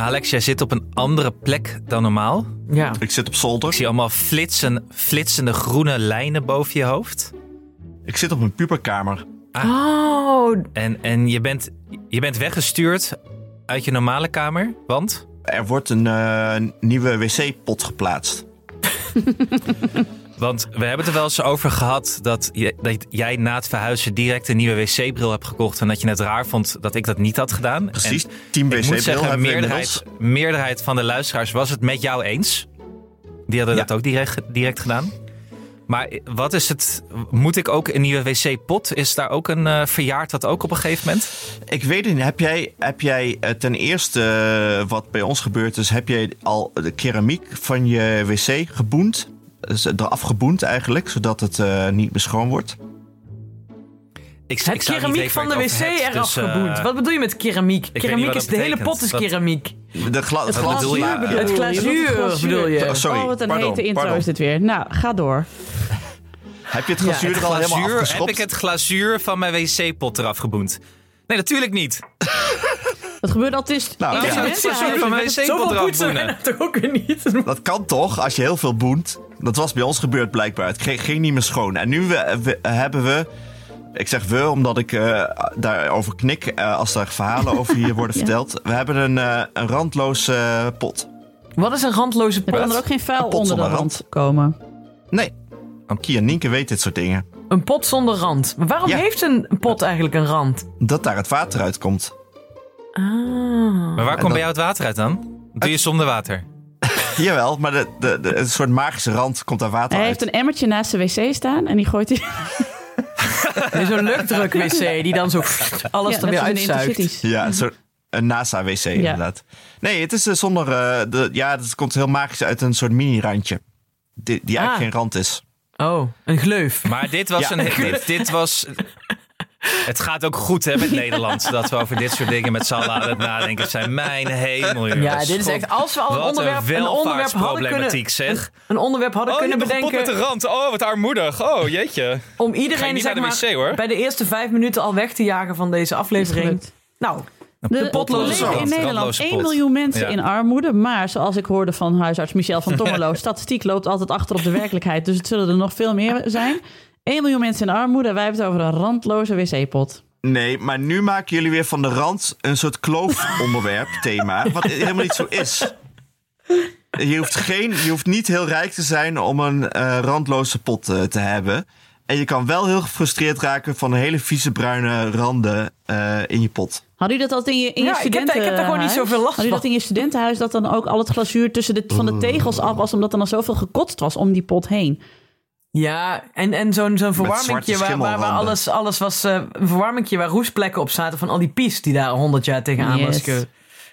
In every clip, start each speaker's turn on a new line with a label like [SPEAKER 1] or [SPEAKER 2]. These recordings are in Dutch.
[SPEAKER 1] Alex, jij zit op een andere plek dan normaal.
[SPEAKER 2] Ja.
[SPEAKER 3] Ik zit op
[SPEAKER 1] Ik
[SPEAKER 3] zolder.
[SPEAKER 1] zie allemaal flitsen, flitsende groene lijnen boven je hoofd.
[SPEAKER 3] Ik zit op een puberkamer.
[SPEAKER 2] Oh,
[SPEAKER 1] En, en je, bent, je bent weggestuurd uit je normale kamer, want...
[SPEAKER 3] Er wordt een eh, nieuwe wc-pot geplaatst.
[SPEAKER 1] Want we hebben het er wel eens over gehad dat, je, dat jij na het verhuizen direct een nieuwe wc-bril hebt gekocht. En dat je het raar vond dat ik dat niet had gedaan.
[SPEAKER 3] Precies,
[SPEAKER 1] En
[SPEAKER 3] team
[SPEAKER 1] ik moet
[SPEAKER 3] wc-bril
[SPEAKER 1] meerderheid, meerderheid van de luisteraars was het met jou eens. Die hadden
[SPEAKER 3] Ja.
[SPEAKER 1] dat ook direct, direct gedaan. Maar wat is het? Moet ik ook een nieuwe wc-pot? Is daar ook een eh verjaard dat ook op een gegeven moment?
[SPEAKER 3] Ik weet het niet. Heb jij, heb jij eh, ten eerste eh, wat bij ons gebeurd is, heb jij al de keramiek van je wc geboend? Eraf geboend eigenlijk, zodat het eh, niet meer schoon wordt.
[SPEAKER 1] Ik,
[SPEAKER 2] het
[SPEAKER 1] ik
[SPEAKER 2] keramiek van de wc
[SPEAKER 1] hebt,
[SPEAKER 2] eraf
[SPEAKER 1] dus, eh,
[SPEAKER 2] geboend. Wat bedoel je met keramiek? Keramiek is de hele pot is keramiek.
[SPEAKER 3] De gla
[SPEAKER 1] Het
[SPEAKER 3] glas-
[SPEAKER 1] bedoel je?
[SPEAKER 2] Het glazuur bedoel je?
[SPEAKER 3] Oh, sorry,
[SPEAKER 4] oh, wat een
[SPEAKER 3] pardon,
[SPEAKER 4] hete intro
[SPEAKER 3] pardon.
[SPEAKER 4] is dit weer. Nou, ga door.
[SPEAKER 3] Heb je het
[SPEAKER 2] Ja,
[SPEAKER 3] glazuur
[SPEAKER 1] Het
[SPEAKER 3] er al helemaal
[SPEAKER 1] glazuur, heb
[SPEAKER 3] afgeschopt?
[SPEAKER 1] ik het glazuur van mijn wc-pot eraf geboend? Nee, natuurlijk niet.
[SPEAKER 4] Dat gebeurt altijd
[SPEAKER 3] Nou,
[SPEAKER 4] in
[SPEAKER 3] ja.
[SPEAKER 4] het
[SPEAKER 1] glazuur van mijn wc-pot eraf boenen.
[SPEAKER 2] en dat toch ook niet.
[SPEAKER 3] Dat kan toch, als je heel veel boent. Dat was bij ons gebeurd blijkbaar. Het ging, niet meer schoon. En nu we, we- hebben we... Ik zeg we, omdat ik eh, daarover knik eh, als er verhalen over hier worden
[SPEAKER 4] Ja.
[SPEAKER 3] verteld. We hebben een, eh, een randloze eh, pot.
[SPEAKER 2] Wat is een randloze
[SPEAKER 4] Er kan
[SPEAKER 2] pot?
[SPEAKER 4] er ook geen vuil
[SPEAKER 3] pot
[SPEAKER 4] onder de
[SPEAKER 3] zonder
[SPEAKER 4] rand komen.
[SPEAKER 3] Nee. Kia Nienke weet dit soort dingen.
[SPEAKER 2] Een pot zonder rand. Maar waarom
[SPEAKER 3] Ja.
[SPEAKER 2] heeft een pot eigenlijk een rand?
[SPEAKER 3] Dat daar het water uitkomt.
[SPEAKER 2] Ah.
[SPEAKER 1] Maar waar komt
[SPEAKER 3] dan-
[SPEAKER 1] bij jou het water uit dan? Doe je zonder water?
[SPEAKER 3] Jawel, maar de, de, de, een soort magische rand komt daar water
[SPEAKER 4] Hij
[SPEAKER 3] uit.
[SPEAKER 4] heeft een emmertje naast de wc staan en die gooit hij...
[SPEAKER 2] Nee, Zo'n luchtdruk wc die dan zo alles
[SPEAKER 4] Ja,
[SPEAKER 2] er weer uitzuigt.
[SPEAKER 3] Ja, een soort een NASA-wc inderdaad. Nee, het is eh, zonder... eh, de, ja, het komt heel magisch uit een soort mini-randje. Die, die eigenlijk
[SPEAKER 2] Ah.
[SPEAKER 3] geen rand is.
[SPEAKER 2] Oh, een gleuf.
[SPEAKER 1] Maar dit was
[SPEAKER 3] Ja.
[SPEAKER 1] een. Dit, dit was. Het gaat ook goed hè, met Nederland. Dat we over dit soort dingen met z'n allen aan het nadenken zijn. Mijn hemel, jongens.
[SPEAKER 2] Ja, dit is echt... Als we al een onderwerp,
[SPEAKER 1] een
[SPEAKER 2] een onderwerp hadden kunnen...
[SPEAKER 1] zeg.
[SPEAKER 2] Een onderwerp hadden
[SPEAKER 1] Oh, je
[SPEAKER 2] kunnen
[SPEAKER 1] bent kapot met
[SPEAKER 2] bedenken...
[SPEAKER 1] de rand. Oh, wat armoedig. Oh, jeetje.
[SPEAKER 2] Om iedereen zeg
[SPEAKER 1] de
[SPEAKER 2] maar,
[SPEAKER 1] wc, hoor.
[SPEAKER 2] bij de eerste vijf minuten al weg te jagen van deze aflevering. Nou,
[SPEAKER 4] De,
[SPEAKER 2] potloze
[SPEAKER 4] er
[SPEAKER 2] rand,
[SPEAKER 4] in Nederland
[SPEAKER 1] randloze
[SPEAKER 4] 1
[SPEAKER 1] pot.
[SPEAKER 4] miljoen mensen
[SPEAKER 1] Ja.
[SPEAKER 4] in armoede. Maar zoals ik hoorde van huisarts Michel van Tommelo... statistiek loopt altijd achter op de werkelijkheid. Dus het zullen er nog veel meer zijn. 1 miljoen mensen in armoede. Wij hebben het over een randloze wc-pot.
[SPEAKER 3] Nee, maar nu maken jullie weer van de rand een soort kloofonderwerp thema. Wat helemaal niet zo is. Je hoeft, geen, je hoeft niet heel rijk te zijn om een eh, randloze pot eh, te hebben. En je kan wel heel gefrustreerd raken van hele vieze bruine randen eh, in je pot.
[SPEAKER 4] Hadden jullie dat altijd in je, in je
[SPEAKER 2] Ja, ik heb daar- ik heb daar gewoon niet
[SPEAKER 4] studentenhuis?
[SPEAKER 2] zoveel last
[SPEAKER 4] Hadden jullie dat in je studentenhuis dat dan ook al het glazuur tussen de, van de tegels af was... omdat er dan zoveel gekotst was om die pot heen?
[SPEAKER 2] Ja, en, en zo'n zo'n verwarmingje waar, waar, alles, alles was... eh, een verwarmingje waar roestplekken op zaten van al die pies die daar honderd jaar tegenaan was
[SPEAKER 4] Yes.
[SPEAKER 2] ge,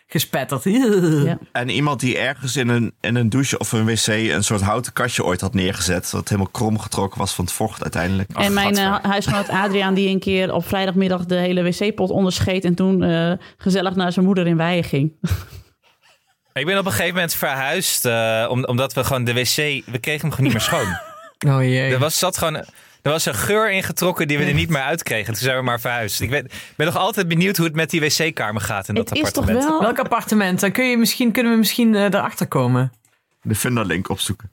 [SPEAKER 2] gespetterd.
[SPEAKER 4] Ja.
[SPEAKER 3] En iemand die ergens in een, in een douche of een wc een soort houten kastje ooit had neergezet. Dat helemaal krom getrokken was van het vocht uiteindelijk.
[SPEAKER 4] en mijn eh, huisgenoot Adriaan die een keer op vrijdagmiddag de hele wc-pot onderscheet... en toen eh, gezellig naar zijn moeder in Weijen ging.
[SPEAKER 1] Ik ben op een gegeven moment verhuisd. eh, om- omdat we gewoon de wc. We kregen hem gewoon niet meer schoon.
[SPEAKER 2] Oh jee.
[SPEAKER 1] Er was, zat gewoon. Er was een geur ingetrokken die we er niet meer uitkregen. Toen zijn we maar verhuisd. Ik ben, ben nog altijd benieuwd hoe het met die wc-kamer gaat in dat
[SPEAKER 4] Het is toch
[SPEAKER 1] appartement.
[SPEAKER 4] wel...
[SPEAKER 2] Welk appartement? Dan kun je misschien, kunnen we misschien eh, erachter komen.
[SPEAKER 3] De Finderlink opzoeken.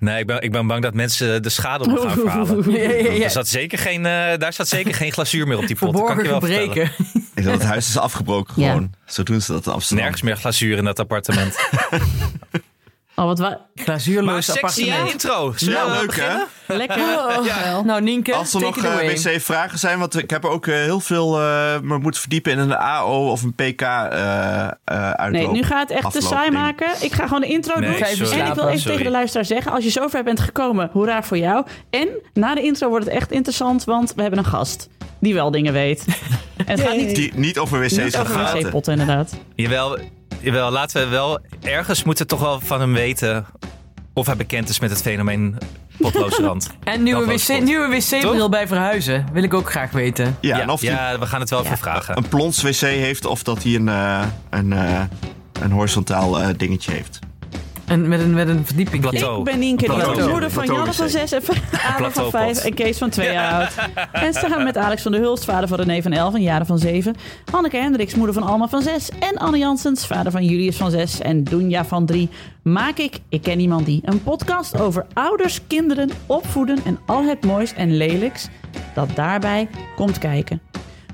[SPEAKER 1] Nee, ik ben, ik ben bang dat mensen de schade op gaan verhalen.
[SPEAKER 2] Ja, ja, ja.
[SPEAKER 1] Er zat zeker geen, eh, daar zat zeker geen glazuur meer op die pot. dat kan ik je wel vertellen.
[SPEAKER 3] Ik dacht, het huis is afgebroken
[SPEAKER 4] Ja.
[SPEAKER 3] gewoon. Zo doen ze dat in Amsterdam.
[SPEAKER 1] Nergens meer glazuur in dat appartement.
[SPEAKER 4] Oh, wat wa-
[SPEAKER 1] Maar sexy
[SPEAKER 2] appartement.
[SPEAKER 1] intro. Zullen
[SPEAKER 3] Ja,
[SPEAKER 1] we
[SPEAKER 3] leuk hè?
[SPEAKER 4] lekker.
[SPEAKER 2] Ja. Nou, Nienke,
[SPEAKER 3] Als er nog eh, wc-vragen zijn, want ik heb ook eh, heel veel eh me moeten verdiepen in een AO of een PK eh eh
[SPEAKER 4] Nee, nu gaat het echt te saai
[SPEAKER 3] ding.
[SPEAKER 4] maken. Ik ga gewoon de intro
[SPEAKER 1] Nee,
[SPEAKER 4] doen.
[SPEAKER 1] sorry.
[SPEAKER 4] En ik wil even
[SPEAKER 1] Sorry.
[SPEAKER 4] tegen de luisteraar zeggen... als je zover bent gekomen, hoera voor jou. En na de intro wordt het echt interessant... want we hebben een gast die wel dingen weet. En het gaat niet,
[SPEAKER 3] Die niet over wc's
[SPEAKER 4] niet
[SPEAKER 3] gaan
[SPEAKER 4] over wc-potten, inderdaad.
[SPEAKER 1] Jawel, jawel, laten we wel... Ergens moeten we toch wel van hem weten... of hij bekend is met het fenomeen potloze rand.
[SPEAKER 2] En nieuwe wc, nieuwe wc-bril
[SPEAKER 1] Toch?
[SPEAKER 2] bij verhuizen. Wil ik ook graag weten.
[SPEAKER 3] Ja,
[SPEAKER 1] ja,
[SPEAKER 3] en of hij
[SPEAKER 1] ja, we gaan het wel even vragen.
[SPEAKER 3] een plons wc heeft of dat hij een, eh, een, eh, een horizontaal eh, dingetje heeft.
[SPEAKER 2] En met een, met een verdieping.
[SPEAKER 1] Plateau.
[SPEAKER 4] Ik ben Nienke, de moeder van Janne van
[SPEAKER 3] wc.
[SPEAKER 4] 6 en Adam van
[SPEAKER 1] Plateaupot.
[SPEAKER 4] 5 en Kees van 2 jaar oud. En samen met Alex van der Hulst, vader van René van 11 en Jaren van 7. Hanneke Hendricks, moeder van Alma van 6. En Anne Janssens, vader van Julius van 6 en Dunja van 3. Maak ik, ik ken iemand die, een podcast over ouders, kinderen, opvoeden en al het moois en lelijks dat daarbij komt kijken.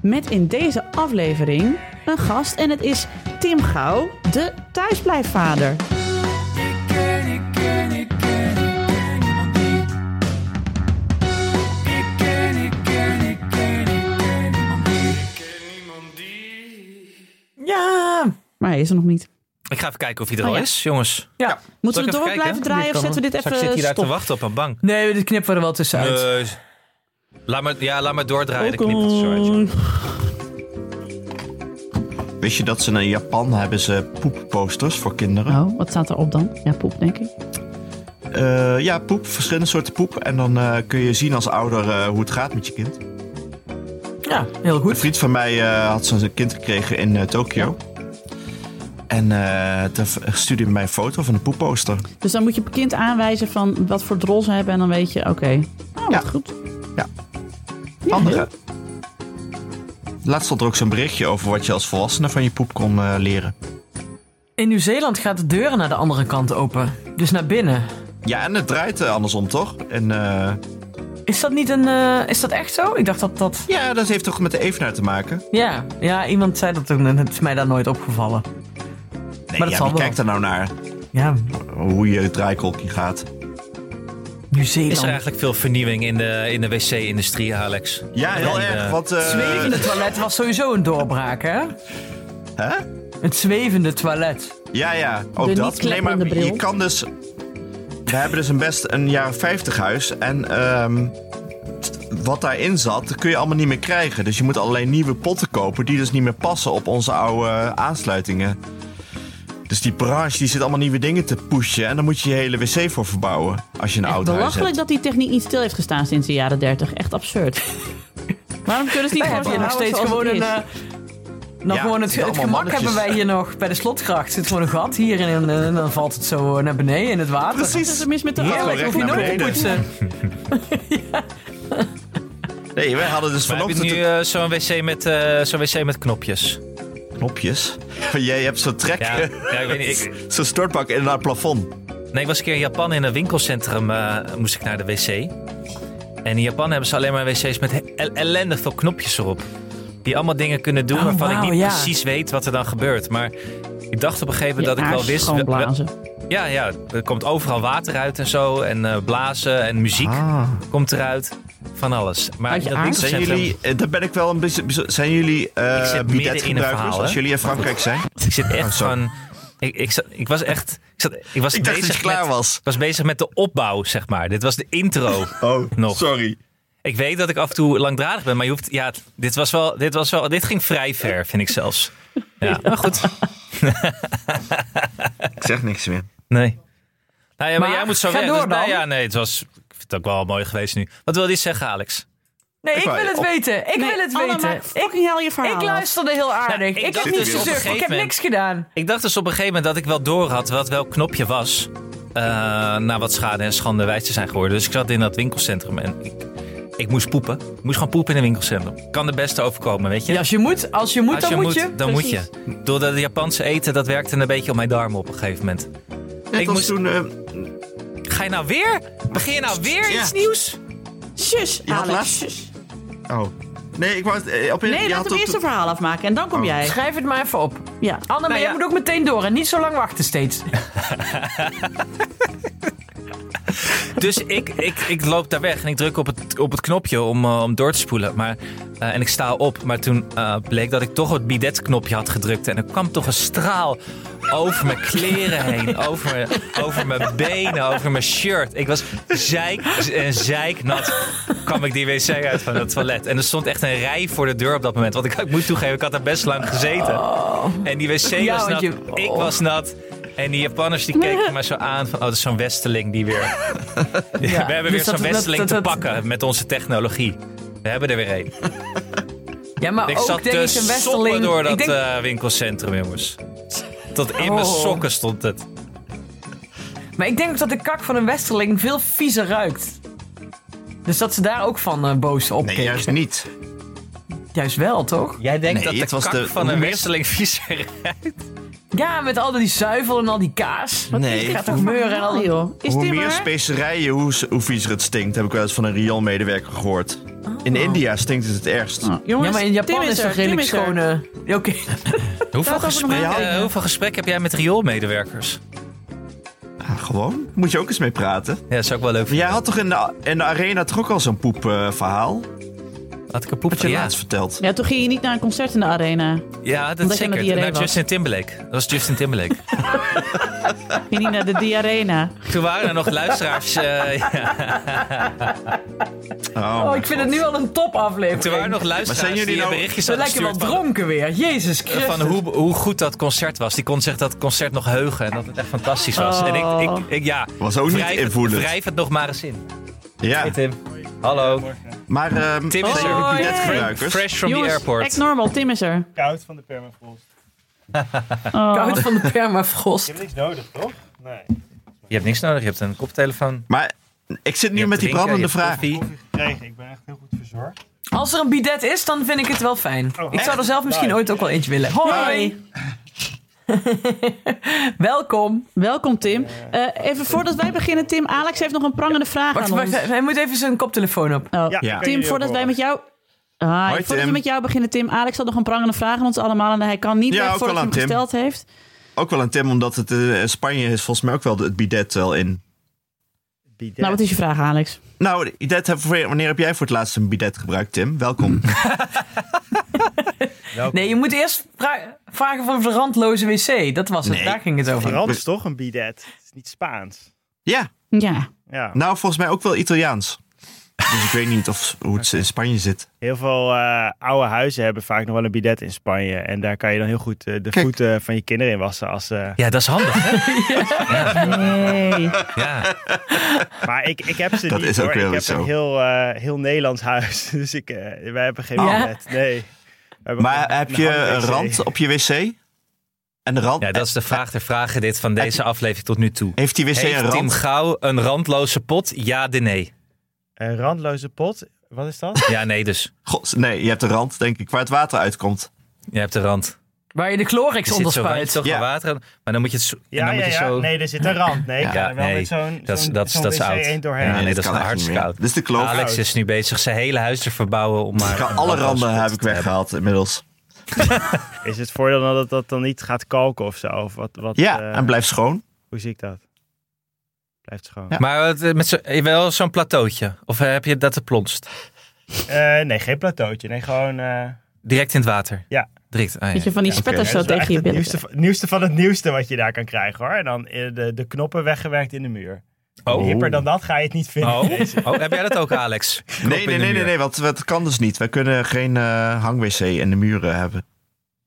[SPEAKER 4] Met in deze aflevering een gast en het is Tim Gauw, de thuisblijfvader. Maar hij is er nog niet.
[SPEAKER 1] Ik ga even kijken of hij er
[SPEAKER 4] Oh,
[SPEAKER 1] al
[SPEAKER 4] ja.
[SPEAKER 1] is, jongens.
[SPEAKER 2] Ja.
[SPEAKER 4] Moeten we
[SPEAKER 1] ik
[SPEAKER 4] door
[SPEAKER 1] even
[SPEAKER 4] blijven draaien of zetten we dit
[SPEAKER 1] Straks zit
[SPEAKER 4] even
[SPEAKER 1] hij daar te
[SPEAKER 4] stop?
[SPEAKER 1] wachten op een bank.
[SPEAKER 2] Nee, dit knippen we er wel tussenuit.
[SPEAKER 1] Nee. Laat maar, ja, laat maar doordraaien. Dan knipt het zo uit.
[SPEAKER 3] Wist je dat ze in Japan hebben ze poepposters voor kinderen?
[SPEAKER 4] Oh, wat staat erop dan? Ja, poep, denk ik.
[SPEAKER 3] Eh, ja, poep, verschillende soorten poep. En dan eh, kun je zien als ouder eh, hoe het gaat met je kind.
[SPEAKER 2] Ja, heel
[SPEAKER 3] Een
[SPEAKER 2] goed.
[SPEAKER 3] vriend van mij eh, had zo'n kind gekregen in eh, Tokio. En eh toen stuurde hij mij een foto van een poepposter.
[SPEAKER 4] Dus dan moet je op kind aanwijzen van wat voor drol ze hebben en dan weet je, oké. Oh, wat
[SPEAKER 3] Ja.
[SPEAKER 4] goed.
[SPEAKER 3] Handig, hè? Laatst stond er ook zo'n berichtje over wat je als volwassene van je poep kon eh, leren.
[SPEAKER 2] In Nieuw-Zeeland gaat de deuren naar de andere kant open. Dus naar binnen.
[SPEAKER 3] Ja, en het draait eh, andersom, toch? En eh,
[SPEAKER 2] Is dat niet een... eh, is dat echt zo? Ik dacht dat dat...
[SPEAKER 3] ja, dat heeft toch met de evenaar te maken?
[SPEAKER 2] Ja, ja iemand zei dat toen en het is mij daar nooit opgevallen.
[SPEAKER 3] Nee,
[SPEAKER 2] dat
[SPEAKER 3] ja,
[SPEAKER 2] zal
[SPEAKER 3] wie
[SPEAKER 2] wel.
[SPEAKER 3] kijkt er nou naar?
[SPEAKER 2] Ja,
[SPEAKER 3] Hoe je draaikolkje gaat.
[SPEAKER 2] Nieuw-Zeeland.
[SPEAKER 1] Is er eigenlijk veel vernieuwing in de, in de wc-industrie, Alex?
[SPEAKER 3] Ja, heel erg.
[SPEAKER 1] eh,
[SPEAKER 3] Want, eh,
[SPEAKER 2] zwevende toilet was sowieso een doorbraak, hè?
[SPEAKER 3] Hè?
[SPEAKER 2] Het zwevende toilet.
[SPEAKER 3] Ja, ja, ook
[SPEAKER 4] De
[SPEAKER 3] dat.
[SPEAKER 4] niet
[SPEAKER 3] Nee, maar je kan dus... We hebben dus een best een jaren 50 huis. En ehm, wat daarin zat, dat kun je allemaal niet meer krijgen. Dus je moet allerlei nieuwe potten kopen... die dus niet meer passen op onze oude aansluitingen. Dus die branche die zit allemaal nieuwe dingen te pushen. En dan moet je je hele wc voor verbouwen. Als je een oud huis
[SPEAKER 4] Belachelijk
[SPEAKER 3] hebt.
[SPEAKER 4] dat die techniek niet stil heeft gestaan sinds de jaren 30. Echt absurd. Waarom kunnen ze niet
[SPEAKER 2] Wij
[SPEAKER 4] gewoon
[SPEAKER 2] hebben hier nog
[SPEAKER 4] houden
[SPEAKER 2] steeds gewoon
[SPEAKER 4] het
[SPEAKER 2] een...
[SPEAKER 4] is?
[SPEAKER 2] eh, nog
[SPEAKER 3] Ja,
[SPEAKER 2] gewoon
[SPEAKER 3] het
[SPEAKER 2] het,
[SPEAKER 3] is
[SPEAKER 2] het
[SPEAKER 3] allemaal
[SPEAKER 2] gemak
[SPEAKER 3] mannetjes.
[SPEAKER 2] hebben wij hier nog bij de slotgracht. zit gewoon een gat hier en, en, dan valt het zo naar beneden in het water.
[SPEAKER 4] Wat is er mis met de
[SPEAKER 3] Ja,
[SPEAKER 4] auto?
[SPEAKER 3] recht
[SPEAKER 2] hoef je nooit te poetsen.
[SPEAKER 3] Nee, wij hadden dus vanochtend
[SPEAKER 1] nu eh, zo'n wc, met, eh, zo'n wc met knopjes?
[SPEAKER 3] Knopjes. Jij hebt zo'n trek...
[SPEAKER 1] Ja, ja ik weet niet. Ik,
[SPEAKER 3] zo'n stortbak in het plafond.
[SPEAKER 1] nee, ik was een keer in Japan in een winkelcentrum. eh, moest ik naar de wc. En in Japan hebben ze alleen maar wc's met ellendig veel knopjes erop. Die allemaal dingen kunnen doen
[SPEAKER 2] Oh,
[SPEAKER 1] waarvan ik niet
[SPEAKER 2] ja.
[SPEAKER 1] precies weet wat er dan gebeurt. Maar ik dacht op een gegeven moment dat ik wel wist...
[SPEAKER 4] schoonblazen.
[SPEAKER 1] Ja, ja, er komt overal water uit en zo. En eh, blazen en muziek
[SPEAKER 3] Ah.
[SPEAKER 1] komt eruit. Van alles. Maar
[SPEAKER 4] je
[SPEAKER 1] dat?
[SPEAKER 3] Zijn jullie, eh, daar ben ik wel een beetje. Zijn jullie eh
[SPEAKER 1] Ik zit midden in een verhaal,
[SPEAKER 3] als jullie in Frankrijk zijn?
[SPEAKER 1] Ik zit echt
[SPEAKER 3] Oh,
[SPEAKER 1] van... Ik, ik, zat, ik was echt... Ik, zat, ik was
[SPEAKER 3] Ik dacht
[SPEAKER 1] bezig
[SPEAKER 3] dat je klaar
[SPEAKER 1] met,
[SPEAKER 3] was.
[SPEAKER 1] Ik was bezig met de opbouw, zeg maar. Dit was de intro.
[SPEAKER 3] Oh,
[SPEAKER 1] Nog.
[SPEAKER 3] sorry.
[SPEAKER 1] Ik weet dat ik af en toe langdradig ben, maar je hoeft... Ja, dit was wel... Dit, was wel, dit ging vrij ver, vind ik zelfs. Ja, maar goed.
[SPEAKER 3] Ik zeg niks meer.
[SPEAKER 1] Nee. Nou ja, maar,
[SPEAKER 2] Maar
[SPEAKER 1] jij moet zo
[SPEAKER 2] ga door
[SPEAKER 1] Dus, nou
[SPEAKER 2] dan.
[SPEAKER 1] ja, nee, het was... Ik vind het ook wel mooi geweest nu. Wat wilde je zeggen, Alex?
[SPEAKER 2] Nee, ik,
[SPEAKER 3] Ik
[SPEAKER 2] wil het
[SPEAKER 3] op-
[SPEAKER 2] weten. Ik
[SPEAKER 4] Nee,
[SPEAKER 2] wil het weten.
[SPEAKER 4] fucking hell je verhaal
[SPEAKER 2] Ik luisterde heel aardig.
[SPEAKER 1] Nou, ik
[SPEAKER 2] ik
[SPEAKER 1] dacht
[SPEAKER 2] heb niet
[SPEAKER 3] dus een
[SPEAKER 2] gezegd. Ik heb niks gedaan.
[SPEAKER 1] Ik dacht dus op een gegeven moment dat ik wel door had wat welk knopje was. eh na wat schade en schande wijs te zijn geworden. Dus ik zat in dat winkelcentrum en ik, ik moest poepen. Ik moest gewoon poepen in een winkelcentrum. Kan de beste overkomen, weet je?
[SPEAKER 2] Ja, als je moet, als je moet
[SPEAKER 1] Als
[SPEAKER 2] dan
[SPEAKER 1] je
[SPEAKER 2] moet
[SPEAKER 1] moet,
[SPEAKER 2] je.
[SPEAKER 1] dan moet je. Doordat het Japanse eten, dat werkte een beetje op mijn darmen op een gegeven moment.
[SPEAKER 3] Net
[SPEAKER 1] Ik
[SPEAKER 3] als
[SPEAKER 1] moest-
[SPEAKER 3] toen. eh,
[SPEAKER 1] Ga je nou weer? Begin je nou weer
[SPEAKER 3] Ja.
[SPEAKER 1] iets nieuws?
[SPEAKER 3] Had
[SPEAKER 4] Alex.
[SPEAKER 3] oh. Nee, ik wou het. eh, Op een,
[SPEAKER 4] Nee,
[SPEAKER 3] je
[SPEAKER 4] laat hem eerst een verhaal afmaken en dan kom
[SPEAKER 3] Oh.
[SPEAKER 4] jij.
[SPEAKER 2] Schrijf het maar even op.
[SPEAKER 4] Ja.
[SPEAKER 2] Anne, maar
[SPEAKER 1] Nou
[SPEAKER 2] jij
[SPEAKER 1] ja.
[SPEAKER 2] moet ook meteen door en niet zo lang wachten steeds.
[SPEAKER 1] Dus ik, ik, ik loop daar weg en ik druk op het, op het knopje om, eh, om door te spoelen. Maar, eh, en ik sta op, maar toen eh, bleek dat ik toch het bidet-knopje had gedrukt. En er kwam toch een straal over mijn kleren heen, over mijn, over mijn benen, over mijn shirt. Ik was zeik en zeiknat kwam ik die wc uit van het toilet. En er stond echt een rij voor de deur op dat moment. Want ik, ik moet toegeven, ik had daar best lang gezeten. En die wc
[SPEAKER 2] Ja,
[SPEAKER 1] was nat,
[SPEAKER 2] je-
[SPEAKER 1] ik
[SPEAKER 2] oh.
[SPEAKER 1] was nat. En die Japanners die keken me zo aan van, oh, dat is zo'n westeling die weer... we hebben weer
[SPEAKER 2] dus
[SPEAKER 1] zo'n
[SPEAKER 2] dat-
[SPEAKER 1] westeling
[SPEAKER 2] dat-
[SPEAKER 1] te pakken met onze technologie. We hebben er weer een.
[SPEAKER 2] Ja, maar
[SPEAKER 1] Ik
[SPEAKER 2] ook
[SPEAKER 1] zat te soppen
[SPEAKER 2] Westerling.
[SPEAKER 1] door dat
[SPEAKER 2] ik denk,
[SPEAKER 1] eh, winkelcentrum, jongens. Tot in mijn
[SPEAKER 2] Oh.
[SPEAKER 1] sokken stond het.
[SPEAKER 2] Maar ik denk ook dat de kak van een westerling veel viezer ruikt. Dus dat ze daar ook van eh, boos op
[SPEAKER 3] Nee, juist niet.
[SPEAKER 2] Juist wel, toch?
[SPEAKER 1] Jij denkt
[SPEAKER 3] Nee,
[SPEAKER 1] dat de kak
[SPEAKER 3] de-
[SPEAKER 1] van een westerling viezer
[SPEAKER 2] Ja, met al die zuivel en al die kaas. Wat
[SPEAKER 3] Nee.
[SPEAKER 2] is gaat toch meuren en al die...
[SPEAKER 4] Is
[SPEAKER 3] hoe meer
[SPEAKER 4] er?
[SPEAKER 3] specerijen, hoe, hoe viezer het stinkt. Heb ik wel eens van een rioolmedewerker gehoord. In India stinkt het het ergst.
[SPEAKER 4] Oh, jongens,
[SPEAKER 2] Ja, maar in Japan
[SPEAKER 4] Tim
[SPEAKER 2] is
[SPEAKER 4] er, is
[SPEAKER 2] schone... Ja, Oké.
[SPEAKER 1] Hoeveel gesprek, eh,
[SPEAKER 4] dingen.
[SPEAKER 1] hoeveel gesprek heb jij met rioolmedewerkers?
[SPEAKER 3] Ah, gewoon. Moet je ook eens mee praten.
[SPEAKER 1] Ja, dat is ook wel leuk.
[SPEAKER 3] Maar jij had toch in de, in de arena toch ook al zo'n poepverhaal?
[SPEAKER 1] Had ik een poep
[SPEAKER 3] Wat je
[SPEAKER 1] ja.
[SPEAKER 3] laatst verteld.
[SPEAKER 4] Ja, toen ging je niet naar een concert in de arena.
[SPEAKER 1] Ja, dat
[SPEAKER 4] Omdat je
[SPEAKER 1] zeker. Naar
[SPEAKER 4] was.
[SPEAKER 1] Justin Timberlake. Dat was Justin Timberlake.
[SPEAKER 4] Ging je niet naar de Diarena.
[SPEAKER 1] Toen waren er nog luisteraars. eh, ja.
[SPEAKER 3] Oh,
[SPEAKER 2] Oh, ik vind het nu al een top aflevering.
[SPEAKER 1] Toen waren er nog luisteraars
[SPEAKER 3] zijn jullie
[SPEAKER 1] die
[SPEAKER 3] nou-
[SPEAKER 1] berichtjes
[SPEAKER 2] lijken wel dronken weer. Jezus Christus.
[SPEAKER 1] van hoe, hoe goed dat concert was. Die kon zich dat concert nog heugen en dat het echt fantastisch was. En ik, ik, ik, ja,
[SPEAKER 3] Was ook niet
[SPEAKER 1] wrijf het-
[SPEAKER 3] invoelend.
[SPEAKER 1] Wrijf het nog maar eens in.
[SPEAKER 3] Ja,
[SPEAKER 1] Hey Tim. Hallo.
[SPEAKER 3] maar ehm
[SPEAKER 1] Tim is er.
[SPEAKER 3] bidetgebruikers?
[SPEAKER 1] Fresh from the airport.
[SPEAKER 4] act normal, Tim is er.
[SPEAKER 5] Koud van de permafrost.
[SPEAKER 4] Oh.
[SPEAKER 2] Koud van de permafrost.
[SPEAKER 5] Je hebt niks nodig, toch? Nee.
[SPEAKER 1] Je hebt niks nodig, je hebt een koptelefoon.
[SPEAKER 3] Maar ik zit nu met die brandende vraag.
[SPEAKER 1] koffie.
[SPEAKER 5] Koffie gekregen. Ik ben echt heel goed verzorgd.
[SPEAKER 2] Als er een bidet is, dan vind ik het wel fijn.
[SPEAKER 5] Oh,
[SPEAKER 2] ik zou er zelf misschien ooit ook wel eentje willen. Hoi! Welkom.
[SPEAKER 4] Welkom Tim. Eh, even voordat wij beginnen, Tim, Alex heeft nog een prangende vraag
[SPEAKER 2] Wacht,
[SPEAKER 4] aan
[SPEAKER 2] wacht,
[SPEAKER 4] ons.
[SPEAKER 2] hij moet even zijn koptelefoon op.
[SPEAKER 4] Oh.
[SPEAKER 5] Ja,
[SPEAKER 4] Tim, voordat wij met jou... Ah,
[SPEAKER 3] Hoi,
[SPEAKER 4] voordat
[SPEAKER 3] Tim.
[SPEAKER 4] we met jou beginnen, Tim. Alex had nog een prangende vraag aan ons allemaal en hij kan niet
[SPEAKER 3] Ja,
[SPEAKER 4] weg voordat hij hem
[SPEAKER 3] Tim.
[SPEAKER 4] gesteld heeft.
[SPEAKER 3] Ook wel een Tim, omdat het eh, Spanje is volgens mij ook wel het bidet wel in.
[SPEAKER 5] Bidet.
[SPEAKER 4] Nou, wat is je vraag, Alex?
[SPEAKER 3] Nou, heb- wanneer heb jij voor het laatst een bidet gebruikt, Tim? Welkom.
[SPEAKER 5] Welkom.
[SPEAKER 2] Nee, je moet eerst vra- vragen van de randloze wc. Dat was het,
[SPEAKER 3] Nee.
[SPEAKER 2] daar ging het over.
[SPEAKER 5] Frans toch een bidet? Het is niet Spaans.
[SPEAKER 3] ja,
[SPEAKER 4] Ja.
[SPEAKER 5] Ja.
[SPEAKER 3] nou volgens mij ook wel Italiaans. Dus ik weet niet of, hoe het in Spanje zit.
[SPEAKER 5] Heel veel eh, oude huizen hebben vaak nog wel een bidet in Spanje. En daar kan je dan heel goed eh, de
[SPEAKER 3] Kijk.
[SPEAKER 5] voeten van je kinderen in wassen. Als, eh,
[SPEAKER 1] Ja, dat is handig, hè?
[SPEAKER 4] Nee.
[SPEAKER 1] Ja.
[SPEAKER 5] Maar ik, ik heb ze
[SPEAKER 3] Dat
[SPEAKER 5] niet
[SPEAKER 3] is ook
[SPEAKER 5] hoor.
[SPEAKER 3] weer
[SPEAKER 5] Ik heb
[SPEAKER 3] zo.
[SPEAKER 5] een heel, eh, heel Nederlands huis. Dus ik, eh, wij hebben geen bidet. Nee. We hebben
[SPEAKER 3] Maar heb
[SPEAKER 5] een
[SPEAKER 3] je een rand op je wc? En de rand,
[SPEAKER 1] ja, dat is de vraag der vragen dit van deze aflevering tot nu toe.
[SPEAKER 3] heeft die wc een
[SPEAKER 1] Heeft Tim
[SPEAKER 3] rand?
[SPEAKER 1] Gauw een randloze pot? Ja, de nee.
[SPEAKER 5] Een randloze pot? Wat is dat?
[SPEAKER 1] Ja, nee dus.
[SPEAKER 3] God, nee, je hebt een rand, denk ik, waar het water uitkomt.
[SPEAKER 1] Je hebt de rand.
[SPEAKER 2] Waar je de Chlorix
[SPEAKER 1] Er zit
[SPEAKER 2] onder spuit.
[SPEAKER 1] toch
[SPEAKER 3] Ja.
[SPEAKER 1] water aan, Maar dan moet je het zo... en
[SPEAKER 5] Ja,
[SPEAKER 1] dan
[SPEAKER 5] ja,
[SPEAKER 1] moet je
[SPEAKER 5] ja.
[SPEAKER 1] zo...
[SPEAKER 5] Nee, er zit een rand. Nee,
[SPEAKER 3] Ja,
[SPEAKER 5] wel
[SPEAKER 1] nee,
[SPEAKER 5] met zo'n
[SPEAKER 1] dat dat is- dat is oud.
[SPEAKER 5] doorheen.
[SPEAKER 1] Ja, nee, dat is
[SPEAKER 3] kan
[SPEAKER 1] hartstikke
[SPEAKER 3] meer.
[SPEAKER 1] oud.
[SPEAKER 3] Dit is de kloof.
[SPEAKER 1] Alex
[SPEAKER 5] Oud.
[SPEAKER 1] is nu bezig zijn hele huis te verbouwen om maar... Een
[SPEAKER 3] alle randen heb ik weggehaald inmiddels.
[SPEAKER 5] Is het voordeel dat dat dan niet gaat kalken of zo? Of wat, wat,
[SPEAKER 3] Ja,
[SPEAKER 5] eh,
[SPEAKER 3] en blijf schoon.
[SPEAKER 5] Hoe zie ik dat? Blijft schoon.
[SPEAKER 3] Ja.
[SPEAKER 1] Maar eh, met zo, wel zo'n plateautje? Of heb je dat te plonst?
[SPEAKER 5] Eh, nee, geen plateautje. Nee, gewoon... eh,
[SPEAKER 1] Direct in het water?
[SPEAKER 3] Ja.
[SPEAKER 1] Direct, ah, ja.
[SPEAKER 4] Je, van die
[SPEAKER 3] Ja,
[SPEAKER 4] spetters zo tegen je
[SPEAKER 5] echt het nieuwste, van- nieuwste van het nieuwste wat je daar kan krijgen hoor. En dan eh, de, de knoppen weggewerkt in de muur.
[SPEAKER 1] Oh.
[SPEAKER 5] Hipper dan dat ga je het niet vinden.
[SPEAKER 1] Oh. Oh, heb jij dat ook, Alex? Knop
[SPEAKER 3] Nee, nee, nee, nee, nee, want dat kan dus niet. Wij kunnen geen eh, hangwc in de muren hebben.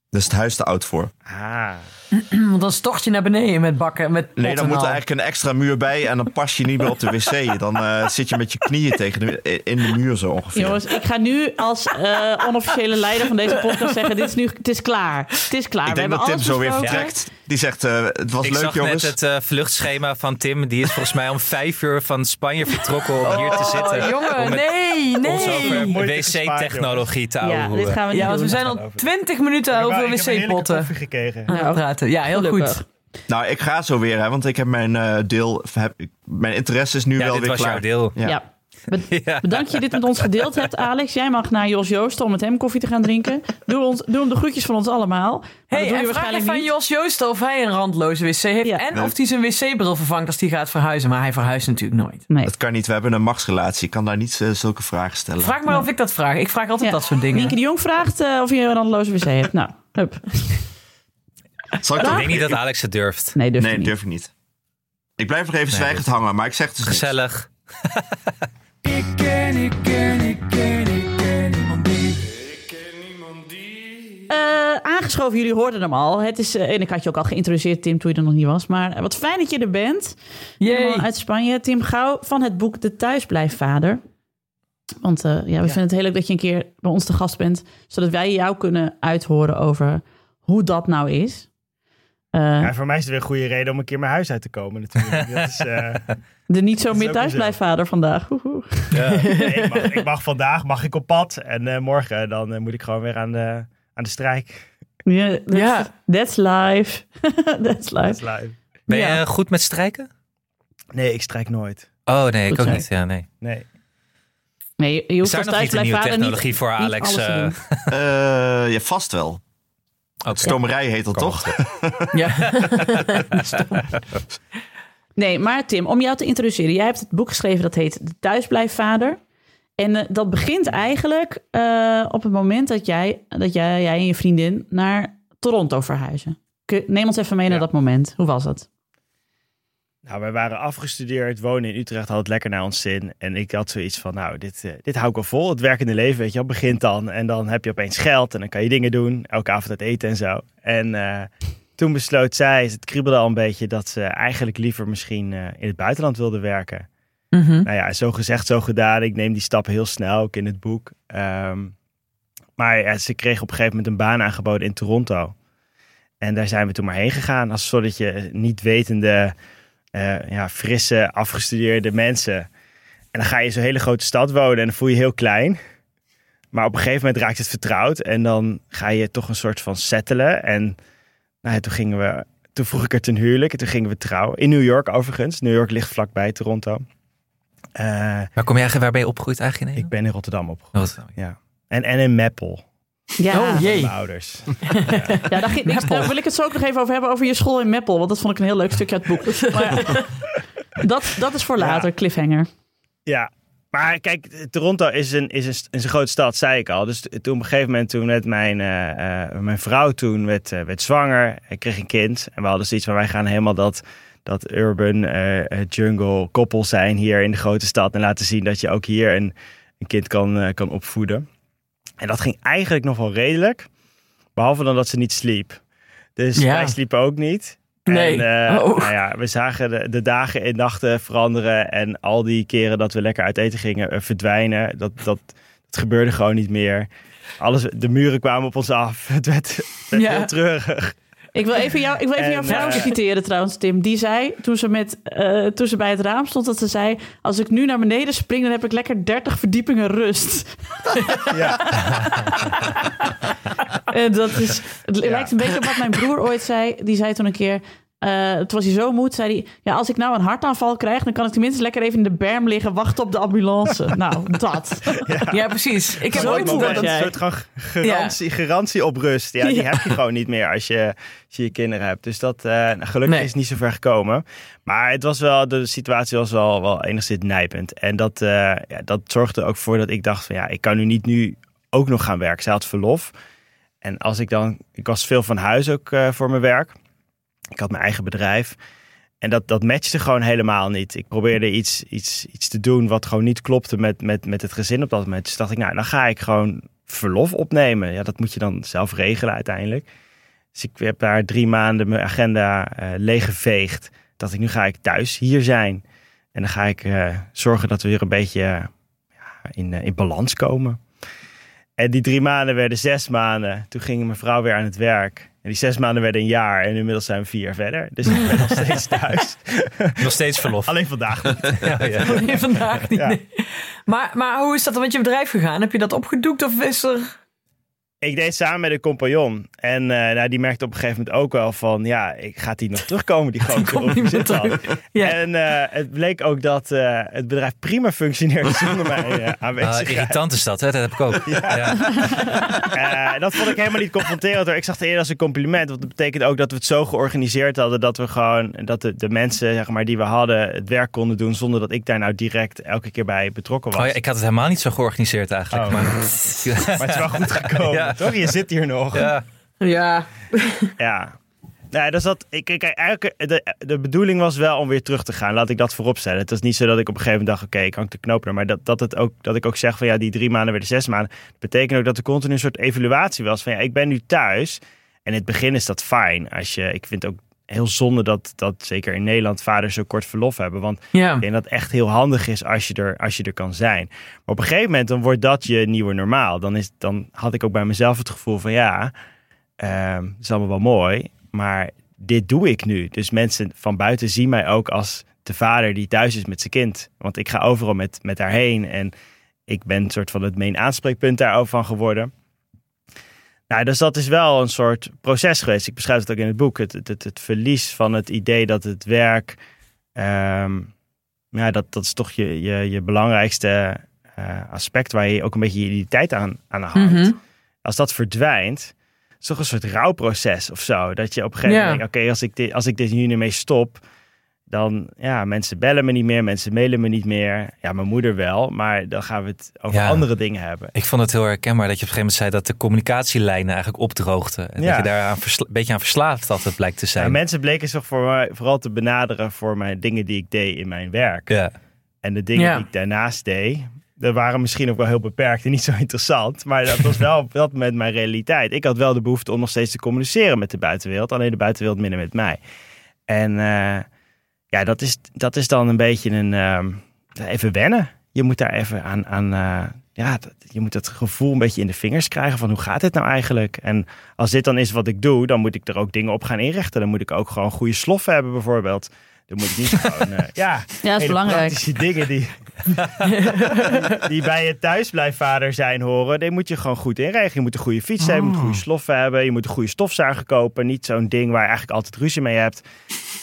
[SPEAKER 3] Is het huis te oud voor.
[SPEAKER 5] Ah.
[SPEAKER 2] Want dan stort je naar beneden met bakken, met
[SPEAKER 3] Nee, dan moet er eigenlijk een extra muur bij en dan pas je niet meer op de wc. Dan eh, zit je met je knieën tegen de, in de muur zo ongeveer.
[SPEAKER 4] Jongens, ik ga nu als eh, onofficiële leider van deze podcast zeggen: dit is nu, het is klaar. Het is klaar.
[SPEAKER 3] ik
[SPEAKER 4] We
[SPEAKER 3] denk
[SPEAKER 4] hebben
[SPEAKER 3] dat Tim
[SPEAKER 4] alles
[SPEAKER 3] zo weer vertrekt. Die zegt, eh, het was
[SPEAKER 1] Ik
[SPEAKER 3] leuk
[SPEAKER 1] zag
[SPEAKER 3] jongens.
[SPEAKER 1] net het eh, vluchtschema van Tim. Die is volgens mij om vijf uur van Spanje vertrokken om hier te zitten.
[SPEAKER 2] Oh, jongen,
[SPEAKER 1] om met
[SPEAKER 2] nee,
[SPEAKER 1] ons over
[SPEAKER 2] nee.
[SPEAKER 1] Wc-technologie te
[SPEAKER 4] Ja, dit gaan we niet
[SPEAKER 2] Ja, want we
[SPEAKER 4] doen.
[SPEAKER 2] zijn al twintig minuten over wc-potten
[SPEAKER 5] gekregen.
[SPEAKER 2] aan Ja, heel
[SPEAKER 4] Gelukkig.
[SPEAKER 2] goed.
[SPEAKER 3] Nou, ik ga zo weer, hè, want ik heb mijn eh, deel. Heb, ik- mijn interesse is nu
[SPEAKER 1] Ja,
[SPEAKER 3] wel
[SPEAKER 1] dit
[SPEAKER 3] weer
[SPEAKER 1] was
[SPEAKER 3] klaar.
[SPEAKER 1] jouw deel.
[SPEAKER 3] Ja.
[SPEAKER 4] Ja. Bed-
[SPEAKER 1] Ja.
[SPEAKER 4] Bedankt dat je dit met ons gedeeld hebt, Alex. Jij mag naar Jos Joosten om met hem koffie te gaan drinken. Doe, ons, doe hem de groetjes van ons allemaal. Maar
[SPEAKER 2] Hey,
[SPEAKER 4] doe je
[SPEAKER 2] en vraag
[SPEAKER 4] waarschijnlijk
[SPEAKER 2] even aan
[SPEAKER 4] niet.
[SPEAKER 2] Jos Joost of hij een randloze wc heeft.
[SPEAKER 4] Ja.
[SPEAKER 2] En of hij zijn wc-bril vervangt als hij gaat verhuizen. Maar hij verhuist natuurlijk nooit.
[SPEAKER 4] Nee.
[SPEAKER 3] Dat kan niet, we hebben een machtsrelatie. Ik kan daar niet eh, zulke vragen stellen.
[SPEAKER 2] Vraag maar of ik dat vraag. Ik vraag altijd
[SPEAKER 4] Ja.
[SPEAKER 2] dat soort dingen.
[SPEAKER 4] Nienke de Jong vraagt eh, of je een randeloze wc hebt. Nou, hup.
[SPEAKER 3] Zal ik
[SPEAKER 1] Ik denk niet dat Alex het durft.
[SPEAKER 4] Nee, durf
[SPEAKER 3] Nee,
[SPEAKER 4] niet.
[SPEAKER 3] durf ik niet. Ik blijf nog even
[SPEAKER 1] Nee,
[SPEAKER 3] zwijgend hangen, maar ik zeg het dus.
[SPEAKER 1] Gezellig.
[SPEAKER 6] Ik ken, ik ken, ik ken, ik ken niemand die.
[SPEAKER 4] Eh, aangeschoven, jullie hoorden hem al. Het is, eh, en ik had je ook al geïntroduceerd, Tim, toen je er nog niet was. Maar eh, wat fijn dat je er bent. Helemaal uit Spanje. Tim Gauw van het boek De Thuisblijfvader. Want eh, ja, we vinden het heel leuk dat je een keer bij ons te gast bent. Zodat wij jou kunnen uithoren over hoe dat nou is. Eh,
[SPEAKER 5] Ja, voor mij is het weer een goede reden om een keer mijn huis uit te komen natuurlijk. Dat is, eh,
[SPEAKER 4] de niet zo meer thuisblijfvader vandaag. Woehoe.
[SPEAKER 5] nee, ik, mag, ik mag vandaag mag ik op pad en eh, morgen dan moet ik gewoon weer aan de, aan de strijk.
[SPEAKER 4] Ja, that's,
[SPEAKER 2] Ja.
[SPEAKER 4] that's life. that's
[SPEAKER 5] Dat is
[SPEAKER 4] life.
[SPEAKER 5] live.
[SPEAKER 1] Ben je
[SPEAKER 4] Ja.
[SPEAKER 1] goed met strijken?
[SPEAKER 5] Nee, ik strijk nooit.
[SPEAKER 1] Oh nee, ik
[SPEAKER 4] Goed
[SPEAKER 1] ook niet. Ja, nee.
[SPEAKER 5] Nee.
[SPEAKER 4] Nee, je
[SPEAKER 1] Is
[SPEAKER 4] hoeft
[SPEAKER 1] daar nog niet een nieuwe technologie
[SPEAKER 4] niet,
[SPEAKER 1] voor Alex?
[SPEAKER 3] ja, vast wel.
[SPEAKER 1] Oké.
[SPEAKER 3] Stomerij heet dat toch?
[SPEAKER 2] Ja.
[SPEAKER 4] Nee, maar Tim, om jou te introduceren. Jij hebt het boek geschreven dat heet De Thuisblijfvader. En eh, dat begint eigenlijk eh, op het moment dat jij, dat jij, jij en je vriendin naar Toronto verhuizen. Neem ons even mee naar dat moment. Hoe was dat?
[SPEAKER 5] Nou, wij waren afgestudeerd, wonen in Utrecht, had het lekker naar ons zin. En ik had zoiets van, nou, dit, eh, dit hou ik wel vol. Het werkende leven, weet je wel, begint dan. En dan heb je opeens geld en dan kan je dingen doen. Elke avond uit eten en zo. En eh, toen besloot zij, het kriebelde al een beetje, dat ze eigenlijk liever misschien eh, in het buitenland wilde werken.
[SPEAKER 2] Mhm.
[SPEAKER 5] Nou ja, zo gezegd, zo gedaan. Ik neem die stappen heel snel, ook in het boek. Ehm, maar ja, ze kreeg op een gegeven moment een baan aangeboden in Toronto. En daar zijn we toen maar heen gegaan. Als een soortje niet wetende, eh, ja, frisse, afgestudeerde mensen. En dan ga je in zo'n hele grote stad wonen en dan voel je je heel klein. Maar op een gegeven moment raakt het vertrouwd. En dan ga je toch een soort van settelen. En nou ja, toen gingen we... Toen vroeg ik er ten huwelijk en toen gingen we trouwen. In New York overigens. New York ligt vlakbij Toronto. Eh,
[SPEAKER 1] Waar, kom je eigenlijk, waar ben je opgegroeid eigenlijk in
[SPEAKER 5] ik ben in Rotterdam opgegroeid.
[SPEAKER 1] Rotterdam.
[SPEAKER 5] Ja. En, en in Meppel.
[SPEAKER 4] Ja,
[SPEAKER 2] Oh, jee.
[SPEAKER 5] Mijn ouders.
[SPEAKER 4] ja daar, ging- ik- daar wil ik het zo ook nog even over hebben, over je school in Meppel. Want dat vond ik een heel leuk stukje uit het boek. Maar ja, dat, dat is voor later, cliffhanger.
[SPEAKER 5] Ja, maar kijk, Toronto is een, is een, is een grote stad, zei ik al. Dus toen op een gegeven moment, toen werd mijn, eh, eh, mijn vrouw toen werd, eh, werd zwanger. Ik kreeg een kind. En we hadden zoiets van, wij gaan helemaal dat, dat urban eh, eh, jungle koppel zijn hier in de grote stad. En laten zien dat je ook hier een, een kind kan, eh, kan opvoeden. En dat ging eigenlijk nog wel redelijk. Behalve dan dat ze niet sliep. Dus
[SPEAKER 2] Ja.
[SPEAKER 5] wij sliepen ook niet.
[SPEAKER 2] Nee.
[SPEAKER 5] En, eh,
[SPEAKER 2] Oh.
[SPEAKER 5] nou ja, we zagen de, de dagen en nachten veranderen. En al die keren dat we lekker uit eten gingen eh, verdwijnen. Dat, dat, dat gebeurde gewoon niet meer. Alles, de muren kwamen op ons af. Het werd, het werd
[SPEAKER 2] Ja.
[SPEAKER 5] heel treurig.
[SPEAKER 4] Ik wil even, jou, ik wil even
[SPEAKER 5] En,
[SPEAKER 4] jouw vrouw
[SPEAKER 5] eh,
[SPEAKER 4] citeren trouwens, Tim. Die zei, toen ze, met, eh, toen ze bij het raam stond, dat ze zei... als ik nu naar beneden spring, dan heb ik lekker 30 verdiepingen rust.
[SPEAKER 5] Ja.
[SPEAKER 4] En dat is, het lijkt een beetje op wat mijn broer ooit zei. Die zei toen een keer... eh toen was hij zo moe, zei hij... Ja, als ik nou een hartaanval krijg... dan kan ik tenminste lekker even in de berm liggen... wachten op de ambulance. nou, dat.
[SPEAKER 2] ja, precies. Ik heb
[SPEAKER 4] Zo
[SPEAKER 2] ooit
[SPEAKER 4] moe
[SPEAKER 2] dat...
[SPEAKER 4] jij.
[SPEAKER 5] Een soort garantie, garantie op rust. Ja, die
[SPEAKER 4] Ja.
[SPEAKER 5] heb je gewoon niet meer als je, als je je kinderen hebt. Dus dat, eh, nou, gelukkig
[SPEAKER 2] Nee.
[SPEAKER 5] is het niet zo ver gekomen. Maar het was wel, de situatie was wel, wel enigszins nijpend. En dat, eh, ja, dat zorgde ook voor dat ik dacht van ja, ik kan nu niet nu ook nog gaan werken. Zij had verlof. En als ik dan, ik was veel van huis ook eh, voor mijn werk. Ik had mijn eigen bedrijf. En dat, dat matchte gewoon helemaal niet. Ik probeerde iets, iets, iets te doen wat gewoon niet klopte met, met, met het gezin op dat moment. Dus dacht ik, nou, dan ga ik gewoon verlof opnemen. Ja, dat moet je dan zelf regelen uiteindelijk. Dus ik heb daar drie maanden mijn agenda eh leeggeveegd. Dat ik nu ga ik thuis hier zijn. En dan ga ik eh, zorgen dat we weer een beetje in, eh, in balans komen. En die drie maanden werden zes maanden. Toen ging mijn vrouw weer aan het werk. En die zes maanden werden een jaar. En inmiddels zijn we vier jaar verder. Dus ik ben nog steeds thuis.
[SPEAKER 1] Nog steeds verlof.
[SPEAKER 5] Alleen vandaag niet.
[SPEAKER 1] Ja, ja.
[SPEAKER 2] Nee, vandaag niet.
[SPEAKER 5] Ja.
[SPEAKER 2] nee. Maar, maar hoe is dat dan met je bedrijf gegaan? Heb je dat opgedoekt of is er...
[SPEAKER 5] Ik deed samen met een compagnon. En eh, nou, die merkte op een gegeven moment ook wel van... Ja, ik gaat die nog terugkomen, die
[SPEAKER 2] terug. Ja.
[SPEAKER 5] En eh, het bleek ook dat eh, het bedrijf prima functioneerde zonder mijn eh,
[SPEAKER 1] Ah, irritant is dat, hè? dat heb ik ook. Ja.
[SPEAKER 5] Eh, dat vond ik helemaal niet confronterend hoor. Ik zag het eerder als een compliment. Want dat betekent ook dat we het zo georganiseerd hadden dat we gewoon dat de, de mensen zeg maar, die we hadden het werk konden doen zonder dat ik daar nou direct elke keer bij betrokken was.
[SPEAKER 1] Oh ja, ik had het helemaal niet zo georganiseerd eigenlijk.
[SPEAKER 5] Oh.
[SPEAKER 1] Maar,
[SPEAKER 5] Maar het is wel goed gekomen,
[SPEAKER 1] Ja.
[SPEAKER 5] toch? Je zit hier nog. Ja.
[SPEAKER 1] ja.
[SPEAKER 2] Ja.
[SPEAKER 5] Nee, dus dat, ik, kijk, eigenlijk, de, de bedoeling was wel om weer terug te gaan. Laat ik dat vooropstellen. Het is niet zo dat ik op een gegeven moment dacht, oké, ik hang de knoop er. Maar dat, dat, het ook, dat ik ook zeg van ja, die drie maanden werden zes maanden. Dat betekent ook dat er continu een soort evaluatie was van ja, ik ben nu thuis. En in het begin is dat fijn. Als je, ik vind ook heel zonde dat, dat zeker in Nederland vaders zo kort verlof hebben. Want
[SPEAKER 2] Ja.
[SPEAKER 5] ik denk dat het echt heel handig is als je, er, als je er kan zijn. Maar op een gegeven moment dan wordt dat je nieuwe normaal. Dan, is, dan had ik ook bij mezelf het gevoel van ja, ehm het is allemaal wel mooi. Maar dit doe ik nu. Dus mensen van buiten zien mij ook als de vader die thuis is met zijn kind. Want ik ga overal met, met haar heen en ik ben een soort van het main aanspreekpunt daarover van geworden. Nou, dus dat is wel een soort proces geweest. Ik beschrijf het ook in het boek. Het, het, het, verlies van het idee dat het werk. ehm, ja, dat, dat is toch je, je, je belangrijkste eh, aspect waar je ook een beetje je identiteit aan, aan.
[SPEAKER 2] Mhm.
[SPEAKER 5] Als dat verdwijnt, is toch een soort rouwproces of zo. Dat je op een gegeven
[SPEAKER 2] Ja.
[SPEAKER 5] moment denkt: oké, als ik dit, als ik dit hier nu mee stop, dan ja, mensen bellen me niet meer, mensen mailen me niet meer. Ja, mijn moeder wel, maar dan gaan we het over
[SPEAKER 1] Ja.
[SPEAKER 5] andere dingen hebben.
[SPEAKER 1] Ik vond het heel herkenbaar dat je op een gegeven moment zei dat de communicatielijnen eigenlijk opdroogden. En
[SPEAKER 5] Ja.
[SPEAKER 1] dat je daar een beetje aan verslaafd had het blijkt te zijn.
[SPEAKER 5] Ja, mensen bleken zich voor mij vooral te benaderen voor mijn dingen die ik deed in mijn werk.
[SPEAKER 1] ja.
[SPEAKER 5] En de dingen
[SPEAKER 2] Ja.
[SPEAKER 5] die ik daarnaast deed, dat waren misschien ook wel heel beperkt en niet zo interessant. Maar dat was wel op dat moment mijn realiteit. Ik had wel de behoefte om nog steeds te communiceren met de buitenwereld. Alleen de buitenwereld minder met mij. En eh, ja, dat is, dat is dan een beetje een... ehm, even wennen. Je moet daar even aan... aan eh, ja, dat- je moet het gevoel een beetje in de vingers krijgen van hoe gaat dit nou eigenlijk? En als dit dan is wat ik doe, dan moet ik er ook dingen op gaan inrichten. Dan moet ik ook gewoon goede sloffen hebben bijvoorbeeld. Dan moet ik niet gewoon... eh, ja,
[SPEAKER 4] Ja, dat is
[SPEAKER 5] hele
[SPEAKER 4] belangrijk.
[SPEAKER 5] praktische dingen die, die bij je thuisblijfvader zijn horen, die moet je gewoon goed inregelen. Je moet een goede fiets hebben, je moet goede sloffen hebben, je moet een goede stofzuiger kopen. Niet zo'n ding waar je eigenlijk altijd ruzie mee hebt.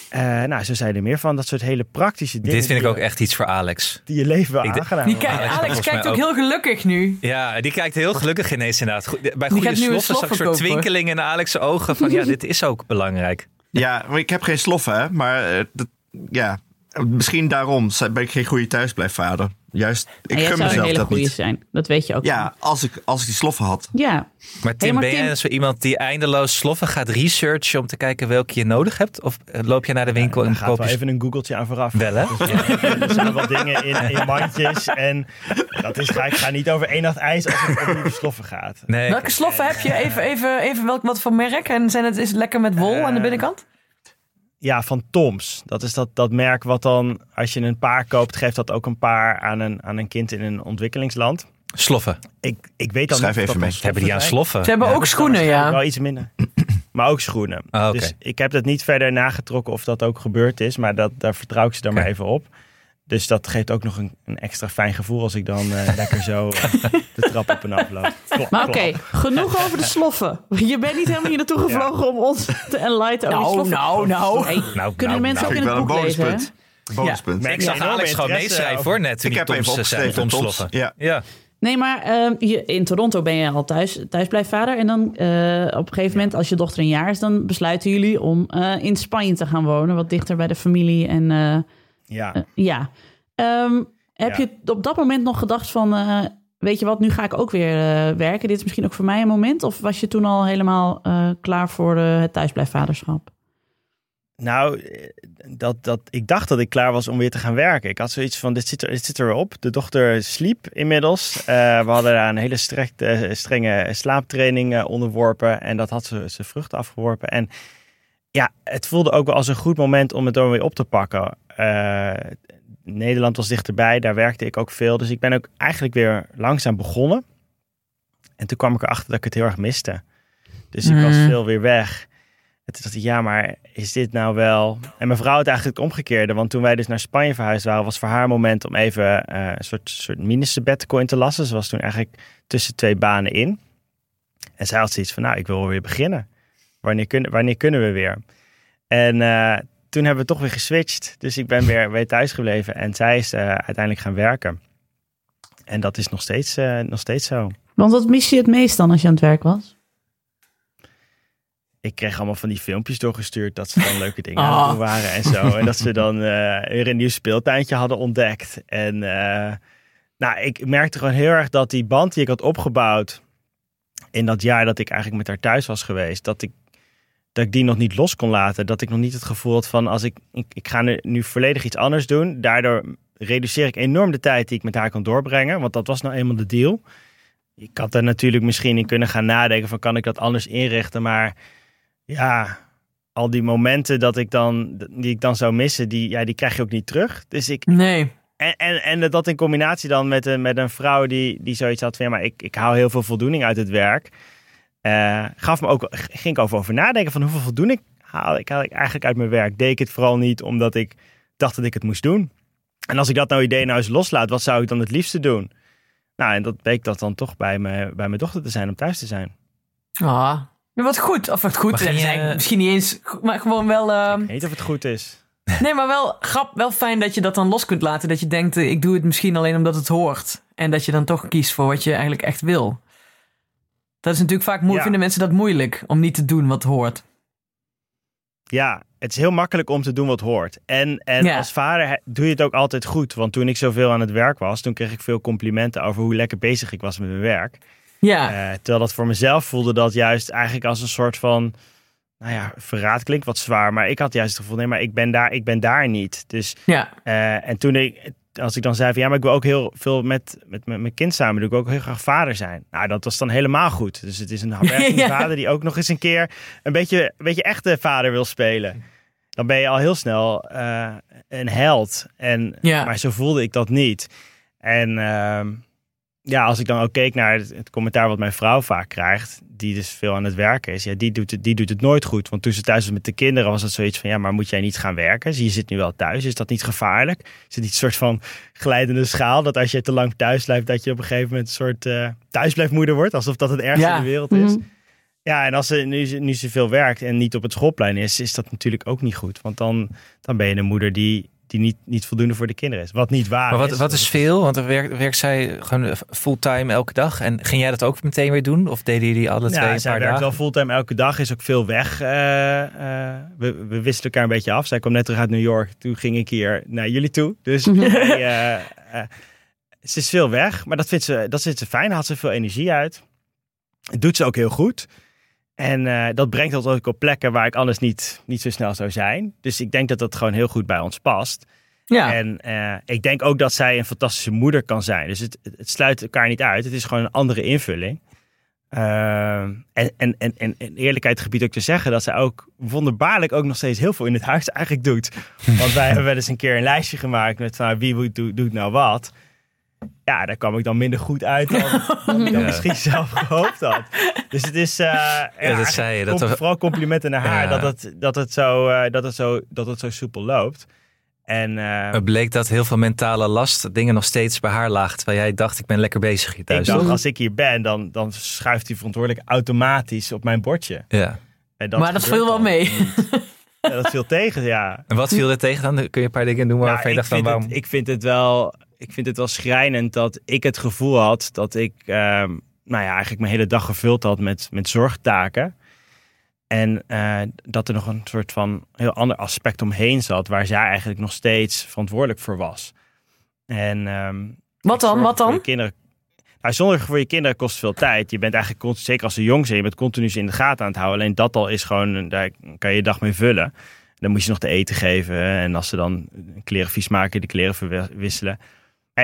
[SPEAKER 5] Eh, nou, zo zijn er meer van. Dat soort hele praktische dingen.
[SPEAKER 1] Dit vind ik ook echt iets voor Alex.
[SPEAKER 5] Die je leven wel
[SPEAKER 1] Ik de-
[SPEAKER 5] aangenaam
[SPEAKER 2] Die
[SPEAKER 1] Alex
[SPEAKER 2] Alex kijkt ook heel gelukkig nu.
[SPEAKER 1] Ja, die kijkt heel gelukkig ineens inderdaad. Goed, Bij
[SPEAKER 2] Die
[SPEAKER 1] goede sloffen zag ik een soort
[SPEAKER 2] kopen.
[SPEAKER 1] twinkeling in Alex' ogen van ja, dit is ook belangrijk.
[SPEAKER 3] Ja, maar ik heb geen sloffen, hè. Maar eh, dat, ja, misschien daarom ben ik geen goede thuisblijfvader. Juist, ik gun
[SPEAKER 4] een
[SPEAKER 3] mezelf
[SPEAKER 4] hele
[SPEAKER 3] dat
[SPEAKER 4] goede
[SPEAKER 3] niet.
[SPEAKER 4] zijn. Dat weet je ook.
[SPEAKER 3] Ja, als ik, als ik die sloffen had.
[SPEAKER 4] Ja.
[SPEAKER 1] Maar Tim,
[SPEAKER 4] maar
[SPEAKER 1] ben
[SPEAKER 4] Tim-
[SPEAKER 1] jij zo iemand die eindeloos sloffen gaat researchen om te kijken welke je nodig hebt? Of eh, loop je naar de winkel en koop
[SPEAKER 5] wel
[SPEAKER 1] je...
[SPEAKER 5] even een googeltje aan vooraf.
[SPEAKER 1] Wel, hè?
[SPEAKER 5] Er zijn wel dingen in, in mandjes. En dat is, ga, ik ga niet over één nacht ijs als het om nieuwe sloffen gaat.
[SPEAKER 1] Nee,
[SPEAKER 2] Welke sloffen heb je? Even, even, even welk, wat voor merk? En zijn het, is het lekker met wol aan de binnenkant?
[SPEAKER 5] Ja, van Toms. Dat is dat, dat merk wat dan, als je een paar koopt, geeft dat ook een paar aan een, aan een kind in een ontwikkelingsland.
[SPEAKER 1] sloffen.
[SPEAKER 5] Ik, ik weet dan
[SPEAKER 3] Schrijf
[SPEAKER 5] niet
[SPEAKER 3] even mee.
[SPEAKER 1] Hebben die aan
[SPEAKER 5] sloffen?
[SPEAKER 2] Ze hebben ook schoenen, ja.
[SPEAKER 5] Wel iets minder. Maar ook schoenen.
[SPEAKER 1] Ah.
[SPEAKER 5] Dus ik heb dat niet verder nagetrokken of dat ook gebeurd is. Maar dat, daar vertrouw ik ze dan maar even op. Dus dat geeft ook nog een, een extra fijn gevoel als ik dan eh, lekker zo eh, de trap op en af loop. Klop,
[SPEAKER 4] Maar oké, genoeg over de sloffen. Je bent niet helemaal hier naartoe gevlogen om ons te enlighten over
[SPEAKER 2] Nou,
[SPEAKER 4] sloffen.
[SPEAKER 2] nou, nou.
[SPEAKER 4] Hey,
[SPEAKER 1] Nou,
[SPEAKER 4] kunnen de
[SPEAKER 1] nou,
[SPEAKER 4] mensen
[SPEAKER 3] Vind
[SPEAKER 4] ook in het
[SPEAKER 3] een
[SPEAKER 4] boek lezen?
[SPEAKER 3] bonuspunt.
[SPEAKER 5] Ja.
[SPEAKER 1] Ik zag Alex gewoon
[SPEAKER 5] interesse
[SPEAKER 1] meeschrijven hoor net toen
[SPEAKER 3] Ik
[SPEAKER 1] die
[SPEAKER 3] heb even
[SPEAKER 1] Toms Toms. sloffen.
[SPEAKER 3] Ja.
[SPEAKER 1] Ja.
[SPEAKER 4] Nee, maar ehm, je, in Toronto ben je al thuis, thuisblijfvader. En dan eh, op een gegeven moment, als je dochter een jaar is... dan besluiten jullie om eh, in Spanje te gaan wonen. Wat dichter bij de familie. En eh,
[SPEAKER 5] Ja.
[SPEAKER 4] eh, ja. Ehm, heb
[SPEAKER 5] Ja.
[SPEAKER 4] je op dat moment nog gedacht van... eh, weet je wat, nu ga ik ook weer eh, werken. Dit is misschien ook voor mij een moment. Of was je toen al helemaal klaar voor het thuisblijfvaderschap?
[SPEAKER 5] Nou, dat, dat, ik dacht dat ik klaar was om weer te gaan werken. Ik had zoiets van, dit zit, er, dit zit erop. De dochter sliep inmiddels. We hadden daar een hele strekt, eh, strenge slaaptraining onderworpen. En dat had ze zijn vruchten afgeworpen. En ja, het voelde ook wel als een goed moment om het dan weer op te pakken. Eh, Nederland was dichterbij, daar werkte ik ook veel. Dus ik ben ook eigenlijk weer langzaam begonnen. En toen kwam ik erachter dat ik het heel erg miste. Dus ik was
[SPEAKER 2] Mm.
[SPEAKER 5] veel weer weg. En toen dacht ik, ja, maar is dit nou wel... En mijn vrouw had eigenlijk het omgekeerde. Want toen wij dus naar Spanje verhuisd waren... was voor haar een moment om even eh, een soort, soort mini-sabbatical in te lassen. Ze was toen eigenlijk tussen twee banen in. En zij had zoiets van, nou, ik wil weer beginnen. Wanneer kunnen, wanneer kunnen we weer? En eh, toen hebben we toch weer geswitcht. Dus ik ben weer, weer thuis gebleven. En zij is eh, uiteindelijk gaan werken. En dat is nog steeds, eh, nog steeds zo.
[SPEAKER 4] Want wat mis je het meest dan als je aan het werk was?
[SPEAKER 5] ik kreeg allemaal van die filmpjes doorgestuurd dat ze dan leuke dingen
[SPEAKER 2] Ah.
[SPEAKER 5] aan het doen waren en zo. En dat ze dan eh, weer een nieuw speeltuintje hadden ontdekt. En nou, ik merkte gewoon heel erg dat die band die ik had opgebouwd in dat jaar dat ik eigenlijk met haar thuis was geweest, dat ik, dat ik die nog niet los kon laten. Dat ik nog niet het gevoel had van als ik, ik, ik ga nu, nu volledig iets anders doen. Daardoor reduceer ik enorm de tijd die ik met haar kon doorbrengen. Want dat was nou eenmaal de deal. Ik had er natuurlijk misschien in kunnen gaan nadenken van kan ik dat anders inrichten. Maar ja, al die momenten dat ik dan, die ik dan zou missen, die, ja, die krijg je ook niet terug. Dus ik,
[SPEAKER 2] Nee.
[SPEAKER 5] en, en, en dat in combinatie dan met een, met een vrouw die, die zoiets had van, ja, maar ik, ik haal heel veel voldoening uit het werk. Eh, gaf me ook, ging ik over, over nadenken van hoeveel voldoening haalde ik, haalde ik eigenlijk uit mijn werk. Deed ik het vooral niet omdat ik dacht dat ik het moest doen. En als ik dat nou idee nou eens loslaat, wat zou ik dan het liefste doen? Nou, en dat bleek dat dan toch bij, me, bij mijn dochter te zijn, om thuis te zijn.
[SPEAKER 2] Ah, ja, wat goed. Of wat goed.
[SPEAKER 1] Maar ging
[SPEAKER 2] eh,
[SPEAKER 1] je-
[SPEAKER 2] misschien niet eens, maar gewoon wel... ehm,
[SPEAKER 5] Ik weet niet of het goed is.
[SPEAKER 2] Nee, maar wel grap, wel fijn dat je dat dan los kunt laten. Dat je denkt, eh, ik doe het misschien alleen omdat het hoort. En dat je dan toch kiest voor wat je eigenlijk echt wil. Dat is natuurlijk vaak moeilijk.
[SPEAKER 5] Ja.
[SPEAKER 2] Vinden mensen dat moeilijk om niet te doen wat hoort.
[SPEAKER 5] Ja, het is heel makkelijk om te doen wat hoort. En, en
[SPEAKER 2] Ja.
[SPEAKER 5] als vader doe je het ook altijd goed. Want toen ik zoveel aan het werk was, toen kreeg ik veel complimenten over hoe lekker bezig ik was met mijn werk.
[SPEAKER 2] Ja,
[SPEAKER 5] Eh, terwijl dat voor mezelf voelde dat juist eigenlijk als een soort van, nou ja, verraad klinkt wat zwaar. Maar ik had juist het gevoel, nee, maar ik ben daar, ik ben daar niet. Dus,
[SPEAKER 2] ja,
[SPEAKER 5] eh, en toen ik, als ik dan zei van ja, maar ik wil ook heel veel met, met, met mijn kind samen doen. Ik wil ook heel graag vader zijn. Nou, dat was dan helemaal goed. Dus het is een werkende
[SPEAKER 2] Ja.
[SPEAKER 5] vader die ook nog eens een keer een beetje, een beetje echte vader wil spelen. Dan ben je al heel snel eh, een held. En,
[SPEAKER 2] Ja.
[SPEAKER 5] Maar zo voelde ik dat niet. En ehm, ja, als ik dan ook keek naar het, het commentaar wat mijn vrouw vaak krijgt, die dus veel aan het werken is, ja, die doet het, die doet het nooit goed. Want toen ze thuis was met de kinderen, was het zoiets van, ja, maar moet jij niet gaan werken? Dus je zit nu wel thuis, is dat niet gevaarlijk? Is het niet een soort van glijdende schaal, dat als je te lang thuis blijft, dat je op een gegeven moment een soort eh thuisblijfmoeder wordt, alsof dat het ergste
[SPEAKER 2] Ja.
[SPEAKER 5] in de wereld is?
[SPEAKER 4] Mhm.
[SPEAKER 5] Ja, en als ze nu, ze- nu ze veel werkt en niet op het schoolplein is, is dat natuurlijk ook niet goed. Want dan, dan ben je een moeder die, die niet, niet voldoende voor de kinderen is. Wat niet waar
[SPEAKER 1] Maar wat,
[SPEAKER 5] is.
[SPEAKER 1] wat is veel? Want dan werkt, werkt zij gewoon fulltime elke dag. En ging jij dat ook meteen weer doen? Of deden jullie alle twee
[SPEAKER 5] Ja,
[SPEAKER 1] een
[SPEAKER 5] zij
[SPEAKER 1] paar
[SPEAKER 5] werkt
[SPEAKER 1] dagen?
[SPEAKER 5] wel fulltime elke dag, is ook veel weg. Eh, eh, we, we wisselen elkaar een beetje af. Zij kwam net terug uit New York. Toen ging ik hier naar jullie toe. Dus wij, eh, ze is veel weg, maar dat vindt ze, dat vindt ze fijn. Haalt ze veel energie uit. Het doet ze ook heel goed. En eh, dat brengt ons ook op plekken waar ik anders niet, niet zo snel zou zijn. Dus ik denk dat dat gewoon heel goed bij ons past.
[SPEAKER 2] ja.
[SPEAKER 5] En eh, ik denk ook dat zij een fantastische moeder kan zijn. Dus het, het sluit elkaar niet uit. Het is gewoon een andere invulling. Ehm, en, en, en, en, eerlijkheid gebied ook te zeggen dat zij ook wonderbaarlijk ook nog steeds heel veel in het huis eigenlijk doet. Want wij hebben wel eens een keer een lijstje gemaakt met van wie doet, doet nou wat. Ja, daar kwam ik dan minder goed uit dan, dan ik
[SPEAKER 1] Ja.
[SPEAKER 5] misschien zelf gehoopt had. Dus het is... eh, ja,
[SPEAKER 1] dat zei je, dat we-
[SPEAKER 5] Vooral complimenten naar haar
[SPEAKER 1] Ja.
[SPEAKER 5] dat, het, dat, het zo, eh, dat, het zo, dat het zo soepel loopt. En eh,
[SPEAKER 1] Het bleek dat heel veel mentale last dingen nog steeds bij haar lagen. Terwijl jij dacht, ik ben lekker bezig hier
[SPEAKER 5] ik
[SPEAKER 1] thuis.
[SPEAKER 5] dacht,
[SPEAKER 1] toch?
[SPEAKER 5] als ik hier ben, dan, dan schuift die verantwoordelijk automatisch op mijn bordje.
[SPEAKER 1] Ja.
[SPEAKER 5] En
[SPEAKER 2] maar dat viel wel mee.
[SPEAKER 5] dat viel tegen, ja.
[SPEAKER 1] En wat viel er tegen dan? Kun je een paar dingen doen
[SPEAKER 5] Nou,
[SPEAKER 1] waarvan je
[SPEAKER 5] ik,
[SPEAKER 1] dacht van waarom?
[SPEAKER 5] het, ik vind het wel, ik vind het wel schrijnend dat ik het gevoel had dat ik, ehm, nou ja, eigenlijk mijn hele dag gevuld had met, met zorgtaken. En eh, dat er nog een soort van heel ander aspect omheen zat, waar zij eigenlijk nog steeds verantwoordelijk voor was. En ehm,
[SPEAKER 2] Wat dan? Wat
[SPEAKER 5] voor
[SPEAKER 2] dan?
[SPEAKER 5] je kinderen. Nou, zorgen voor je kinderen kost veel tijd. Je bent eigenlijk, zeker als ze jong zijn, je bent continu ze in de gaten aan het houden. Alleen dat al is gewoon, daar kan je je dag mee vullen. Dan moet je nog te eten geven. En als ze dan kleren vies maken, de kleren verwisselen.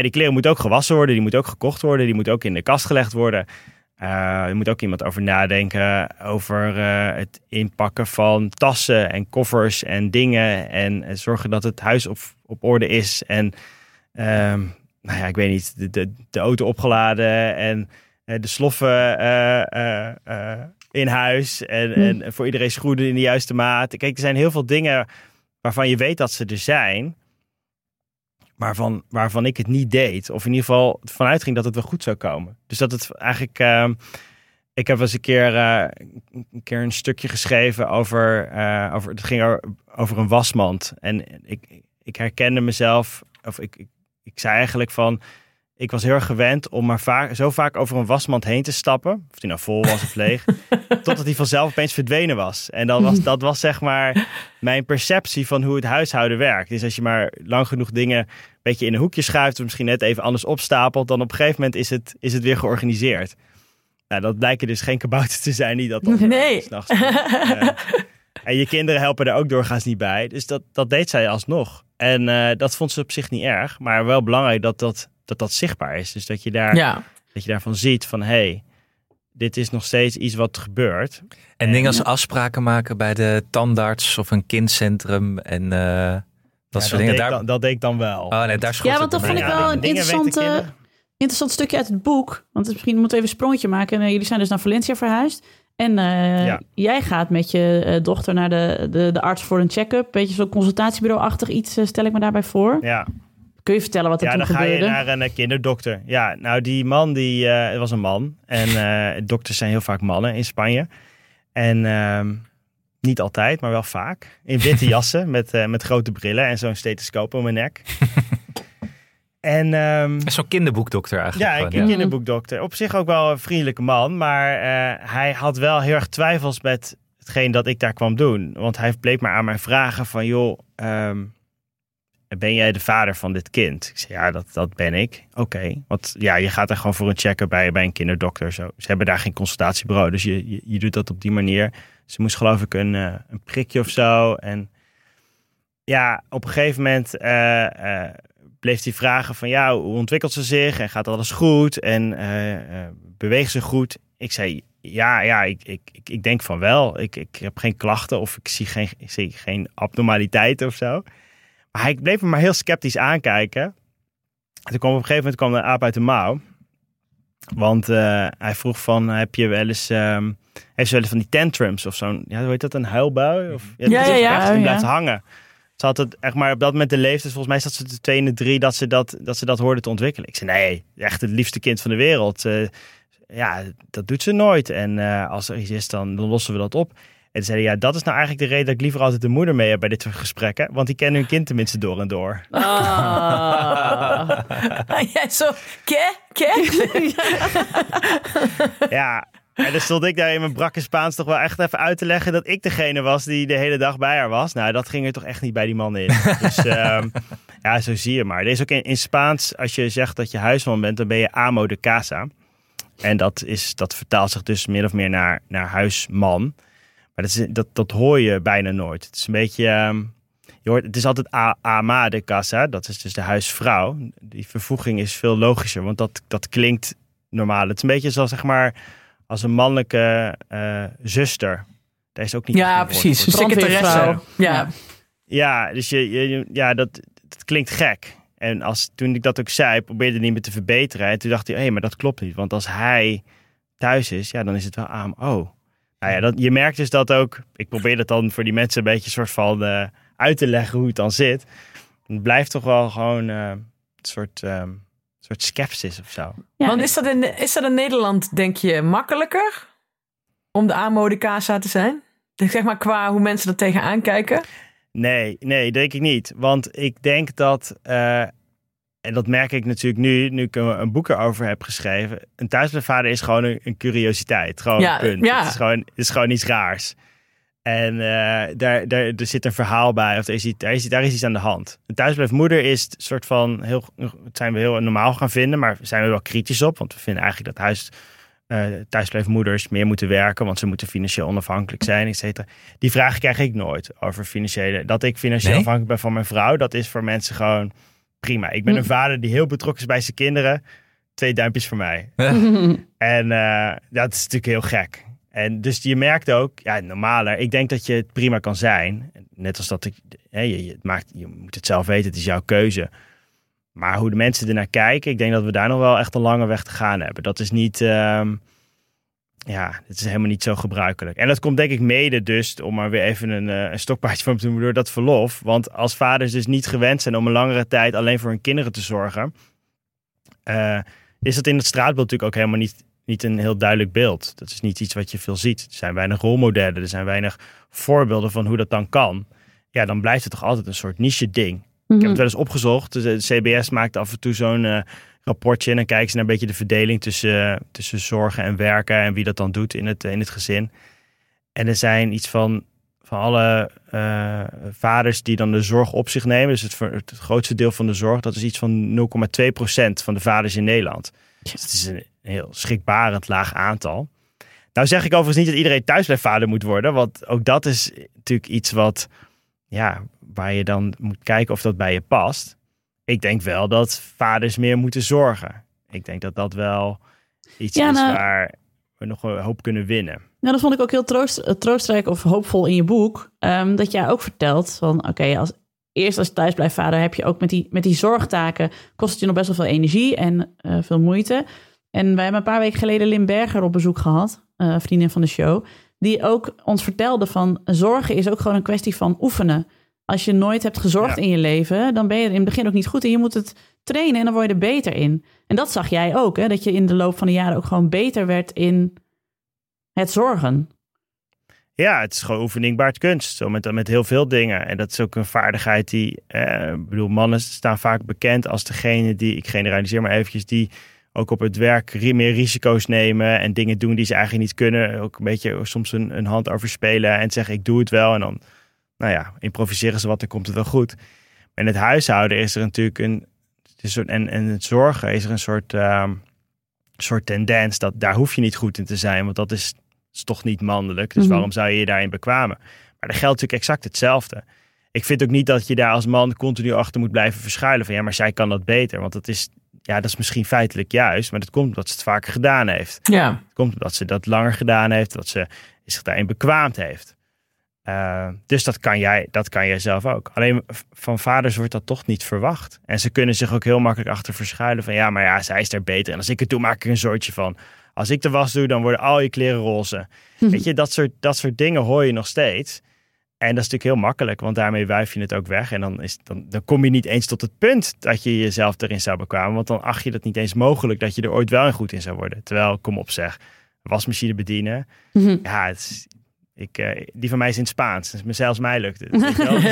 [SPEAKER 5] Die kleren moeten ook gewassen worden, die moeten ook gekocht worden, die moeten ook in de kast gelegd worden. Eh, er moet ook iemand over nadenken over eh, het inpakken van tassen en koffers en dingen. En, eh, zorgen dat het huis op, op orde is. En ehm, nou ja, ik weet niet, de, de, de auto opgeladen en de sloffen in huis. En, en voor iedereen schoenen in de juiste maat. Kijk, er zijn heel veel dingen waarvan je weet dat ze er zijn. Waarvan, waarvan ik het niet deed. Of in ieder geval vanuit ging dat het wel goed zou komen. Dus dat het eigenlijk... ehm, ik heb eens een keer, eh, een keer een stukje geschreven over, eh, over... Het ging er over een wasmand. En ik, ik herkende mezelf... Of ik, ik zei eigenlijk van... Ik was heel erg gewend om maar vaak, zo vaak over een wasmand heen te stappen. Of die nou vol was of leeg. totdat die vanzelf opeens verdwenen was. En dan was, dat was zeg maar mijn perceptie van hoe het huishouden werkt. Dus als je maar lang genoeg dingen een beetje in een hoekje schuift... of misschien net even anders opstapelt... dan op een gegeven moment is het, is het weer georganiseerd. Nou, dat blijken dus geen kabouter te zijn die dat dan
[SPEAKER 2] Nee.
[SPEAKER 5] s'nachts. Eh, en je kinderen helpen er ook doorgaans niet bij. Dus dat, dat deed zij alsnog. En eh, dat vond ze op zich niet erg. Maar wel belangrijk dat dat, dat, dat zichtbaar is. Dus dat je, daar,
[SPEAKER 2] Ja.
[SPEAKER 5] dat je daarvan ziet van... hé, hey, dit is nog steeds iets wat gebeurt.
[SPEAKER 1] En dingen als afspraken maken bij de tandarts of een kindcentrum en eh, dat
[SPEAKER 5] Ja,
[SPEAKER 1] soort
[SPEAKER 5] dat,
[SPEAKER 1] dingen.
[SPEAKER 5] deed,
[SPEAKER 1] Daar...
[SPEAKER 5] dan, dat deed ik dan wel.
[SPEAKER 1] Oh nee, daar
[SPEAKER 4] Ja, want dat vond
[SPEAKER 1] mij.
[SPEAKER 4] ik wel
[SPEAKER 5] Ja,
[SPEAKER 4] een
[SPEAKER 5] weten
[SPEAKER 4] interessant, stukje uit het boek. Want het is misschien moeten we even een sprongetje maken. En, jullie zijn dus naar Valencia verhuisd. En eh,
[SPEAKER 5] Ja.
[SPEAKER 4] jij gaat met je eh, dochter naar de, de, de arts voor een check-up. Beetje zo'n consultatiebureau-achtig iets, stel ik me daarbij voor.
[SPEAKER 5] Ja,
[SPEAKER 4] Kun je vertellen wat er
[SPEAKER 5] ja
[SPEAKER 4] toen
[SPEAKER 5] dan ga je
[SPEAKER 4] gebeurde?
[SPEAKER 5] naar een eh, kinderdokter. Ja, nou die man, die eh, het was een man. En eh, dokters zijn heel vaak mannen in Spanje. En ehm, niet altijd, maar wel vaak. In witte jassen met, eh, met grote brillen en zo'n stethoscoop om mijn nek. en ehm,
[SPEAKER 1] Zo'n kinderboekdokter eigenlijk.
[SPEAKER 5] ja, een kinderboekdokter. Op zich ook wel een vriendelijke man. Maar eh, hij had wel heel erg twijfels met hetgeen dat ik daar kwam doen. Want hij bleef maar aan mij vragen van... joh, ehm, ben jij de vader van dit kind? Ik zei, ja, dat, dat ben ik. Oké, want ja, je gaat er gewoon voor een check-up bij, bij een kinderdokter. Zo. Ze hebben daar geen consultatiebureau, dus je, je, je doet dat op die manier. Ze moest geloof ik een, eh, een prikje of zo. En ja, op een gegeven moment eh, eh, bleef hij vragen van... ja, hoe ontwikkelt ze zich en gaat alles goed en beweegt ze goed? Ik zei, ja, ja ik, ik, ik, ik denk van wel. Ik, ik heb geen klachten of ik zie geen, ik zie geen abnormaliteiten of zo. Hij bleef me maar heel sceptisch aankijken. En toen kwam op een gegeven moment kwam de aap uit de mouw. Want eh, hij vroeg van, heb je wel eens, ehm, heeft ze wel eens van die tantrums of zo'n, ja, hoe heet dat, een huilbui? Of,
[SPEAKER 2] Ja, ja, ja.
[SPEAKER 5] blijft hangen. Ze had het echt maar op dat moment de leeftijd, volgens mij zat ze de twee en de drie, dat ze dat, dat, ze dat hoorde te ontwikkelen. Ik zei, nee, echt het liefste kind van de wereld. Eh, ja, dat doet ze nooit. En eh, als er iets is, dan, dan lossen we dat op. En toen zei hij, ja, dat is nou eigenlijk de reden dat ik liever altijd de moeder mee heb bij dit soort gesprekken. Want die kennen hun kind tenminste door en door.
[SPEAKER 4] Ah.
[SPEAKER 2] ja, zo, ke, ke.
[SPEAKER 5] Ja, en dan stond ik daar in mijn brakke Spaans toch wel echt even uit te leggen dat ik degene was die de hele dag bij haar was. Nou, dat ging er toch echt niet bij die man in. Dus ehm, ja, zo zie je maar. Er is ook in, in Spaans, als je zegt dat je huisman bent, dan ben je amo de casa. En dat, is, dat vertaalt zich dus meer of meer naar, naar huisman. Maar dat, is, dat, dat hoor je bijna nooit. Het is een beetje... ehm, je hoort, het is altijd a- ama de casa, dat is dus de huisvrouw. Die vervoeging is veel logischer, want dat, dat klinkt normaal. Het is een beetje zoals zeg maar als een mannelijke eh, zuster. Daar is ook niet
[SPEAKER 2] Ja, precies. Secretaresse. Ja.
[SPEAKER 5] Ja, dus je, je- ja, dat, dat klinkt gek. En als, toen ik dat ook zei, probeerde hij niet meer te verbeteren. En toen dacht hij, hé, maar dat klopt niet. Want als hij thuis is, ja, dan is het wel aan. Nou ja, dat, je merkt dus dat ook. Ik probeer dat dan voor die mensen een beetje soort van eh, uit te leggen hoe het dan zit. Het blijft toch wel gewoon eh, een soort, ehm, soort skepsis of zo.
[SPEAKER 4] Ja,
[SPEAKER 2] Want is dat, in, is dat in Nederland, denk je, makkelijker om de aanmode casa te zijn? Zeg maar qua hoe mensen er tegenaan kijken.
[SPEAKER 5] Nee, nee, denk ik niet. Want ik denk dat, eh, en dat merk ik natuurlijk nu, nu ik een, een boek erover heb geschreven. Een thuisblijfvader is gewoon een, een curiositeit. Gewoon
[SPEAKER 2] Ja,
[SPEAKER 5] een punt.
[SPEAKER 2] ja.
[SPEAKER 5] Het, is gewoon, het is gewoon iets raars. En eh, daar, daar, er zit een verhaal bij, of er is iets, daar, is, daar is iets aan de hand. Een thuisblijfmoeder is het soort van heel, het zijn we heel normaal gaan vinden, maar zijn we wel kritisch op. Want we vinden eigenlijk dat huis, eh thuisblijfmoeders meer moeten werken, want ze moeten financieel onafhankelijk zijn, et cetera. Die vraag krijg ik nooit over financiële. Dat ik financieel
[SPEAKER 1] Nee?
[SPEAKER 5] afhankelijk ben van mijn vrouw, dat is voor mensen gewoon prima. Ik ben een vader die heel betrokken is bij zijn kinderen. Twee duimpjes voor mij. En eh, dat is natuurlijk heel gek. En dus je merkt ook, ja, normaler. Ik denk dat je het prima kan zijn. Net als dat ik, hè, je, maakt, je moet het zelf weten, het is jouw keuze. Maar hoe de mensen ernaar kijken, ik denk dat we daar nog wel echt een lange weg te gaan hebben. Dat is niet, ehm, ja, het is helemaal niet zo gebruikelijk. En dat komt denk ik mede dus, om maar weer even een, eh, een stokpaardje van te doen, door dat verlof. Want als vaders dus niet gewend zijn om een langere tijd alleen voor hun kinderen te zorgen, eh, is dat in het straatbeeld natuurlijk ook helemaal niet, niet een heel duidelijk beeld. Dat is niet iets wat je veel ziet. Er zijn weinig rolmodellen, er zijn weinig voorbeelden van hoe dat dan kan. Ja, dan blijft het toch altijd een soort niche ding. Ik heb het wel eens opgezocht. De CBS maakt af en toe zo'n eh, rapportje. En dan kijken ze naar een beetje de verdeling tussen, tussen zorgen en werken. En wie dat dan doet in het, in het gezin. En er zijn iets van, van alle eh, vaders die dan de zorg op zich nemen. Dus het, het grootste deel van de zorg. Dat is iets van 0,2% van de vaders in Nederland. Dus het is een heel schrikbarend laag aantal. Nou zeg ik overigens niet dat iedereen thuisblijfvader moet worden. Want ook dat is natuurlijk iets wat, ja, waar je dan moet kijken of dat bij je past. Ik denk wel dat vaders meer moeten zorgen. Ik denk dat dat wel iets
[SPEAKER 4] Ja,
[SPEAKER 5] is
[SPEAKER 4] nou-
[SPEAKER 5] waar we nog een hoop kunnen winnen.
[SPEAKER 4] Nou, dat vond ik ook heel troost, eh, troostrijk of hoopvol in je boek. ehm, dat jij ook vertelt van, oké, als eerst als thuisblijfvader heb je ook met die, met die zorgtaken... kost het je nog best wel veel energie en eh, veel moeite. En wij hebben een paar weken geleden Lim Berger op bezoek gehad. eh, vriendin van de show, die ook ons vertelde van zorgen is ook gewoon een kwestie van oefenen. Als je nooit hebt gezorgd
[SPEAKER 5] Ja.
[SPEAKER 4] in je leven, dan ben je er in het begin ook niet goed en je moet het trainen en dan word je er beter in. En dat zag jij ook, hè? dat je in de loop van de jaren ook gewoon beter werd in het zorgen.
[SPEAKER 5] Ja, het is gewoon oefening baart kunst. Zo met, met heel veel dingen. En dat is ook een vaardigheid die... Eh, ik bedoel, mannen staan vaak bekend als degene die... Ik generaliseer maar eventjes. Die ook op het werk meer risico's nemen. En dingen doen die ze eigenlijk niet kunnen. Ook een beetje soms een, een hand overspelen. En zeggen ik doe het wel. En dan, nou ja, improviseren ze wat. Dan komt het wel goed. Maar in het huishouden is er natuurlijk een... En, en het zorgen is er een soort... ehm, soort tendens dat daar hoef je niet goed in te zijn, want dat is, is toch niet mannelijk. Dus
[SPEAKER 4] Mhm.
[SPEAKER 5] waarom zou je je daarin bekwamen? Maar er geldt natuurlijk exact hetzelfde. Ik vind ook niet dat je daar als man continu achter moet blijven verschuilen van ja, maar zij kan dat beter, want dat is ja, dat is misschien feitelijk juist, maar dat komt omdat ze het vaker gedaan heeft.
[SPEAKER 2] Ja.
[SPEAKER 5] Het komt omdat ze dat langer gedaan heeft, dat ze zich daarin bekwaamd heeft. Eh, dus dat kan, jij, dat kan jij zelf ook. Alleen van vaders wordt dat toch niet verwacht. En ze kunnen zich ook heel makkelijk achter verschuilen van ja, maar ja, zij is daar beter. En als ik het doe, maak ik er een soortje van. Als ik de was doe, dan worden al je kleren roze. Weet je, dat soort, dat soort dingen hoor je nog steeds. En dat is natuurlijk heel makkelijk, want daarmee wuif je het ook weg. En dan, is, dan, dan kom je niet eens tot het punt dat je jezelf erin zou bekwamen. Want dan acht je dat niet eens mogelijk dat je er ooit wel in goed in zou worden. Terwijl, kom op zeg, wasmachine bedienen.
[SPEAKER 4] Mhm.
[SPEAKER 5] Ja, het is, ik, eh, die van mij is in het Spaans. Dus zelfs mij lukt het. weet je wel. Ik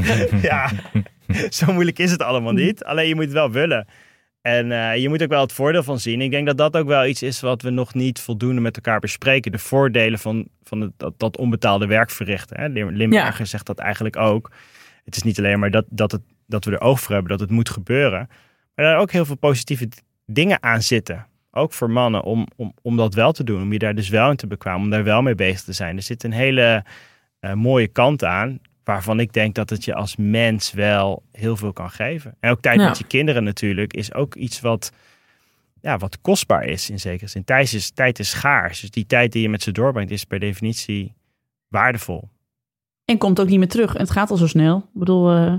[SPEAKER 5] bedoel, eh, ja, zo moeilijk is het allemaal niet. Alleen je moet het wel willen. En eh, je moet ook wel het voordeel van zien. Ik denk dat dat ook wel iets is wat we nog niet voldoende met elkaar bespreken. De voordelen van, van het, dat, dat onbetaalde werk verrichten. Hè? Lim- Limburger zegt dat eigenlijk ook. Het is niet alleen maar dat, dat, het, dat we er oog voor hebben dat het moet gebeuren. Maar daar ook heel veel positieve dingen aan zitten. Ook voor mannen om, om, om dat wel te doen. Om je daar dus wel in te bekwamen. Om daar wel mee bezig te zijn. Er zit een hele eh, mooie kant aan. Waarvan ik denk dat het je als mens wel heel veel kan geven. En ook tijd
[SPEAKER 2] Ja.
[SPEAKER 5] met je kinderen natuurlijk is ook iets wat, ja, wat kostbaar is in zekere zin. Tijd is, tijd is schaars. Dus die tijd die je met ze doorbrengt is per definitie waardevol.
[SPEAKER 4] En komt ook niet meer terug. En het gaat al zo snel. Ik bedoel, eh,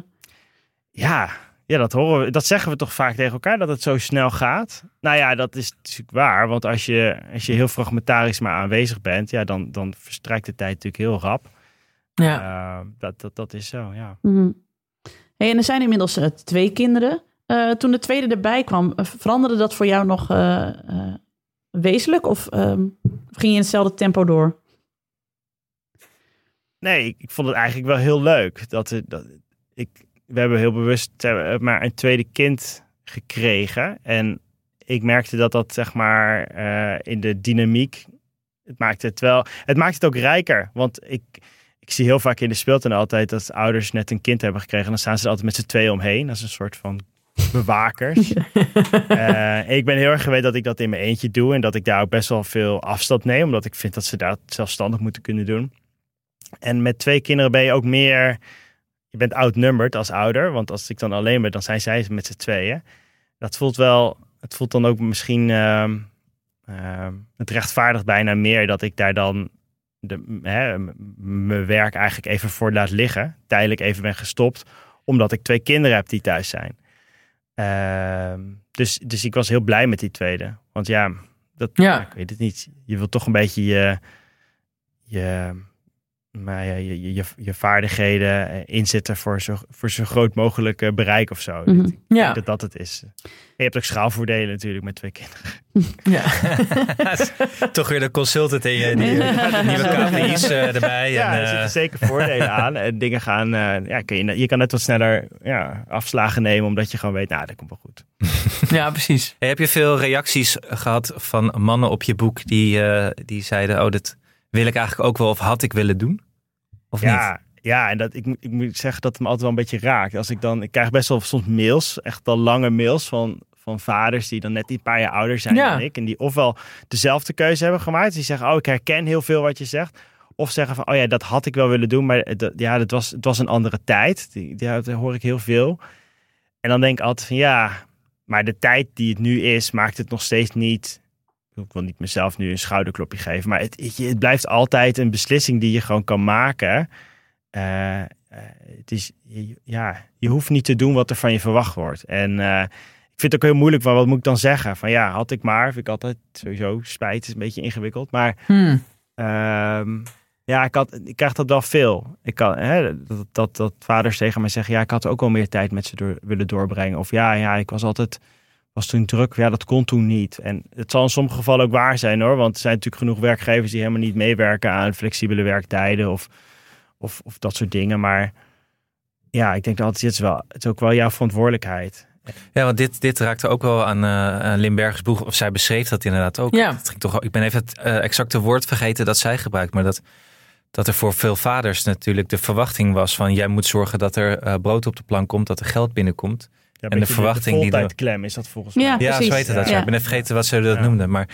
[SPEAKER 5] Ja, ja dat, horen we, dat zeggen we toch vaak tegen elkaar, dat het zo snel gaat. Nou ja, dat is natuurlijk waar. Want als je, als je heel fragmentarisch maar aanwezig bent, ja, dan, dan verstrijkt de tijd natuurlijk heel rap.
[SPEAKER 2] Ja.
[SPEAKER 5] Eh, dat, dat, dat is zo, ja.
[SPEAKER 4] mhm. hey, en er zijn inmiddels eh, twee kinderen. Eh, toen de tweede erbij kwam, veranderde dat voor jou nog wezenlijk? Of ehm, of ging je in hetzelfde tempo door?
[SPEAKER 5] Nee, ik, ik vond het eigenlijk wel heel leuk. Dat, dat ik, we hebben heel bewust eh, maar een tweede kind gekregen. En ik merkte dat dat zeg maar eh, in de dynamiek. Het maakte het wel. Het maakt het ook rijker. Want ik, ik zie heel vaak in de speeltuin altijd dat ouders net een kind hebben gekregen. En dan staan ze er altijd met z'n tweeën omheen. Dat is een soort van bewakers. Eh, ik ben heel erg gewend dat ik dat in mijn eentje doe. En dat ik daar ook best wel veel afstand neem. Omdat ik vind dat ze dat zelfstandig moeten kunnen doen. En met twee kinderen ben je ook meer. Je bent outnumbered als ouder. Want als ik dan alleen ben, dan zijn zij met z'n tweeën. Dat voelt wel. Het voelt dan ook misschien. ehm, ehm, het rechtvaardigt bijna meer dat ik daar dan. De, hè, mijn werk eigenlijk even voor laat liggen. Tijdelijk even ben gestopt. Omdat ik twee kinderen heb die thuis zijn. Ehm, dus, dus ik was heel blij met die tweede. Want ja, dat,
[SPEAKER 2] Ja.
[SPEAKER 5] ik weet het niet. Je wilt toch een beetje je, je, maar ja, je, je, vaardigheden eh, inzetten voor zo, voor zo groot mogelijk eh, bereik of zo.
[SPEAKER 4] Mhm.
[SPEAKER 2] Ja.
[SPEAKER 5] dat dat het is. Je hebt ook schaalvoordelen natuurlijk met twee kinderen.
[SPEAKER 2] ja.
[SPEAKER 1] Toch weer de consultant in je. Die, de nieuwe KPI's eh, erbij.
[SPEAKER 5] Ja,
[SPEAKER 1] en,
[SPEAKER 5] er
[SPEAKER 1] eh,
[SPEAKER 5] zitten zeker voordelen aan. En dingen gaan, eh, ja, kun je, je kan net wat sneller ja, afslagen nemen, omdat je gewoon weet, nou, dat komt wel goed.
[SPEAKER 2] ja, precies.
[SPEAKER 1] Hey, heb je veel reacties gehad van mannen op je boek die, eh, die zeiden: Oh, dat wil ik eigenlijk ook wel of had ik willen doen? Of niet?
[SPEAKER 5] Ja, ja en dat, ik, moet- ik moet zeggen dat het me altijd wel een beetje raakt. Als ik dan, ik krijg best wel soms mails, echt al lange mails van, van vaders die dan net een paar jaar ouder zijn
[SPEAKER 2] Ja.
[SPEAKER 5] dan ik. En die ofwel dezelfde keuze hebben gemaakt. Die zeggen, oh, ik herken heel veel wat je zegt. Of zeggen van, oh ja, dat had ik wel willen doen, maar dat, ja, dat was, het was een andere tijd. Die, die, dat hoor ik heel veel. En dan denk ik altijd van, ja, maar de tijd die het nu is, maakt het nog steeds niet... Ik wil niet mezelf nu een schouderklopje geven, maar het, het, blijft altijd een beslissing die je gewoon kan maken. Eh, eh, het is, je- ja, je hoeft niet te doen wat er van je verwacht wordt. En eh, ik vind het ook heel moeilijk van wat moet ik dan zeggen? Van ja, had ik maar. Vind ik altijd sowieso spijt, is een beetje ingewikkeld. Maar
[SPEAKER 2] Hmm.
[SPEAKER 5] Ehm, ja, ik, had, ik krijg dat wel veel. Ik kan, hè, dat, dat, dat vaders tegen mij zeggen, ja, ik had ook wel meer tijd met ze door, willen doorbrengen. Of ja, ja, ik was altijd, was toen druk. Ja, dat kon toen niet. En het zal in sommige gevallen ook waar zijn hoor. Want er zijn natuurlijk genoeg werkgevers die helemaal niet meewerken aan flexibele werktijden of, of, of dat soort dingen. Maar ja, ik denk dat het is, wel, het is ook wel jouw verantwoordelijkheid.
[SPEAKER 1] Ja, want dit, dit raakte ook wel aan eh Limbergers boeg. Of zij beschreef dat inderdaad ook.
[SPEAKER 2] Ja.
[SPEAKER 1] Het ging toch, ik ben even het eh, exacte woord vergeten dat zij gebruikt. Maar dat, dat er voor veel vaders natuurlijk de verwachting was van... jij moet zorgen dat er eh, brood op de plank komt, dat er geld binnenkomt.
[SPEAKER 5] Ja,
[SPEAKER 1] En de verwachting die
[SPEAKER 5] de klem is dat volgens mij.
[SPEAKER 4] Ja.
[SPEAKER 1] Ja,
[SPEAKER 4] precies.
[SPEAKER 1] zo heette dat. Ja.
[SPEAKER 4] Ja.
[SPEAKER 1] Ik ben even vergeten wat ze dat
[SPEAKER 5] Ja.
[SPEAKER 1] noemden. Maar,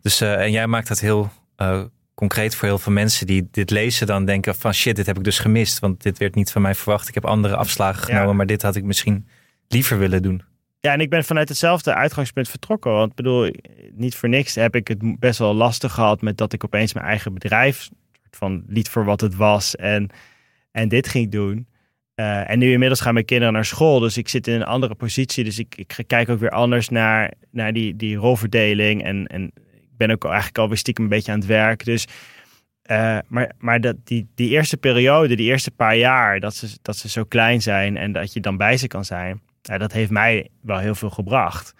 [SPEAKER 1] dus, eh, en jij maakt dat heel eh, concreet voor heel veel mensen die dit lezen. Dan denken van shit, dit heb ik dus gemist. Want dit werd niet van mij verwacht. Ik heb andere afslagen
[SPEAKER 5] Ja.
[SPEAKER 1] genomen. Maar dit had ik misschien liever willen doen.
[SPEAKER 5] Ja, en ik ben vanuit hetzelfde uitgangspunt vertrokken. Want ik bedoel, niet voor niks heb ik het best wel lastig gehad met dat ik opeens mijn eigen bedrijf soort van liet voor wat het was en, en dit ging doen. Eh, en nu inmiddels gaan mijn kinderen naar school, dus ik zit in een andere positie. Dus ik, ik kijk ook weer anders naar, naar die, die rolverdeling. En, en ik ben ook eigenlijk alweer stiekem een beetje aan het werk. Dus, eh, maar maar dat, die, die eerste periode, die eerste paar jaar, dat ze, dat ze zo klein zijn en dat je dan bij ze kan zijn. Dat heeft mij wel heel veel gebracht.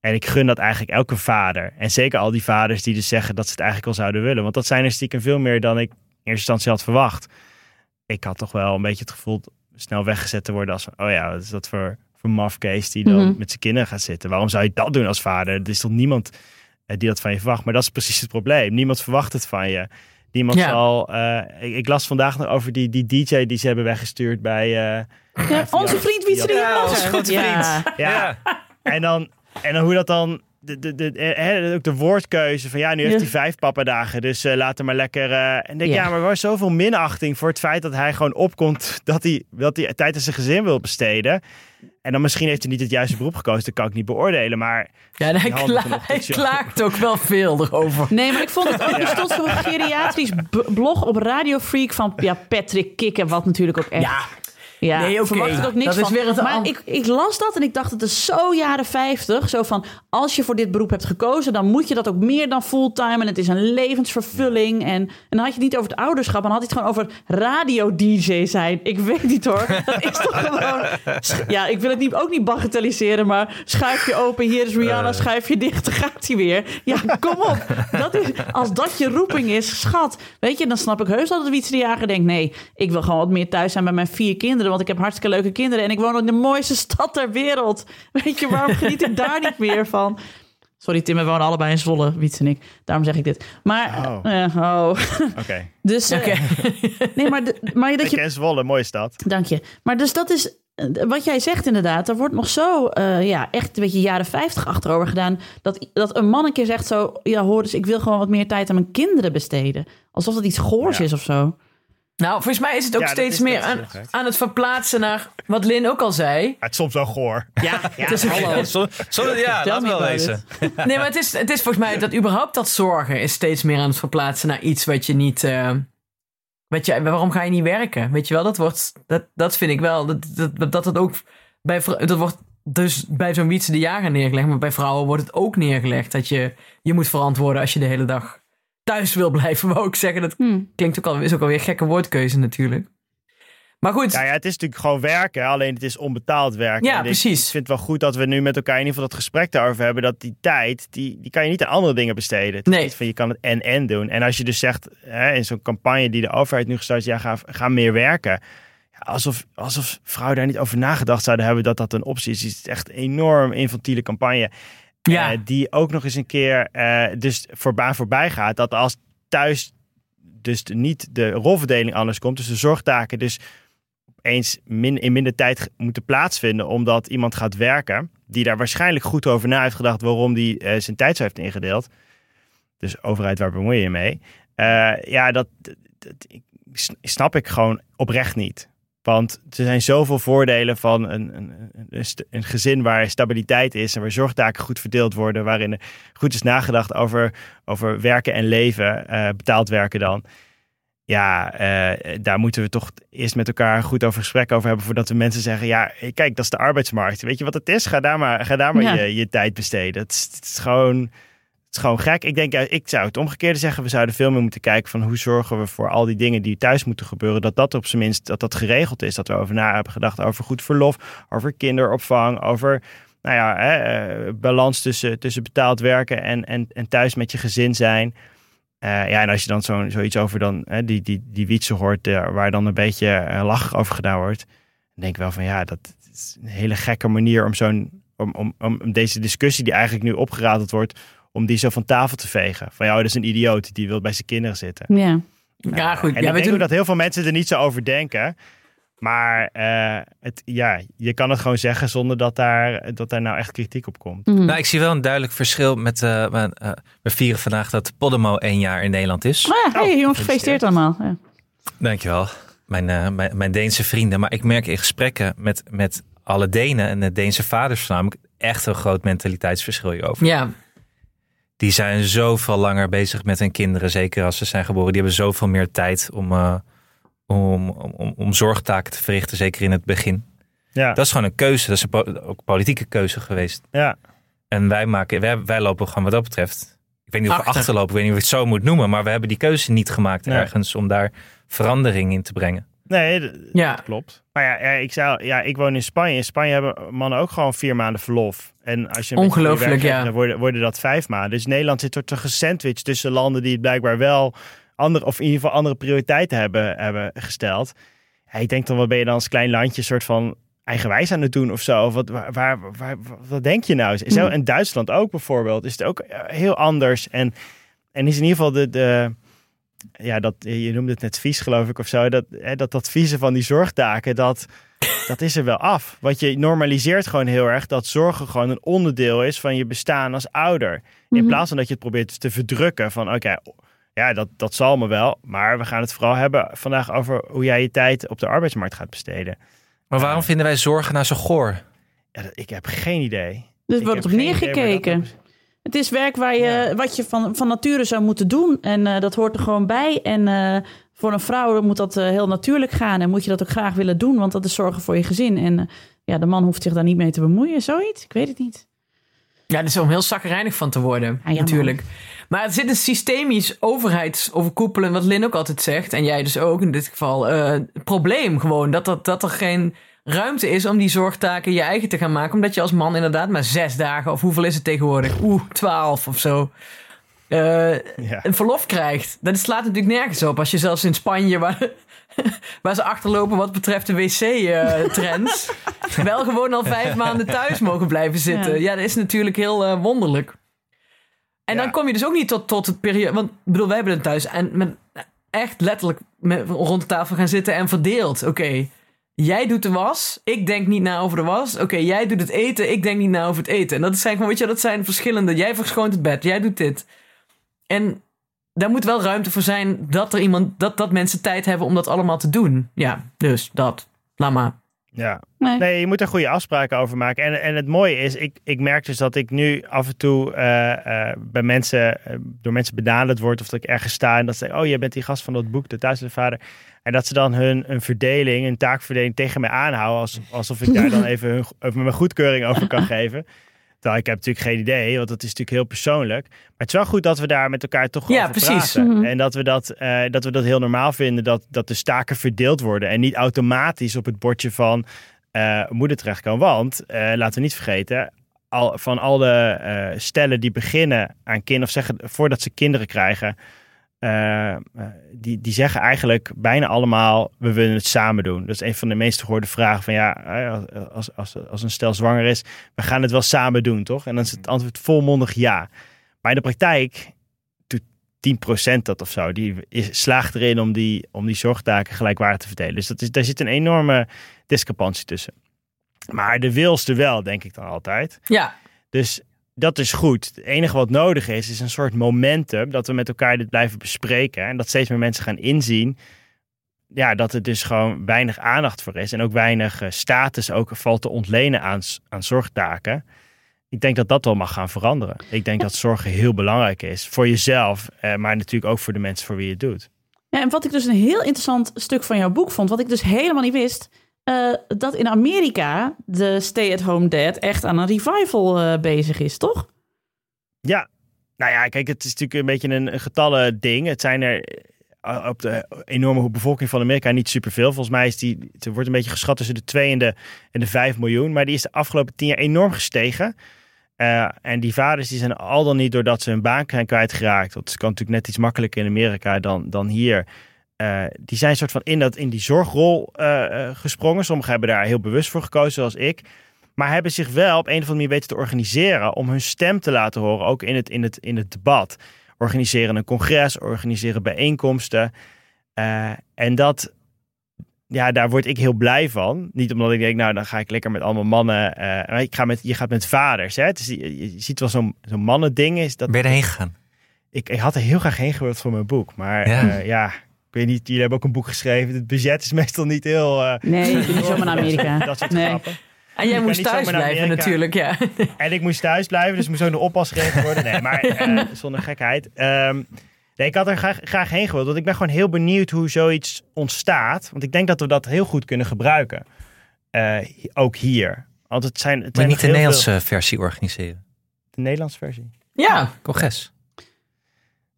[SPEAKER 5] En ik gun dat eigenlijk elke vader. En zeker al die vaders die dus zeggen dat ze het eigenlijk wel zouden willen. Want dat zijn er stiekem veel meer dan ik in eerste instantie had verwacht. Ik had toch wel een beetje het gevoel snel weggezet te worden als van, oh ja, wat is dat voor, voor mafkees die dan
[SPEAKER 4] Mhm.
[SPEAKER 5] met zijn kinderen gaat zitten. Waarom zou je dat doen als vader? Er is toch niemand eh, die dat van je verwacht. Maar dat is precies het probleem. Niemand verwacht het van je. Niemand
[SPEAKER 2] Ja.
[SPEAKER 5] zal... eh, ik, ik las vandaag nog over die, die DJ die ze hebben weggestuurd bij... eh,
[SPEAKER 4] Ja, onze vriend Wietse
[SPEAKER 1] onze goede
[SPEAKER 4] Ja.
[SPEAKER 5] ja, en dan, en dan hoe dat dan. De, de, de, eh, ook de woordkeuze van ja, nu heeft
[SPEAKER 4] Ja.
[SPEAKER 5] hij vijf papadagen, dus eh laat hem maar lekker. eh, en denk,
[SPEAKER 4] Ja.
[SPEAKER 5] ja. maar er was zoveel minachting voor het feit dat hij gewoon opkomt dat hij, dat hij tijd aan zijn gezin wil besteden. En dan misschien heeft hij niet het juiste beroep gekozen, dat kan ik niet beoordelen. Maar
[SPEAKER 2] Ja, en hij, kla- klaagt ook wel veel erover.
[SPEAKER 4] Nee, maar ik vond het ook. Er stond zo'n geriatrisch blog op Radio Freak van ja, Patrick Kikken, wat natuurlijk ook echt.
[SPEAKER 2] Ja,
[SPEAKER 4] Ja,
[SPEAKER 2] Nee, oké.
[SPEAKER 4] verwacht er ook niks
[SPEAKER 2] Dat is
[SPEAKER 4] van.
[SPEAKER 2] weer het
[SPEAKER 4] maar
[SPEAKER 2] an-
[SPEAKER 4] ik, ik las dat en ik dacht, het is zo jaren 50. Zo van, als je voor dit beroep hebt gekozen, dan moet je dat ook meer dan fulltime. En het is een levensvervulling. En, en dan had je het niet over het ouderschap, dan had je het gewoon over radio-dj zijn. Ik weet niet hoor. Dat is toch gewoon... Ja, ik wil het niet, ook niet bagatelliseren, maar schuif je open, hier is Rihanna, schuif je dicht, dan gaat hij weer. Ja, kom op. Dat is, als dat je roeping is, schat. Weet je, dan snap ik heus dat het Wietse de Jager denkt, nee, ik wil gewoon wat meer thuis zijn bij mijn vier kinderen, want ik heb hartstikke leuke kinderen en ik woon in de mooiste stad ter wereld. Weet je, waarom geniet ik daar niet meer van? Sorry Tim, we wonen allebei in Zwolle, Wietse en ik. Daarom zeg ik dit. Maar,
[SPEAKER 5] Oh.
[SPEAKER 4] eh, oh.
[SPEAKER 5] oké.
[SPEAKER 4] Dus, eh,
[SPEAKER 2] Oké.
[SPEAKER 4] nee, maar, de- maar dat
[SPEAKER 5] Ik
[SPEAKER 4] je
[SPEAKER 5] ken Zwolle, mooie stad.
[SPEAKER 4] Dank je. Maar dus dat is eh, wat jij zegt inderdaad. Er wordt nog zo, eh, ja, echt een beetje jaren 50 achterover gedaan. Dat, dat een man een keer zegt zo, ja hoor eens, ik wil gewoon wat meer tijd aan mijn kinderen besteden. Alsof dat iets goors
[SPEAKER 5] Ja.
[SPEAKER 4] is of zo.
[SPEAKER 2] Nou, volgens mij is het ook
[SPEAKER 5] Ja, dat
[SPEAKER 2] steeds meer
[SPEAKER 5] dat
[SPEAKER 2] aan, het verplaatsen naar wat Lin ook al zei.
[SPEAKER 5] Het is soms wel goor.
[SPEAKER 4] Ja,
[SPEAKER 2] Het is hallo.
[SPEAKER 1] Ja, zo, zo, ja
[SPEAKER 4] me
[SPEAKER 1] wel lezen.
[SPEAKER 2] Nee, maar het is, het is volgens mij dat überhaupt dat zorgen is steeds meer aan het verplaatsen naar iets wat je niet. eh, wat je, waarom ga je niet werken? Weet je wel, dat wordt. Dat, dat vind ik wel. Dat, dat, dat het ook bij. Dat wordt dus bij zo'n Wietse de Jager neergelegd. Maar bij vrouwen wordt het ook neergelegd. Dat je je moet verantwoorden als je de hele dag thuis wil blijven. Wou ik zeggen. Dat
[SPEAKER 4] Hm.
[SPEAKER 2] klinkt ook al, is ook alweer een gekke woordkeuze natuurlijk. Maar goed.
[SPEAKER 5] Ja, ja, het is natuurlijk gewoon werken, alleen het is onbetaald werken.
[SPEAKER 2] Ja,
[SPEAKER 5] En
[SPEAKER 2] precies.
[SPEAKER 5] Ik vind het wel goed dat we nu met elkaar in ieder geval dat gesprek daarover hebben. Dat die tijd, die, die kan je niet aan andere dingen besteden. Het is
[SPEAKER 2] Nee.
[SPEAKER 5] niet van je kan het en-en doen. En als je dus zegt, hè, in zo'n campagne die de overheid nu gestart is, ja, ga, ga meer werken. Ja, alsof, alsof vrouwen daar niet over nagedacht zouden hebben dat dat een optie is. Het is echt een enorm infantiele campagne.
[SPEAKER 2] Ja.
[SPEAKER 5] Eh, die ook nog eens een keer eh, dus voorbij gaat. Dat als thuis dus niet de rolverdeling anders komt. Dus de zorgtaken dus opeens min, in minder tijd moeten plaatsvinden. Omdat iemand gaat werken. Die daar waarschijnlijk goed over na heeft gedacht waarom die eh, zijn tijd zo heeft ingedeeld. Dus overheid, waar bemoei je mee? Ja, dat, dat, dat- snap ik gewoon oprecht niet. Want er zijn zoveel voordelen van een, een, een- een, gezin waar stabiliteit is en waar zorgtaken goed verdeeld worden, waarin goed is nagedacht over, over werken en leven, eh, betaald werken dan. ja, eh, daar moeten we toch eerst met elkaar goed over gesprek over hebben. Voordat we mensen zeggen: ja, kijk, dat is de arbeidsmarkt. Weet je wat het is? Ga daar maar, ga daar maar
[SPEAKER 4] Ja.
[SPEAKER 5] je, je tijd besteden. Het is, het is gewoon. Het is gewoon gek. Ik denk, ik zou het omgekeerde zeggen. We zouden veel meer moeten kijken van hoe zorgen we voor al die dingen die thuis moeten gebeuren. Dat dat op zijn minst dat dat geregeld is. Dat we over na hebben gedacht over goed verlof, over kinderopvang, over nou ja, hè, eh, balans tussen, tussen betaald werken en, en, en thuis met je gezin zijn. Eh, ja, en als je dan zo, zoiets over dan, hè, die, die, die wietsen hoort, eh, waar dan een beetje lachig over gedaan wordt, dan denk ik wel van ja, dat is een hele gekke manier om zo'n om, om, om deze discussie die eigenlijk nu opgeradeld wordt, om die zo van tafel te vegen. Van ja, dat is een idioot die wil bij zijn kinderen zitten.
[SPEAKER 4] Ja.
[SPEAKER 2] Ja, goed.
[SPEAKER 5] En
[SPEAKER 2] Ja,
[SPEAKER 5] ik denk
[SPEAKER 2] doen...
[SPEAKER 5] dat heel veel mensen er niet zo over denken. Maar eh, het, ja, je kan het gewoon zeggen zonder dat daar, dat daar nou echt kritiek op komt.
[SPEAKER 4] Mhm.
[SPEAKER 1] Nou, ik zie wel een duidelijk verschil met... eh, mijn, eh, we vieren vandaag dat Podemo één jaar in Nederland is.
[SPEAKER 4] Ah, ja, hey,
[SPEAKER 5] Oh,
[SPEAKER 4] jongens, gefeliciteerd allemaal. Ja.
[SPEAKER 1] Dankjewel. Mijn, eh, mijn, mijn Deense vrienden. Maar ik merk in gesprekken met, met alle Denen en de Deense vaders voornamelijk echt een groot mentaliteitsverschil hierover.
[SPEAKER 2] Ja,
[SPEAKER 1] Die zijn zoveel langer bezig met hun kinderen, zeker als ze zijn geboren. Die hebben zoveel meer tijd om, eh, om, om, om, om zorgtaken te verrichten, zeker in het begin.
[SPEAKER 5] Ja,
[SPEAKER 1] Dat is gewoon een keuze. Dat is een po- ook politieke keuze geweest.
[SPEAKER 5] ja.
[SPEAKER 1] En wij, maken, wij, wij lopen gewoon wat dat betreft. Ik weet niet of we
[SPEAKER 2] Achter.
[SPEAKER 1] achterlopen, ik weet niet of ik het zo moet noemen. Maar we hebben die keuze niet gemaakt
[SPEAKER 5] Nee.
[SPEAKER 1] ergens om daar verandering in te brengen.
[SPEAKER 5] Nee, d-
[SPEAKER 2] ja.
[SPEAKER 5] dat klopt. Maar ja, ja, ik, zou, ja, ik woon in Spanje. In Spanje hebben mannen ook gewoon vier maanden verlof. En als je
[SPEAKER 2] Ongelooflijk, ja.
[SPEAKER 5] Dan worden, worden dat vijf maanden. Dus Nederland zit er te gesandwiched tussen landen die het blijkbaar wel andere, of in ieder geval andere prioriteiten hebben, hebben gesteld. Ja, ik denk dan, wat ben je dan als klein landje soort van eigenwijs aan het doen of zo? Of wat, waar, waar, waar- wat denk je nou? Zo,
[SPEAKER 2] Hmm.
[SPEAKER 5] in Duitsland ook bijvoorbeeld is het ook heel anders. En, en is in ieder geval de, de ja, dat, je noemde het net vies geloof ik of zo, dat hè, dat, dat vieze van die zorgtaken, dat, dat is er wel af. Want je normaliseert gewoon heel erg dat zorgen gewoon een onderdeel is van je bestaan als ouder. In
[SPEAKER 4] Mhm.
[SPEAKER 5] plaats van dat je het probeert te verdrukken van oké, ja, dat, dat zal me wel, maar we gaan het vooral hebben vandaag over hoe jij je tijd op de arbeidsmarkt gaat besteden.
[SPEAKER 1] Maar waarom vinden wij zorgen nou zo goor?
[SPEAKER 5] Ja, dat- ik heb geen idee.
[SPEAKER 4] Dus wordt op neergekeken. Het is werk waar je, wat je van, van nature zou moeten doen. En eh, dat hoort er gewoon bij. En eh, voor een vrouw moet dat eh, heel natuurlijk gaan. En moet je dat ook graag willen doen. Want dat is zorgen voor je gezin. En ja, de man hoeft zich daar niet mee te bemoeien. Zoiets? Ik weet het niet.
[SPEAKER 2] Ja, dat is om heel zagrijnig van te worden,
[SPEAKER 4] ja,
[SPEAKER 2] natuurlijk. Maar er zit een systemisch overheidsoverkoepelen, wat Lin ook altijd zegt, en jij dus ook in dit geval, probleem gewoon. Dat, dat, dat er geen ruimte is om die zorgtaken je eigen te gaan maken. Omdat je als man inderdaad maar zes dagen, of hoeveel is het tegenwoordig? Oeh, twaalf of zo. eh,
[SPEAKER 5] Ja.
[SPEAKER 2] een verlof krijgt. Dat slaat natuurlijk nergens op. Als je zelfs in Spanje, waar, waar ze achterlopen wat betreft de wc-trends, wel gewoon al vijf maanden thuis mogen blijven zitten.
[SPEAKER 4] Ja.
[SPEAKER 2] Ja, dat is natuurlijk heel eh, wonderlijk. En
[SPEAKER 5] Ja.
[SPEAKER 2] dan kom je dus ook niet tot, tot het periode. Want ik bedoel, wij hebben het thuis en met, echt letterlijk met, rond de tafel gaan zitten en verdeeld. Oké, jij doet de was, ik denk niet na over de was. Oké, jij doet het eten, ik denk niet na over het eten. En dat zijn gewoon, weet je, dat zijn verschillende. Jij verschoont het bed, jij doet dit. En daar moet wel ruimte voor zijn dat er iemand, dat, dat mensen tijd hebben om dat allemaal te doen. Ja, dus dat. Laat maar.
[SPEAKER 5] Ja.
[SPEAKER 4] Nee.
[SPEAKER 5] Nee, je moet er goede afspraken over maken. En, en het mooie is, ik, ik merk dus dat ik nu af en toe eh, eh, bij mensen, eh, door mensen benaderd word. Of dat ik ergens sta en dat ze zeggen, oh, jij bent die gast van dat boek, De Thuisende Vader. En dat ze dan hun een verdeling, een taakverdeling tegen mij aanhouden. Als, alsof ik daar dan even, hun, even mijn goedkeuring over kan geven. Terwijl ik heb natuurlijk geen idee, want dat is natuurlijk heel persoonlijk. Maar het is wel goed dat we daar met elkaar toch
[SPEAKER 2] Ja,
[SPEAKER 5] over
[SPEAKER 2] precies.
[SPEAKER 5] praten.
[SPEAKER 4] Mhm.
[SPEAKER 5] En dat we dat, eh, dat we dat heel normaal vinden, dat, dat de staken verdeeld worden. En niet automatisch op het bordje van eh, moeder terechtkomen. Want, eh, laten we niet vergeten, al, van al de stellen die beginnen aan kinderen, of zeggen voordat ze kinderen krijgen, eh, eh, die, die zeggen eigenlijk bijna allemaal, we willen het samen doen. Dat is een van de meest gehoorde vragen van ja, eh, als, als, als een stel zwanger is, we gaan het wel samen doen, toch? En dan is het antwoord volmondig ja. Maar in de praktijk doet 10% dat of zo. Die is, slaagt erin om die, om die zorgtaken gelijkwaardig te verdelen. Dus dat is, daar zit een enorme discrepantie tussen. Maar de wil is er wel, denk ik dan altijd.
[SPEAKER 2] Ja,
[SPEAKER 5] Dus dat is goed. Het enige wat nodig is, is een soort momentum dat we met elkaar dit blijven bespreken. En dat steeds meer mensen gaan inzien. Ja, dat er dus gewoon weinig aandacht voor is. En ook weinig eh, status ook valt te ontlenen aan, aan zorgtaken. Ik denk dat dat wel mag gaan veranderen. Ik denk dat zorgen heel belangrijk is. Voor jezelf, eh, maar natuurlijk ook voor de mensen voor wie je het doet.
[SPEAKER 4] Ja, en wat ik dus een heel interessant stuk van jouw boek vond, wat ik dus helemaal niet wist, eh, dat in Amerika de stay-at-home dad echt aan een revival eh, bezig is, toch?
[SPEAKER 5] Ja, nou ja, kijk, het is natuurlijk een beetje een, getallen ding. Het zijn er eh, op de enorme bevolking van Amerika niet superveel. Volgens mij is die, het wordt een beetje geschat tussen de 2 en de, en de 5 miljoen. Maar die is de afgelopen 10 jaar enorm gestegen. En die vaders die zijn al dan niet doordat ze hun baan zijn kwijtgeraakt. Dat kan natuurlijk net iets makkelijker in Amerika dan, dan hier. Eh, die zijn soort van in, dat, in die zorgrol eh, eh, gesprongen. Sommigen hebben daar heel bewust voor gekozen, zoals ik. Maar hebben zich wel op een of andere manier weten te organiseren om hun stem te laten horen, ook in het, in het, in het debat. Organiseren een congres, organiseren bijeenkomsten. En dat, ja, daar word ik heel blij van. Niet omdat ik denk, nou, dan ga ik lekker met allemaal mannen. ik ga met, je gaat met vaders. Hè? Is, je, je ziet wel zo'n zo'n mannending. Is dat,
[SPEAKER 1] Ben je erheen gegaan?
[SPEAKER 5] ik, ik had er heel graag heen gewild voor mijn boek. Maar
[SPEAKER 1] ja
[SPEAKER 5] ik weet niet, jullie hebben ook een boek geschreven. Het budget is meestal niet heel... eh,
[SPEAKER 4] Nee, je kunt niet zomaar naar Amerika.
[SPEAKER 5] dat soort
[SPEAKER 4] Nee.
[SPEAKER 5] grappen.
[SPEAKER 2] En jij moest thuis blijven natuurlijk, ja.
[SPEAKER 5] En ik moest thuis blijven, dus moest ook de oppas geregeld worden. Nee, maar eh, zonder gekheid. Ehm, nee, ik had er graag, graag heen gewild. Want ik ben gewoon heel benieuwd hoe zoiets ontstaat. Want ik denk dat we dat heel goed kunnen gebruiken. Eh, ook hier. Want het zijn, het
[SPEAKER 1] Maar
[SPEAKER 5] zijn
[SPEAKER 1] niet de Nederlandse versie organiseren.
[SPEAKER 5] de Nederlandse versie.
[SPEAKER 2] Ja,
[SPEAKER 1] Congres.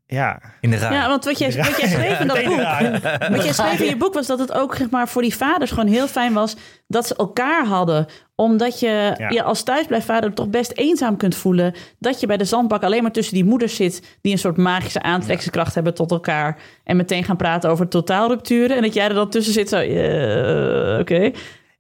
[SPEAKER 5] Ja.
[SPEAKER 1] In de.
[SPEAKER 4] Ja, want wat jij, wat jij schreef in dat boek, wat jij schreef in je boek was dat het ook zeg maar, voor die vaders gewoon heel fijn was dat ze elkaar hadden. Omdat je
[SPEAKER 5] Ja.
[SPEAKER 4] je als thuisblijfvader toch best eenzaam kunt voelen. Dat je bij de zandbak alleen maar tussen die moeders zit die een soort magische aantrekkingskracht hebben tot elkaar. En meteen gaan praten over totaalrupturen. En dat jij er dan tussen zit zo, eh, oké.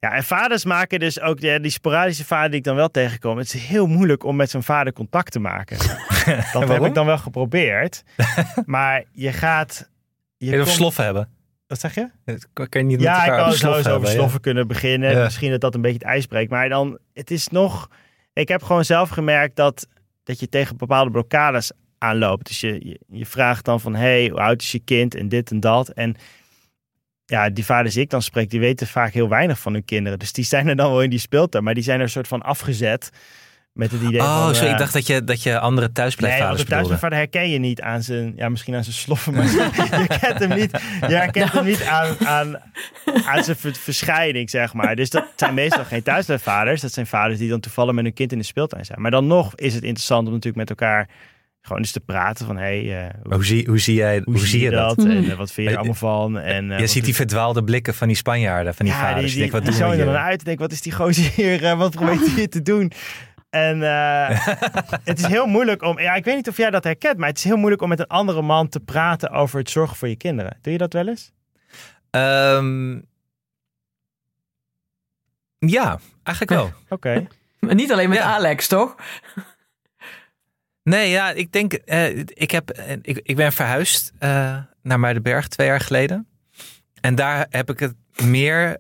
[SPEAKER 5] Ja, en vaders maken dus ook, ja, die sporadische vader die ik dan wel tegenkom. Het is heel moeilijk om met zijn vader contact te maken. dat heb ik dan wel geprobeerd. maar je gaat... Je komt-
[SPEAKER 1] sloffen hebben?
[SPEAKER 5] Wat zeg je?
[SPEAKER 1] Kan je niet met
[SPEAKER 5] Ja, ik kan
[SPEAKER 1] over
[SPEAKER 5] over
[SPEAKER 1] ja?
[SPEAKER 5] sloffen kunnen beginnen.
[SPEAKER 1] Ja.
[SPEAKER 5] Misschien dat dat een beetje het ijs breekt. Maar dan, het is nog... Ik heb gewoon zelf gemerkt dat, dat je tegen bepaalde blokkades aanloopt. Dus je, je, je vraagt dan van, hey, hoe oud is je kind? En dit en dat. En ja, die vaders die ik dan spreek, die weten vaak heel weinig van hun kinderen. Dus die zijn er dan wel in die speeltuin. Maar die zijn er een soort van afgezet met het idee
[SPEAKER 1] Oh,
[SPEAKER 5] van...
[SPEAKER 1] zo,
[SPEAKER 5] eh,
[SPEAKER 1] ik dacht dat je, dat je andere
[SPEAKER 5] Nee,
[SPEAKER 1] thuisblijfvaders
[SPEAKER 5] de
[SPEAKER 1] bedoelde.
[SPEAKER 5] thuisvader herken je niet aan zijn, ja, misschien aan zijn sloffen, maar je herkent hem niet, je herkent hem niet aan, aan, aan zijn ver- verschijning, zeg maar. Dus dat zijn meestal geen thuisblijfvaders, dat zijn vaders die dan toevallig met hun kind in de speeltuin zijn. Maar dan nog is het interessant om natuurlijk met elkaar gewoon eens te praten van, hey, eh, hoe,
[SPEAKER 1] Hoe zie, hoe zie, jij, hoe zie je dat?
[SPEAKER 5] En eh, wat vind je er allemaal van? En, eh,
[SPEAKER 1] je ziet die verdwaalde blikken van die Spanjaarden, van die
[SPEAKER 5] ja,
[SPEAKER 1] vaders.
[SPEAKER 5] die,
[SPEAKER 1] Die, denken, wat
[SPEAKER 5] die
[SPEAKER 1] doen
[SPEAKER 5] zo
[SPEAKER 1] we
[SPEAKER 5] er dan uit. Ik denk, wat is die gozer hier? eh, wat probeert hij hier te doen? En eh, het is heel moeilijk om... Ja, ik weet niet of jij dat herkent, maar het is heel moeilijk om met een andere man te praten over het zorgen voor je kinderen. Doe je dat wel eens?
[SPEAKER 1] Ehm, ja, eigenlijk wel.
[SPEAKER 5] Oké.
[SPEAKER 2] maar niet alleen met
[SPEAKER 1] Ja.
[SPEAKER 2] Alex, toch?
[SPEAKER 1] Nee, ja, ik denk, eh, ik, heb, eh, ik, ik ben verhuisd eh, naar Muidenberg twee jaar geleden. En daar heb ik het meer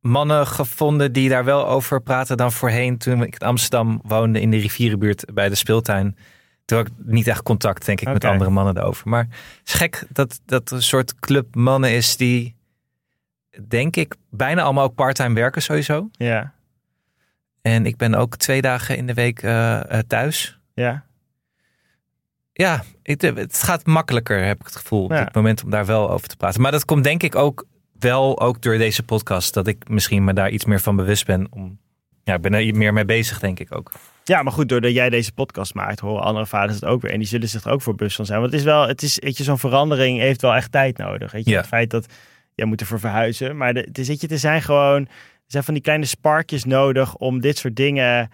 [SPEAKER 1] mannen gevonden die daar wel over praten dan voorheen toen ik in Amsterdam woonde in de rivierenbuurt bij de speeltuin. Toen had ik niet echt contact, denk ik, met andere mannen daarover. Maar het is gek dat dat een soort club mannen is die, denk ik, bijna allemaal ook parttime werken sowieso.
[SPEAKER 5] Ja.
[SPEAKER 1] En ik ben ook twee dagen in de week thuis.
[SPEAKER 5] Ja.
[SPEAKER 1] Ja, het, gaat makkelijker, heb ik het gevoel, op
[SPEAKER 5] Ja.
[SPEAKER 1] dit moment om daar wel over te praten. Maar dat komt denk ik ook wel ook door deze podcast, dat ik misschien me daar iets meer van bewust ben. Om, ja, ik ben er meer mee bezig, denk ik ook.
[SPEAKER 5] Ja, maar goed, doordat jij deze podcast maakt, horen andere vaders het ook weer. En die zullen zich er ook voor bewust van zijn. Want het is wel, het is, weet je, zo'n verandering heeft wel echt tijd nodig. Weet je,
[SPEAKER 1] Ja.
[SPEAKER 5] het feit dat jij moet ervoor verhuizen. Maar de, het is, weet je, er zijn gewoon, er zijn van die kleine sparkjes nodig om dit soort dingen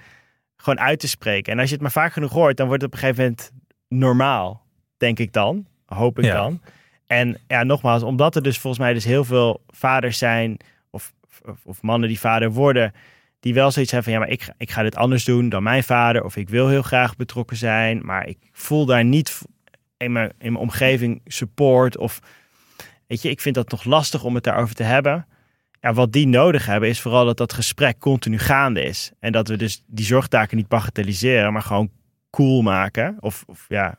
[SPEAKER 5] gewoon uit te spreken. En als je het maar vaak genoeg hoort, dan wordt het op een gegeven moment normaal, denk ik dan. Hoop ik
[SPEAKER 1] Ja.
[SPEAKER 5] dan. En ja, nogmaals, omdat er dus volgens mij dus heel veel vaders zijn, of, of, of mannen die vader worden, die wel zoiets hebben van ja, maar ik, ga- ik ga dit anders doen dan mijn vader. Of ik wil heel graag betrokken zijn, maar ik voel daar niet in mijn, in mijn omgeving support. Of weet je, ik vind dat nog lastig om het daarover te hebben. Ja, wat die nodig hebben is vooral dat dat gesprek continu gaande is. En dat we dus die zorgtaken niet bagatelliseren, maar gewoon cool maken. Of, of ja,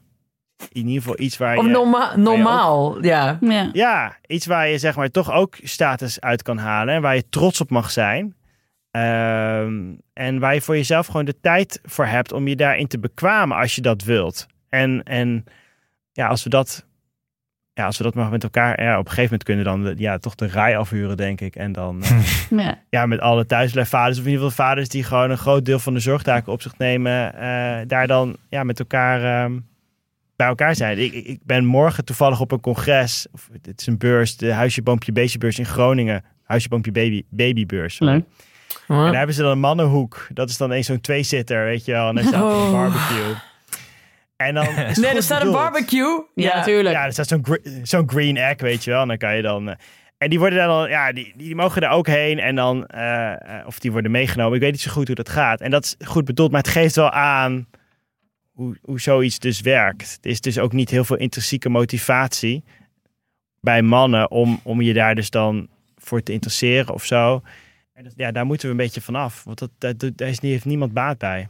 [SPEAKER 5] in ieder geval iets waar
[SPEAKER 2] Of
[SPEAKER 5] je...
[SPEAKER 2] norma normaal, ja.
[SPEAKER 4] Ja.
[SPEAKER 5] Ja, iets waar je zeg maar toch ook status uit kan halen. En waar je trots op mag zijn. Ehm, en waar je voor jezelf gewoon de tijd voor hebt om je daarin te bekwamen als je dat wilt. En, en ja, als we dat ja, als we dat maar met elkaar ja, op een gegeven moment kunnen dan ja, toch de rij afhuren, denk ik. En dan eh,
[SPEAKER 4] Ja.
[SPEAKER 5] ja, met alle thuisblijfvaders, of in ieder geval vaders die gewoon een groot deel van de zorgtaken op zich nemen, eh, daar dan ja, met elkaar ehm, bij elkaar zijn. Ik, ik- ben morgen toevallig op een congres, of het is een beurs, de Huisje Boompje Beestjebeurs in Groningen. Huisje Boompje Baby, Babybeurs.
[SPEAKER 4] Leuk.
[SPEAKER 5] En daar hebben ze dan een mannenhoek. Dat is dan eens zo'n tweezitter, weet je wel. En dan staat er een
[SPEAKER 2] Oh.
[SPEAKER 5] barbecue. En dan
[SPEAKER 2] Nee, er staat een barbecue.
[SPEAKER 4] Ja, natuurlijk.
[SPEAKER 5] Ja, er staat zo'n gre- zo'n green egg, weet je wel. En dan kan je dan... eh, en die worden daar dan, ja, die, die mogen er ook heen. En dan, eh, eh, of die worden meegenomen. Ik weet niet zo goed hoe dat gaat. En dat is goed bedoeld, maar het geeft wel aan hoe, hoe zoiets dus werkt. Er is dus ook niet heel veel intrinsieke motivatie bij mannen om, om je daar dus dan voor te interesseren of zo. En dat, ja, daar moeten we een beetje vanaf. Want dat, dat, daar is, niet- heeft niemand baat bij.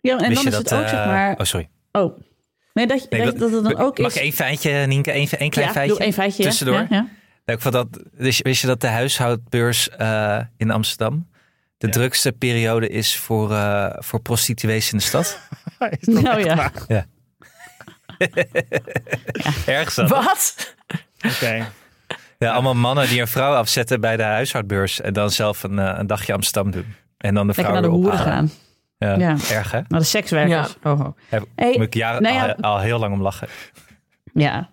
[SPEAKER 4] Ja, en
[SPEAKER 1] Wist
[SPEAKER 4] dan is
[SPEAKER 1] dat,
[SPEAKER 4] het ook, zeg maar...
[SPEAKER 1] Oh, sorry.
[SPEAKER 4] Oh. Nee, dat,
[SPEAKER 1] Nee,
[SPEAKER 4] dat, dat het dan ook
[SPEAKER 1] Mag
[SPEAKER 4] is...
[SPEAKER 1] ik één feitje, Nienke? Één, één klein
[SPEAKER 4] ja,
[SPEAKER 1] feitje?
[SPEAKER 4] doe één feitje. ja.
[SPEAKER 1] tussendoor?
[SPEAKER 4] Ja, ja.
[SPEAKER 1] Ja, ik vond dat, wist, je- wist je dat de huishoudbeurs eh, in Amsterdam de
[SPEAKER 5] Ja.
[SPEAKER 1] drukste periode is voor, eh, voor prostituees in de stad?
[SPEAKER 5] Is dat
[SPEAKER 4] Nou
[SPEAKER 5] echt
[SPEAKER 4] ja.
[SPEAKER 5] waar?
[SPEAKER 1] Erg zo.
[SPEAKER 2] Wat?
[SPEAKER 5] Oké.
[SPEAKER 1] Ja, allemaal mannen die een vrouw afzetten bij de huishoudbeurs en dan zelf een, eh, een dagje Amsterdam doen. En dan de
[SPEAKER 4] Lekker
[SPEAKER 1] vrouw
[SPEAKER 4] naar de hoeren gaan.
[SPEAKER 1] Ja,
[SPEAKER 4] Ja.
[SPEAKER 1] Erg hè?
[SPEAKER 4] Naar de sekswerkers. Oh, oh.
[SPEAKER 1] Daar
[SPEAKER 4] Hey,
[SPEAKER 1] moet ik jaren,
[SPEAKER 4] nou ja.
[SPEAKER 1] al, al heel lang om lachen.
[SPEAKER 4] Ja.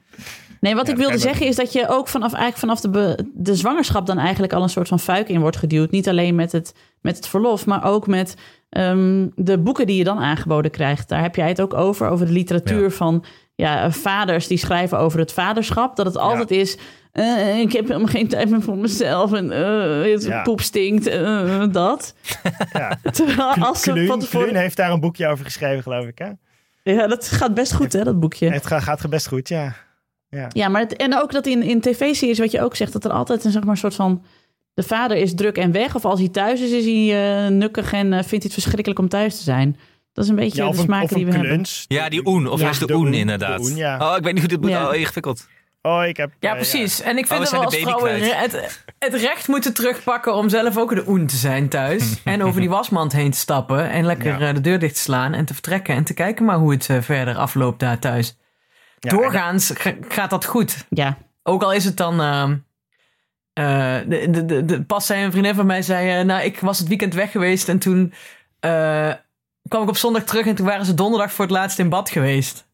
[SPEAKER 4] Nee, wat
[SPEAKER 5] Ja,
[SPEAKER 4] ik wilde zeggen is dat je ook vanaf, eigenlijk vanaf de, be- de zwangerschap dan eigenlijk al een soort van fuik in wordt geduwd. Niet alleen met het, met het verlof, maar ook met ehm, de boeken die je dan aangeboden krijgt. Daar heb jij het ook over, over de literatuur
[SPEAKER 1] Ja.
[SPEAKER 4] van ja, vaders die schrijven over het vaderschap. Dat het altijd is, eh, ik heb helemaal geen tijd meer voor mezelf en eh, het
[SPEAKER 5] Ja.
[SPEAKER 4] poep stinkt, eh, dat.
[SPEAKER 5] Ja.
[SPEAKER 4] Terwijl als ze van
[SPEAKER 5] Kluun,
[SPEAKER 4] tevoren...
[SPEAKER 5] Kluun heeft daar een boekje over geschreven, geloof ik. Hè?
[SPEAKER 4] Ja, dat gaat best goed hè, dat boekje.
[SPEAKER 5] Het gaat, gaat best goed, ja. ja.
[SPEAKER 4] Ja, maar het, en ook dat in, in tv-series, wat je ook zegt, dat er altijd een, zeg maar, soort van. De vader is druk en weg. Of als hij thuis is, is hij nukkig en vindt hij het verschrikkelijk om thuis te zijn. Dat is een beetje
[SPEAKER 5] Ja,
[SPEAKER 4] de
[SPEAKER 5] een, of
[SPEAKER 4] die we
[SPEAKER 5] een
[SPEAKER 4] hebben.
[SPEAKER 1] Ja, die oen. Of
[SPEAKER 4] Ja.
[SPEAKER 1] is de, oen, inderdaad.
[SPEAKER 5] de oen, ja.
[SPEAKER 1] Oh, ik weet niet hoe dit moet.
[SPEAKER 4] Ja.
[SPEAKER 1] Oh, ingewikkeld.
[SPEAKER 5] Oh, ik heb...
[SPEAKER 2] Ja, precies. En ik
[SPEAKER 1] Oh,
[SPEAKER 2] vind
[SPEAKER 1] we
[SPEAKER 2] dat we
[SPEAKER 1] zijn
[SPEAKER 2] als vrouwen het, het recht moeten terugpakken om zelf ook de oen te zijn thuis. en over die wasmand heen te stappen en lekker
[SPEAKER 5] Ja.
[SPEAKER 2] eh, de deur dicht te slaan en te vertrekken. En te kijken maar hoe het eh, verder afloopt daar thuis.
[SPEAKER 5] ja,
[SPEAKER 2] Doorgaans ga- gaat dat goed.
[SPEAKER 4] Ja,
[SPEAKER 2] Ook al is het dan. ehm, eh, de, de, de, de- pas zei een vriendin van mij: zei, Nou, ik was het weekend weg geweest en toen eh, kwam ik op zondag terug en toen waren ze donderdag voor het laatst in bad geweest.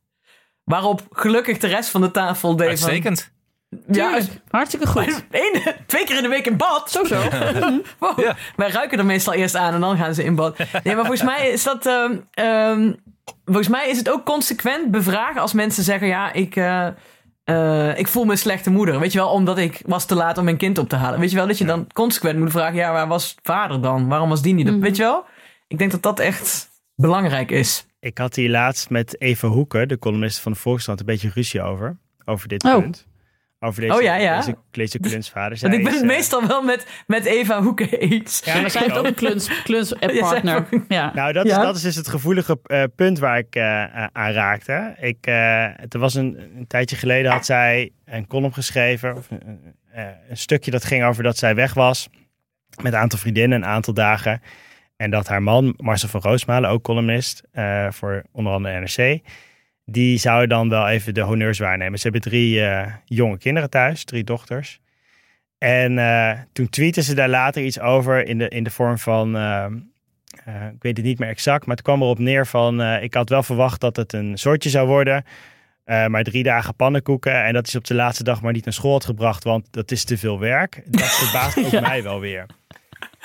[SPEAKER 2] Waarop gelukkig de rest van de tafel deed. van-
[SPEAKER 1] Uitstekend.
[SPEAKER 2] Ja,
[SPEAKER 4] tuurlijk. Hartstikke goed.
[SPEAKER 2] Eén, twee keer in de week in bad. Zo zo. Wow.
[SPEAKER 1] Ja.
[SPEAKER 2] Wij ruiken er meestal eerst aan en dan gaan ze in bad. Nee, maar volgens mij is dat. ehm, ehm, volgens mij is het ook consequent bevragen als mensen zeggen: Ja, ik. eh, eh, ik voel me een slechte moeder. Weet je wel, omdat ik was te laat om mijn kind op te halen. Weet je wel, dat je dan consequent moet vragen: Ja, waar was vader dan? Waarom was die niet? op? Weet je wel? Ik denk dat dat echt belangrijk is.
[SPEAKER 5] Ik had hier laatst met Eva Hoeken, de columnist van de Volkskrant, een beetje ruzie over. Over dit
[SPEAKER 4] Oh.
[SPEAKER 5] punt. Over deze,
[SPEAKER 2] Oh, ja, ja.
[SPEAKER 5] deze, deze klunsvader.
[SPEAKER 2] Want ik ben het meestal wel met, met Eva Hoeken eens.
[SPEAKER 5] Ja, maar
[SPEAKER 4] Zij heeft ook een kluns, kluns
[SPEAKER 2] Ja,
[SPEAKER 4] partner.
[SPEAKER 5] Nou, dat,
[SPEAKER 2] Ja.
[SPEAKER 5] is, dat is dus het gevoelige eh, punt waar ik eh, eh, aan raakte. Ik, eh, er was een, een tijdje geleden had zij een column geschreven. Of een, eh, een stukje dat ging over dat zij weg was. Met een aantal vriendinnen, een aantal dagen. En dat haar man, Marcel van Roosmalen, ook columnist eh, voor onder andere NRC. Die zou dan wel even de honneurs waarnemen. Ze hebben drie eh, jonge kinderen thuis, drie dochters. En eh, toen tweette ze daar later iets over in de, in de vorm van... ik weet het niet meer exact, maar het kwam erop neer van... ik had wel verwacht dat het een soortje zou worden. maar drie dagen pannenkoeken. En dat is op de laatste dag maar niet naar school had gebracht, want dat is te veel werk. Dat verbaast ook
[SPEAKER 2] Ja.
[SPEAKER 5] mij wel weer.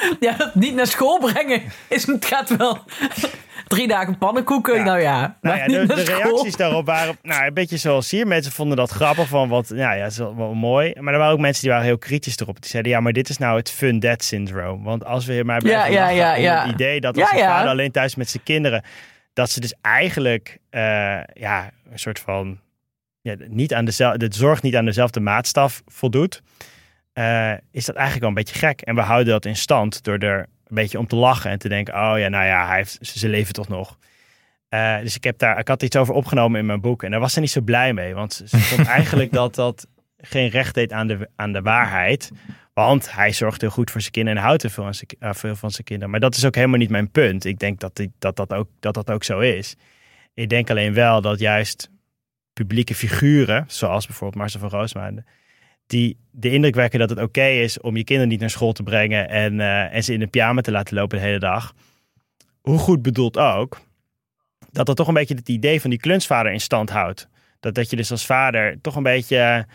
[SPEAKER 2] Ja, dat niet naar school brengen. Is, het gaat wel. Drie dagen pannenkoeken.
[SPEAKER 5] Ja.
[SPEAKER 2] Nou ja,
[SPEAKER 5] Nou ja, de, reacties daarop waren nou, een beetje zoals hier. Mensen vonden dat grappig van wat, nou ja, is wel, mooi. Maar er waren ook mensen die waren heel kritisch erop. Die zeiden, ja, maar dit is nou het fun dad syndroom. Want als we maar blijven
[SPEAKER 2] Ja, ja, ja,
[SPEAKER 5] het idee dat als een vader alleen thuis met zijn kinderen, dat ze dus eigenlijk, eh, ja, een soort van, ja, niet aan dezelfde, de zorg niet aan dezelfde maatstaf voldoet. Eh, is dat eigenlijk wel een beetje gek. En we houden dat in stand door er een beetje om te lachen en te denken, oh ja, nou ja, hij heeft, ze leven toch nog. Eh, dus ik, heb daar, ik had iets over opgenomen in mijn boek en daar was ze niet zo blij mee. Want ze vond eigenlijk dat dat geen recht deed aan de, aan de waarheid. Want hij zorgt heel goed voor zijn kinderen en houdt heel veel, zijn, eh, veel van zijn kinderen. Maar dat is ook helemaal niet mijn punt. Ik denk dat die, dat, dat, ook, dat dat ook zo is. Ik denk alleen wel dat juist publieke figuren, zoals bijvoorbeeld Marcel van Roosmalen, die de indruk wekken dat het oké is om je kinderen niet naar school te brengen en, eh, en ze in een pyjama te laten lopen de hele dag. Hoe goed bedoeld ook, dat dat toch een beetje het idee van die klunsvader in stand houdt. Dat, dat je dus als vader toch een beetje,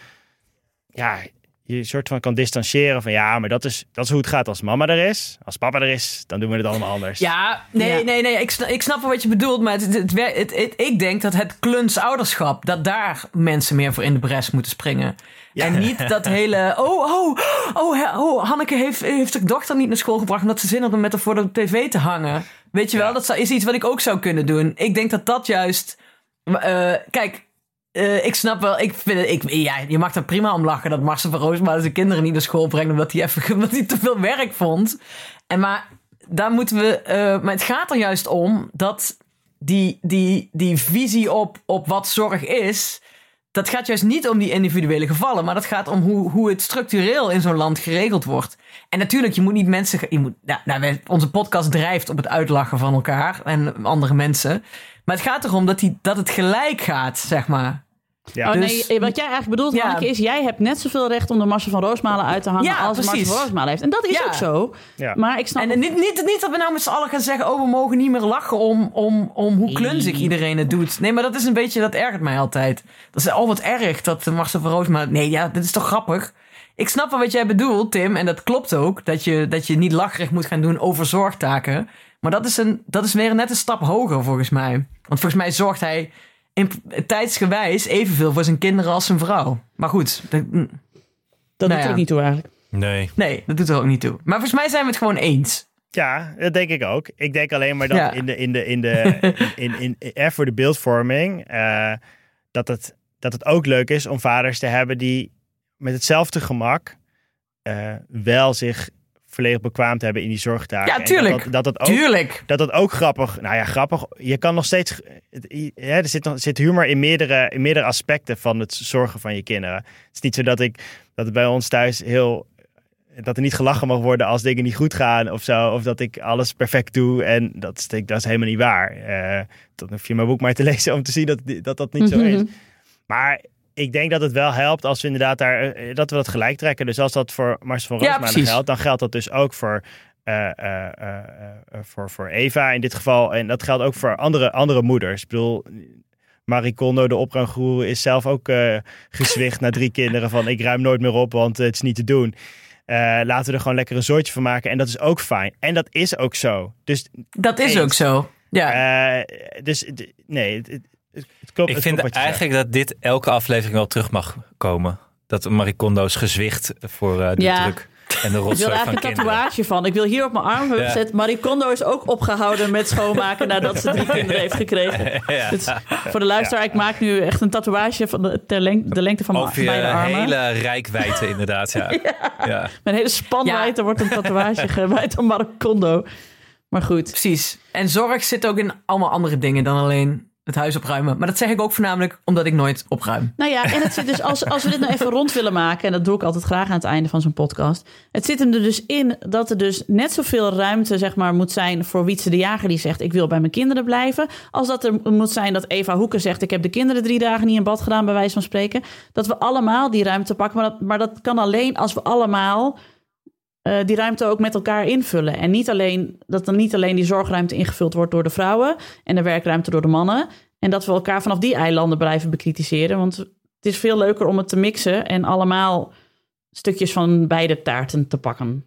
[SPEAKER 5] ja, je soort van kan distancieren van ja, maar dat is, dat is hoe het gaat als mama er is. Als papa er is, dan doen we het allemaal anders.
[SPEAKER 2] Ja, nee,
[SPEAKER 4] Ja.
[SPEAKER 2] nee, nee. Ik snap, ik snap wel wat je bedoelt. Maar het, het, wer- het- het- ik denk dat het klunsouderschap, dat daar mensen meer voor in de bres moeten springen. En niet dat hele. Oh, oh, oh, oh Hanneke heeft, heeft haar dochter niet naar school gebracht omdat ze zin had om met haar voor de tv te hangen. Weet je wel, dat is iets wat ik ook zou kunnen doen. Ik denk dat dat juist. eh, kijk, eh, ik snap wel, ik vind ik, ja, je mag er prima om lachen dat Marcel van Roosmalen zijn kinderen niet naar school brengt omdat hij even omdat hij te veel werk vond. En maar daar moeten we, eh, maar het gaat er juist om dat die, die, die visie op, op wat zorg is, dat gaat juist niet om die individuele gevallen, maar dat gaat om hoe, hoe het structureel in zo'n land geregeld wordt. En natuurlijk, je moet niet mensen. Je moet, nou, nou, onze podcast drijft op het uitlachen van elkaar en andere mensen. Maar het gaat erom dat, die, dat het gelijk gaat, zeg maar.
[SPEAKER 5] Ja.
[SPEAKER 4] Oh
[SPEAKER 2] Dus-
[SPEAKER 4] nee, wat jij eigenlijk bedoelt,
[SPEAKER 2] Ja.
[SPEAKER 4] Hanneke, is jij hebt net zoveel recht om de Marcel van Roosmalen uit te hangen
[SPEAKER 2] Ja,
[SPEAKER 4] als Marcel
[SPEAKER 2] precies.
[SPEAKER 4] van Roosmalen heeft. En dat is
[SPEAKER 2] Ja.
[SPEAKER 4] ook zo.
[SPEAKER 5] Ja.
[SPEAKER 4] Maar ik snap...
[SPEAKER 2] En niet, niet, niet dat we nou met z'n allen gaan zeggen: oh, we mogen niet meer lachen om, om, om hoe klunzig iedereen het doet. Nee, maar dat is een beetje, dat ergert mij altijd. Dat is al wat erg dat Marcel van Roosmalen. Nee, ja, dit is toch grappig? Ik snap wel wat jij bedoelt, Tim, en dat klopt ook. Dat je, dat je niet lacherig moet gaan doen over zorgtaken. Maar dat is, een, dat is weer net een stap hoger, volgens mij. Want volgens mij zorgt hij in, tijdsgewijs evenveel voor zijn kinderen als zijn vrouw. Maar goed, dat, mm,
[SPEAKER 4] dat
[SPEAKER 2] nou
[SPEAKER 4] doet er ook niet toe eigenlijk.
[SPEAKER 1] Nee.
[SPEAKER 2] nee, dat doet er ook niet toe. Maar volgens mij zijn we het gewoon eens.
[SPEAKER 5] Ja, dat denk ik ook. Ik denk alleen maar dat
[SPEAKER 2] Ja.
[SPEAKER 5] in de, in de, in de, in, in, in, eh, voor de beeldvorming, eh, dat, het, dat het ook leuk is om vaders te hebben die met hetzelfde gemak eh, wel zich volledig bekwaamd hebben in die zorgtaken.
[SPEAKER 2] Ja,
[SPEAKER 5] En
[SPEAKER 2] tuurlijk.
[SPEAKER 5] Dat, dat, dat, dat ook
[SPEAKER 2] Tuurlijk.
[SPEAKER 5] dat dat ook grappig. Nou ja, grappig. Je kan nog steeds. hè, er zit, nog- zit humor in meerdere, in meerdere aspecten van het zorgen van je kinderen. Het is niet zo dat ik dat het bij ons thuis heel. Dat er niet gelachen mag worden als dingen niet goed gaan of zo. Of dat ik alles perfect doe. En dat is, dat is helemaal niet waar. Eh dan hoef je mijn boek maar te lezen om te zien dat dat, dat niet zo is. Maar ik denk dat het wel helpt als we inderdaad daar. eh, dat we dat gelijk trekken. Dus als dat voor Marcel van Roosmalen geldt, dan geldt dat dus ook voor. eh, eh, eh, eh, eh, voor, voor Eva in dit geval. En dat geldt ook voor andere, andere moeders. Ik bedoel, Marie Kondo, de opruimgoeroe, is zelf ook eh gezwicht na drie kinderen van ik ruim nooit meer op, want het is niet te doen. Eh, laten we er gewoon lekker een soortje van maken. En dat is ook fijn. En dat is ook zo. Dus,
[SPEAKER 2] Dat is
[SPEAKER 5] Eens.
[SPEAKER 2] ook zo. Ja.
[SPEAKER 5] eh, dus nee, het, het, het klopt.
[SPEAKER 1] Ik
[SPEAKER 5] het
[SPEAKER 1] vind eigenlijk dat dit elke aflevering wel terug mag komen. Dat Marie Kondo's gezwicht voor eh, de
[SPEAKER 4] Ja.
[SPEAKER 1] druk en de
[SPEAKER 4] Ik wil eigenlijk een
[SPEAKER 1] kinderen.
[SPEAKER 4] tatoeage van. Ik wil hier op mijn arm hebben
[SPEAKER 1] Ja.
[SPEAKER 4] Marie Kondo is ook opgehouden met schoonmaken nadat ze drie kinderen heeft gekregen.
[SPEAKER 1] Ja.
[SPEAKER 4] Dus voor de luisteraar, ik maak nu echt een tatoeage van de, ter leng- de lengte van mijn
[SPEAKER 1] Over je
[SPEAKER 4] beide armen.
[SPEAKER 1] hele rijkwijde inderdaad, ja. ja.
[SPEAKER 4] Mijn hele spanwijdte wordt een tatoeage gewijd aan Marie Kondo. Maar goed.
[SPEAKER 2] Precies. En zorg zit ook in allemaal andere dingen dan alleen het huis opruimen. Maar dat zeg ik ook voornamelijk omdat ik nooit opruim.
[SPEAKER 4] Nou ja, en het zit dus, als, als we dit nou even rond willen maken, en dat doe ik altijd graag aan het einde van zo'n podcast. Het zit hem er dus in dat er dus net zoveel ruimte, zeg maar, moet zijn voor Wietse de Jager die zegt: Ik wil bij mijn kinderen blijven. Als dat er moet zijn dat Eva Hoeken zegt: Ik heb de kinderen drie dagen niet in bad gedaan, bij wijze van spreken. Dat we allemaal die ruimte pakken. Maar dat, maar dat kan alleen als we allemaal eh, die ruimte ook met elkaar invullen. En niet alleen, dat dan niet alleen die zorgruimte ingevuld wordt door de vrouwen en de werkruimte door de mannen. En dat we elkaar vanaf die eilanden blijven bekritiseren. Want het is veel leuker om het te mixen en allemaal stukjes van beide taarten te pakken.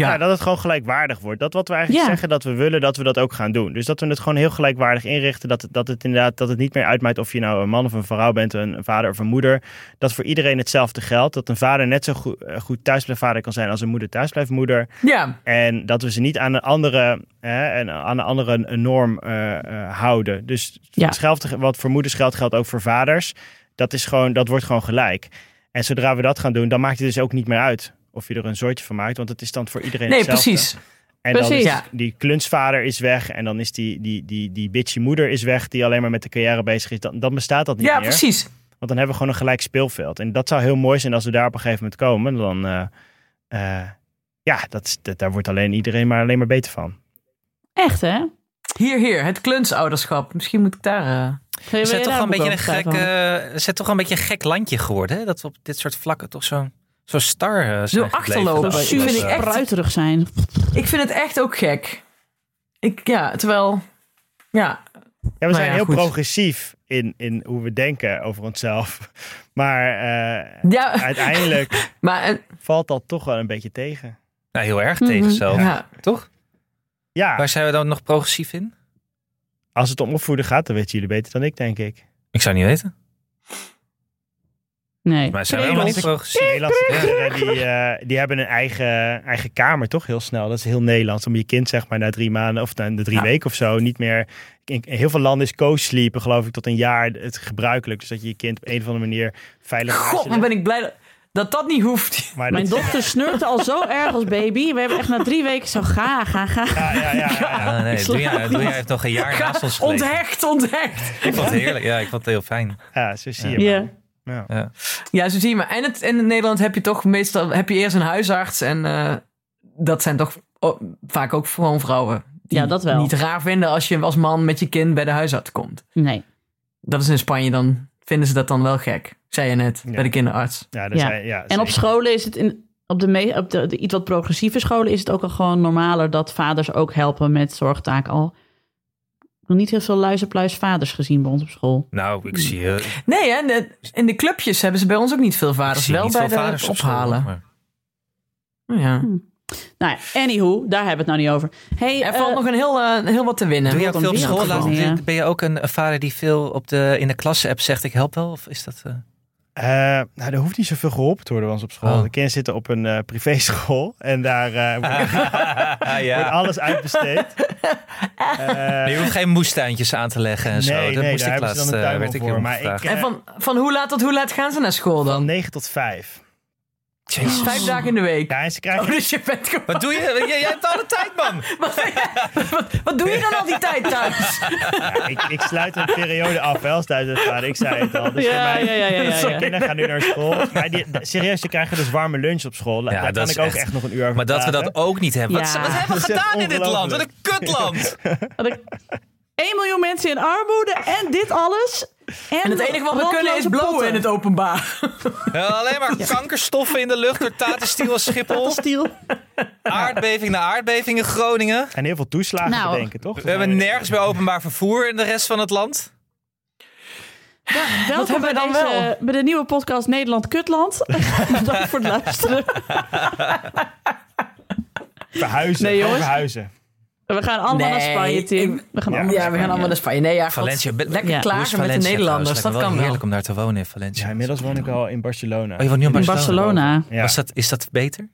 [SPEAKER 5] Ja. dat het gewoon gelijkwaardig wordt. Dat wat we eigenlijk
[SPEAKER 4] Ja.
[SPEAKER 5] zeggen dat we willen, dat we dat ook gaan doen. Dus dat we het gewoon heel gelijkwaardig inrichten. Dat, het- dat het inderdaad dat het niet meer uitmaakt of je nou een man of een vrouw bent, een, een vader of een moeder. Dat voor iedereen hetzelfde geldt. Dat een vader net zo goed, eh, goed thuisblijfvader kan zijn als een moeder thuisblijfmoeder.
[SPEAKER 2] Ja,
[SPEAKER 5] En dat we ze niet aan een andere, hè, en aan een andere een norm eh, eh, houden. Dus
[SPEAKER 4] Ja.
[SPEAKER 5] hetzelfde wat voor moeders geldt, geldt ook voor vaders. Dat, is gewoon, dat wordt gewoon gelijk. En zodra we dat gaan doen, dan maakt het dus ook niet meer uit of je er een soortje van maakt. Want het is dan voor iedereen
[SPEAKER 2] nee,
[SPEAKER 5] hetzelfde.
[SPEAKER 2] precies.
[SPEAKER 5] En dan
[SPEAKER 4] Precies.
[SPEAKER 5] is
[SPEAKER 2] Ja.
[SPEAKER 5] die klunsvader is weg. En dan is die, die, die, die bitchy moeder is weg. Die alleen maar met de carrière bezig is. Dan, dan bestaat dat niet
[SPEAKER 2] Ja,
[SPEAKER 5] meer.
[SPEAKER 2] precies.
[SPEAKER 5] Want dan hebben we gewoon een gelijk speelveld. En dat zou heel mooi zijn als we daar op een gegeven moment komen. Dan, eh, eh, ja, dat, is- dat, daar wordt alleen iedereen maar alleen maar beter van.
[SPEAKER 4] Echt, hè?
[SPEAKER 2] Hier, hier, het klunsouderschap. Misschien moet ik daar... eh,
[SPEAKER 4] je
[SPEAKER 1] zijn toch een beetje een gek, zijn toch een beetje een gek landje geworden. Hè? Dat we op dit soort vlakken toch zo, zo star eh, zijn
[SPEAKER 2] Zo achterlopen.
[SPEAKER 1] Dat
[SPEAKER 2] Vind ik echt-
[SPEAKER 4] Spruiterig zijn.
[SPEAKER 2] Ik vind het echt ook gek. Ik, ja, terwijl... Ja,
[SPEAKER 5] Ja, we
[SPEAKER 2] Nou
[SPEAKER 5] zijn
[SPEAKER 2] ja,
[SPEAKER 5] heel
[SPEAKER 2] goed.
[SPEAKER 5] progressief in, in hoe we denken over onszelf. Maar eh,
[SPEAKER 2] ja
[SPEAKER 5] uiteindelijk
[SPEAKER 2] maar... eh,
[SPEAKER 5] valt dat toch wel een beetje tegen.
[SPEAKER 1] nou, heel erg
[SPEAKER 4] Mhm.
[SPEAKER 1] tegen zelf.
[SPEAKER 2] Ja.
[SPEAKER 1] Toch?
[SPEAKER 5] Ja,
[SPEAKER 1] Waar zijn we dan nog progressief in?
[SPEAKER 5] als het om opvoeden gaat, dan weten jullie beter dan ik, denk ik.
[SPEAKER 1] Ik zou niet weten.
[SPEAKER 4] Nee.
[SPEAKER 1] Maar zijn helemaal niet progressief?
[SPEAKER 5] Nederlandse
[SPEAKER 1] Ja.
[SPEAKER 5] kinderen die, eh, die hebben een eigen, eigen kamer toch heel snel. Dat is heel Nederlands. Om je kind zeg maar na drie maanden of na de drie
[SPEAKER 2] Ja.
[SPEAKER 5] weken of zo niet meer... In heel veel landen is co-sleepen geloof ik tot een jaar het gebruikelijk. Dus dat je je kind op een of andere manier veilig
[SPEAKER 2] God,
[SPEAKER 5] legt.
[SPEAKER 2] ben ik blij dat, dat dat niet hoeft.
[SPEAKER 5] Maar
[SPEAKER 4] Mijn
[SPEAKER 5] dat-
[SPEAKER 4] dochter snurkte al zo erg als baby. We hebben echt na drie weken zo ga, ga, ga.
[SPEAKER 5] Ja, ja, ja. ja, ja.
[SPEAKER 1] Ah, nee,
[SPEAKER 4] sla-
[SPEAKER 1] Doenja, Doenja heeft nog een jaar naast ons gelegen.
[SPEAKER 2] Onthecht, onthecht.
[SPEAKER 1] Ik vond het heerlijk. Ja, ik vond het heel fijn.
[SPEAKER 5] Ja, zo zie je
[SPEAKER 4] Ja.
[SPEAKER 5] Ja.
[SPEAKER 1] Ja.
[SPEAKER 2] Ja, zo zie je maar. En het, in Nederland heb je toch meestal heb je eerst een huisarts. En eh, dat zijn toch vaak ook gewoon vrouwen. Die
[SPEAKER 4] Ja, dat wel.
[SPEAKER 2] niet raar vinden als je als man met je kind bij de huisarts komt.
[SPEAKER 4] Nee.
[SPEAKER 2] Dat is in Spanje dan, vinden ze dat dan wel gek. Zei je net,
[SPEAKER 5] Ja.
[SPEAKER 2] bij de kinderarts.
[SPEAKER 5] Ja,
[SPEAKER 4] Ja. En op scholen is het in, op, de, me, op de, de iets wat progressieve scholen is het ook al gewoon normaler dat vaders ook helpen met zorgtaken al. Nog niet heel veel luizenpluis vaders gezien bij ons op school.
[SPEAKER 1] Nou, ik zie, eh, ik
[SPEAKER 2] Nee, hè, de- in de clubjes hebben ze bij ons ook niet veel vaders.
[SPEAKER 1] zie
[SPEAKER 2] wel
[SPEAKER 1] niet
[SPEAKER 2] bij
[SPEAKER 1] veel
[SPEAKER 2] de
[SPEAKER 1] vaders op school,
[SPEAKER 2] ophalen.
[SPEAKER 1] maar-
[SPEAKER 2] ja.
[SPEAKER 4] Nou ja, anywho, daar hebben we het nou niet over. Hey,
[SPEAKER 2] Er
[SPEAKER 4] eh,
[SPEAKER 2] valt nog een heel, eh, heel wat te winnen.
[SPEAKER 1] Doe je ook veel op school?
[SPEAKER 4] ja.
[SPEAKER 1] Ben je ook een, vader die veel op de, in de klasse-app zegt ik help wel? Of is dat... eh,
[SPEAKER 5] nou, er hoeft niet zoveel geholpen te worden bij ons op school.
[SPEAKER 1] Oh.
[SPEAKER 5] De kinderen zitten op een eh privéschool. En daar eh, wordt, wordt alles uitbesteed. Eh,
[SPEAKER 1] Je hoeft geen moestuintjes aan te leggen en zo.
[SPEAKER 5] Nee,
[SPEAKER 1] dat
[SPEAKER 5] nee,
[SPEAKER 1] moest
[SPEAKER 5] daar
[SPEAKER 1] ik
[SPEAKER 5] ze
[SPEAKER 1] laatst,
[SPEAKER 5] dan een tuin
[SPEAKER 1] werd
[SPEAKER 5] wel
[SPEAKER 1] ik
[SPEAKER 5] voor, maar ik,
[SPEAKER 2] En van, van hoe laat tot hoe laat gaan ze naar school
[SPEAKER 5] van
[SPEAKER 2] dan?
[SPEAKER 5] 9 tot 5.
[SPEAKER 1] Jezus.
[SPEAKER 2] Vijf dagen in de week.
[SPEAKER 5] Ja, en ze
[SPEAKER 2] Oh,
[SPEAKER 5] krijgen...
[SPEAKER 2] dus je bent gewoon...
[SPEAKER 1] Wat doe je? Jij, jij hebt alle tijd, man.
[SPEAKER 2] Wat, wat, wat doe je dan al die tijd thuis?
[SPEAKER 5] Ja, ik, ik sluit een periode af, wel als thuis. Ik zei het al. Dus voor
[SPEAKER 4] ja,
[SPEAKER 5] mij,
[SPEAKER 4] ja, ja, ja, ja,
[SPEAKER 5] de
[SPEAKER 4] ja.
[SPEAKER 5] kinderen gaan nu naar school. Maar die, serieus, ze krijgen dus warme lunch op school.
[SPEAKER 1] Ja,
[SPEAKER 5] Daar
[SPEAKER 1] dat
[SPEAKER 5] kan
[SPEAKER 1] is
[SPEAKER 5] ik ook
[SPEAKER 1] echt-
[SPEAKER 5] echt nog een uur over
[SPEAKER 1] Maar dat we dat ook niet hebben. Wat,
[SPEAKER 4] Ja.
[SPEAKER 1] wat hebben we gedaan in dit land? Wat een kutland.
[SPEAKER 4] 1 miljoen mensen in armoede en dit alles. En,
[SPEAKER 2] En het enige wat we kunnen is blowen
[SPEAKER 4] potten.
[SPEAKER 2] in het openbaar.
[SPEAKER 1] Ja, alleen maar kankerstoffen in de lucht door Tatenstiel en Schiphol. Aardbeving na aardbeving in Groningen.
[SPEAKER 5] En heel veel toeslagen
[SPEAKER 4] Nou,
[SPEAKER 5] te denken, toch?
[SPEAKER 1] We hebben nergens meer openbaar vervoer in de rest van het land.
[SPEAKER 4] Welkom
[SPEAKER 2] hebben
[SPEAKER 4] bij,
[SPEAKER 2] we dan
[SPEAKER 4] deze,
[SPEAKER 2] wel?
[SPEAKER 4] bij de nieuwe podcast Nederland Kutland. Bedankt voor het luisteren.
[SPEAKER 5] Verhuizen,
[SPEAKER 4] Nee,
[SPEAKER 5] verhuizen.
[SPEAKER 4] We gaan allemaal naar Spanje, Tim. We gaan
[SPEAKER 5] Ja,
[SPEAKER 4] allemaal
[SPEAKER 2] Ja, we gaan allemaal naar Spanje. Nee, ja,
[SPEAKER 1] Valencia.
[SPEAKER 2] lekker
[SPEAKER 4] Ja.
[SPEAKER 2] Klagen met de Nederlanders.
[SPEAKER 1] trouwens?
[SPEAKER 2] Dat kan
[SPEAKER 1] wel heerlijk om daar te wonen in Valencia.
[SPEAKER 5] Ja, inmiddels woon ik al in Barcelona.
[SPEAKER 1] Oh, je woont nu in
[SPEAKER 4] in
[SPEAKER 1] Barcelona?
[SPEAKER 4] Barcelona.
[SPEAKER 5] Ja.
[SPEAKER 1] Was dat, is dat beter?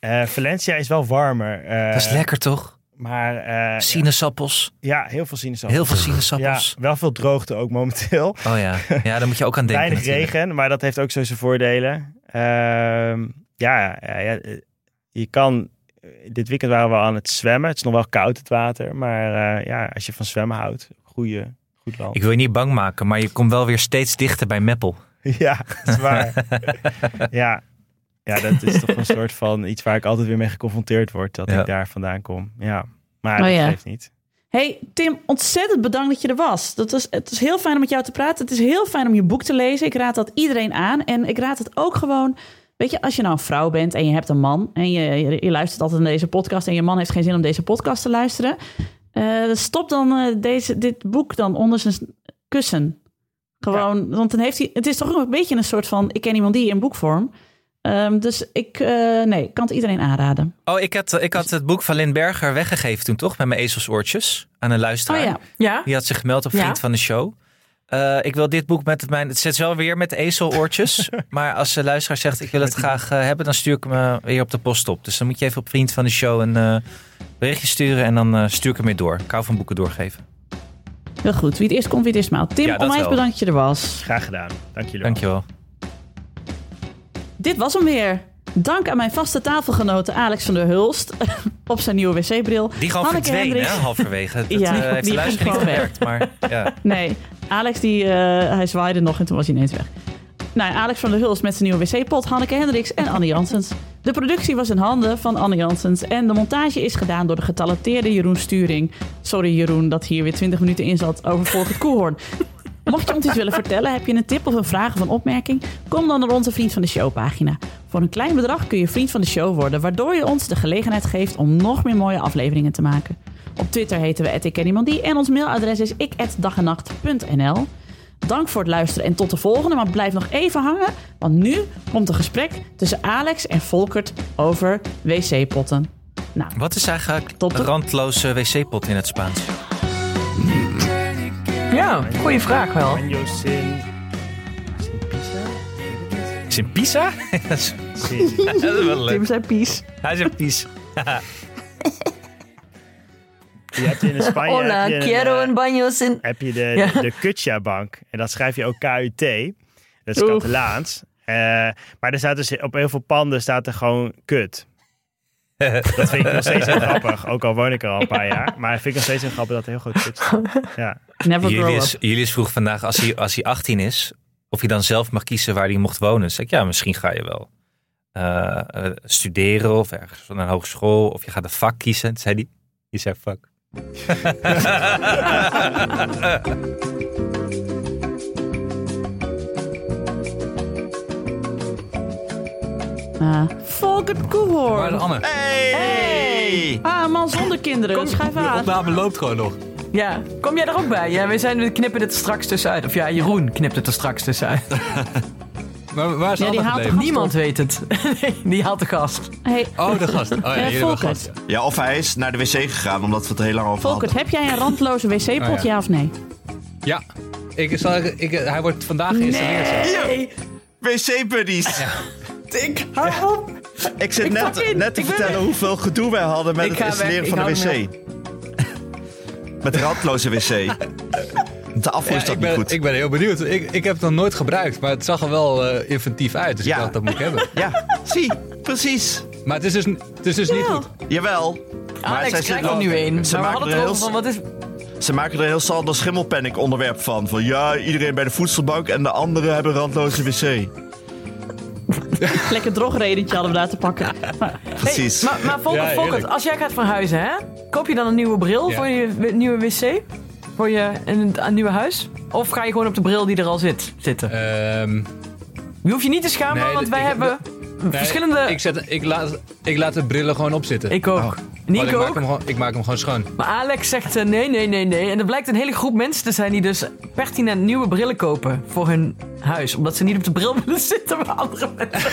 [SPEAKER 5] Eh, Valencia is wel warmer. eh,
[SPEAKER 1] dat is lekker toch?
[SPEAKER 5] Maar eh,
[SPEAKER 1] Sinaasappels.
[SPEAKER 5] ja, heel veel sinaasappels.
[SPEAKER 1] Heel veel
[SPEAKER 5] Ja,
[SPEAKER 1] sinaasappels.
[SPEAKER 5] wel veel droogte ook momenteel.
[SPEAKER 1] Oh ja. ja, daar moet je ook aan denken.
[SPEAKER 5] Weinig
[SPEAKER 1] natuurlijk.
[SPEAKER 5] regen, maar dat heeft ook zo zijn voordelen. Ehm, ja, ja, ja, je kan... Dit weekend waren we aan het zwemmen. Het is nog wel koud, het water. Maar eh, ja, als je van zwemmen houdt, goede, goed land.
[SPEAKER 1] Ik wil je niet bang maken, maar je komt wel weer steeds dichter bij Meppel.
[SPEAKER 5] Ja, dat is waar. ja. ja, dat is toch een soort van iets waar ik altijd weer mee geconfronteerd word. Dat
[SPEAKER 1] Ja.
[SPEAKER 5] ik daar vandaan kom. Ja, maar
[SPEAKER 4] Oh
[SPEAKER 5] dat
[SPEAKER 4] ja.
[SPEAKER 5] geeft niet.
[SPEAKER 4] Hey Tim, ontzettend bedankt dat je er was. Dat was. Het is heel fijn om met jou te praten. Het is heel fijn om je boek te lezen. Ik raad dat iedereen aan. En ik raad het ook gewoon... Weet je, als je nou een vrouw bent en je hebt een man... en je, je, je luistert altijd naar deze podcast... en je man heeft geen zin om deze podcast te luisteren... eh, stop dan eh, deze, dit boek dan onder zijn kussen. Gewoon, want dan heeft hij... Het is toch ook een beetje een soort van... ik ken iemand die in boekvorm... Ehm, dus ik, eh, nee, kan het iedereen aanraden.
[SPEAKER 1] Oh, ik had, ik had het boek van Lynn Berger weggegeven toen toch? Met mijn ezelsoortjes aan een luisteraar.
[SPEAKER 4] Oh ja,
[SPEAKER 2] Ja?
[SPEAKER 1] Die had zich gemeld op
[SPEAKER 2] Ja.
[SPEAKER 1] Vriend van de Show. Eh, ik wil dit boek met het mijn. Het zit wel weer met ezeloortjes. maar als de luisteraar zegt: Ik wil het graag eh, hebben, dan stuur ik hem eh, weer op de post op. Dus dan moet je even op Vriend van de Show een eh, berichtje sturen. En dan eh, stuur ik hem weer door. Ik hou van boeken doorgeven.
[SPEAKER 4] heel goed. Wie het eerst komt, wie het eerst maalt. Tim,
[SPEAKER 1] Ja, dat
[SPEAKER 4] onwijs
[SPEAKER 1] wel.
[SPEAKER 4] bedankt dat je er was.
[SPEAKER 5] Graag gedaan. Dank jullie wel.
[SPEAKER 1] Dankjewel.
[SPEAKER 4] Dit was hem weer. Dank aan mijn vaste tafelgenoten Alex van der Hulst op zijn nieuwe wc-bril.
[SPEAKER 1] Die gewoon
[SPEAKER 4] Hanneke
[SPEAKER 1] verdween, hè,
[SPEAKER 4] Hendricks.
[SPEAKER 1] halverwege. Dat
[SPEAKER 4] Ja,
[SPEAKER 1] eh, heeft
[SPEAKER 4] die
[SPEAKER 1] de luisteraar niet gemerkt. Maar ja.
[SPEAKER 4] Nee, Alex die, eh, hij zwaaide nog en toen was hij ineens weg. Nou, Alex van der Hulst met zijn nieuwe wc-pot, Hanneke Hendricks en Anne Janssens. De productie was in handen van Anne Janssens en de montage is gedaan door de getalenteerde Jeroen Sturing. Sorry Jeroen dat hier weer 20 minuten in zat over het Koehoorn. Mocht je ons iets willen vertellen, heb je een tip of een vraag of een opmerking? Kom dan naar onze Vriend van de Show pagina. Voor een klein bedrag kun je Vriend van de Show worden, waardoor je ons de gelegenheid geeft om nog meer mooie afleveringen te maken. Op Twitter heten we @ikkenniemandie en ons mailadres is ik@dagenacht.nl. Dank voor het luisteren en tot de volgende. Maar blijf nog even hangen, want nu komt een gesprek tussen Alex en Volkert over wc-potten. Nou,
[SPEAKER 1] Wat is eigenlijk
[SPEAKER 4] Tot de-
[SPEAKER 1] een randloze wc-pot in het Spaans?
[SPEAKER 2] Ja, goede vraag wel.
[SPEAKER 5] Banjo sin... Sin pizza?
[SPEAKER 1] Is in Pisa? dat is
[SPEAKER 5] Sin...
[SPEAKER 1] dat is wel leuk.
[SPEAKER 4] Tim zei pies.
[SPEAKER 1] Hij is in Pisa.
[SPEAKER 5] Je hebt in Spanje
[SPEAKER 2] Hola,
[SPEAKER 5] heb je, een,
[SPEAKER 2] quiero
[SPEAKER 5] eh,
[SPEAKER 2] un baño sin...
[SPEAKER 5] heb je de,
[SPEAKER 2] Ja.
[SPEAKER 5] de Kutja-bank. En dat schrijf je ook KUT. Dat is. Catalaans. Eh, maar er staat dus op heel veel panden staat er gewoon kut. Dat vind ik nog steeds heel grappig. Ook al woon ik er al een paar jaar. Maar ik vind ik nog steeds heel grappig dat heel kut staat. Ja.
[SPEAKER 4] Never grow
[SPEAKER 1] Julius,
[SPEAKER 4] up.
[SPEAKER 1] Julius vroeg vandaag, als hij, als hij 18 is, of hij dan zelf mag kiezen waar hij mocht wonen. Zeg ik, ja, misschien ga je wel eh, eh, studeren of ergens van een hogeschool. Of je gaat een vak kiezen. Toen zei hij, je zei vak.
[SPEAKER 4] Ah, Volkert Koehoorn.
[SPEAKER 7] Waar is Anne?
[SPEAKER 3] Hey!
[SPEAKER 4] Ah, man zonder kinderen.
[SPEAKER 2] Kom-
[SPEAKER 4] Schrijf
[SPEAKER 7] De
[SPEAKER 4] aan.
[SPEAKER 7] opname loopt gewoon nog.
[SPEAKER 2] Ja, kom jij er ook bij? Ja, we, zijn, we knippen het er straks tussenuit. Of ja, Jeroen knipt het er straks tussenuit.
[SPEAKER 7] Maar waar is
[SPEAKER 4] Ja, die haalt de
[SPEAKER 2] Niemand weet het. Nee, die haalt de gast.
[SPEAKER 4] Hey,
[SPEAKER 7] Oh, de gast. Oh ja,
[SPEAKER 4] Eh, Volkert.
[SPEAKER 7] gast. ja.
[SPEAKER 3] Ja, of hij is naar de wc gegaan omdat we het heel lang over
[SPEAKER 4] Volkert,
[SPEAKER 3] hadden.
[SPEAKER 4] heb jij een randloze wc-pot,
[SPEAKER 7] Oh, ja.
[SPEAKER 4] ja of nee?
[SPEAKER 7] Ja, ik zal, ik, hij wordt vandaag geïnstalleerd.
[SPEAKER 2] Nee,
[SPEAKER 3] Wc-buddies.
[SPEAKER 2] Ik hou op.
[SPEAKER 3] Ik zit
[SPEAKER 2] Ik
[SPEAKER 3] net, net te
[SPEAKER 2] Ik
[SPEAKER 3] vertellen hoeveel gedoe wij hadden met
[SPEAKER 2] Ik
[SPEAKER 3] het installeren van de
[SPEAKER 2] Ik
[SPEAKER 3] wc. met de randloze wc. De afvoer is
[SPEAKER 7] Ja,
[SPEAKER 3] dat
[SPEAKER 7] ik,
[SPEAKER 3] niet goed.
[SPEAKER 7] ik ben heel benieuwd. Ik, ik heb het nog nooit gebruikt, maar het zag er wel eh, inventief uit. Dus
[SPEAKER 3] Ja.
[SPEAKER 7] ik dacht, dat moet ik hebben.
[SPEAKER 3] Ja, zie, precies.
[SPEAKER 7] Maar het is dus, het is dus niet goed.
[SPEAKER 3] Jawel.
[SPEAKER 2] Alex
[SPEAKER 3] zij
[SPEAKER 2] krijgt
[SPEAKER 3] zitten-
[SPEAKER 2] er nu een.
[SPEAKER 3] Ze
[SPEAKER 2] Maar we
[SPEAKER 3] maken
[SPEAKER 2] hadden
[SPEAKER 3] er
[SPEAKER 2] het
[SPEAKER 3] heel
[SPEAKER 2] van, wat is...
[SPEAKER 3] Ze maken er een heel Sander Schimmelpanic onderwerp van. Van ja, iedereen bij de voedselbank en de anderen hebben een randloze wc.
[SPEAKER 4] Lekker drogredentje hadden we daar te pakken. Maar,
[SPEAKER 3] Precies.
[SPEAKER 2] Hey, maar maar
[SPEAKER 7] heerlijk.
[SPEAKER 2] als jij gaat verhuizen, hè? Koop je dan een nieuwe bril
[SPEAKER 7] Ja.
[SPEAKER 2] voor je nieuwe wc? Voor je een, een nieuwe huis? Of ga je gewoon op de bril die er al zit zitten?
[SPEAKER 7] Ehm,
[SPEAKER 2] Je hoeft je niet te schamen,
[SPEAKER 7] Nee,
[SPEAKER 2] want wij
[SPEAKER 7] heb-
[SPEAKER 2] hebben
[SPEAKER 7] nee,
[SPEAKER 2] verschillende...
[SPEAKER 7] Ik, zet, ik, laat, ik laat de brillen gewoon opzitten.
[SPEAKER 2] Ik ook.
[SPEAKER 7] Want
[SPEAKER 2] Nico
[SPEAKER 7] ik, maak
[SPEAKER 2] ook.
[SPEAKER 7] hem gewoon, ik maak hem gewoon schoon.
[SPEAKER 2] Maar Alex zegt eh, nee, nee, nee, nee. En er blijkt een hele groep mensen te zijn die dus pertinent nieuwe brillen kopen voor hun huis. Omdat ze niet op de bril willen zitten waar andere mensen...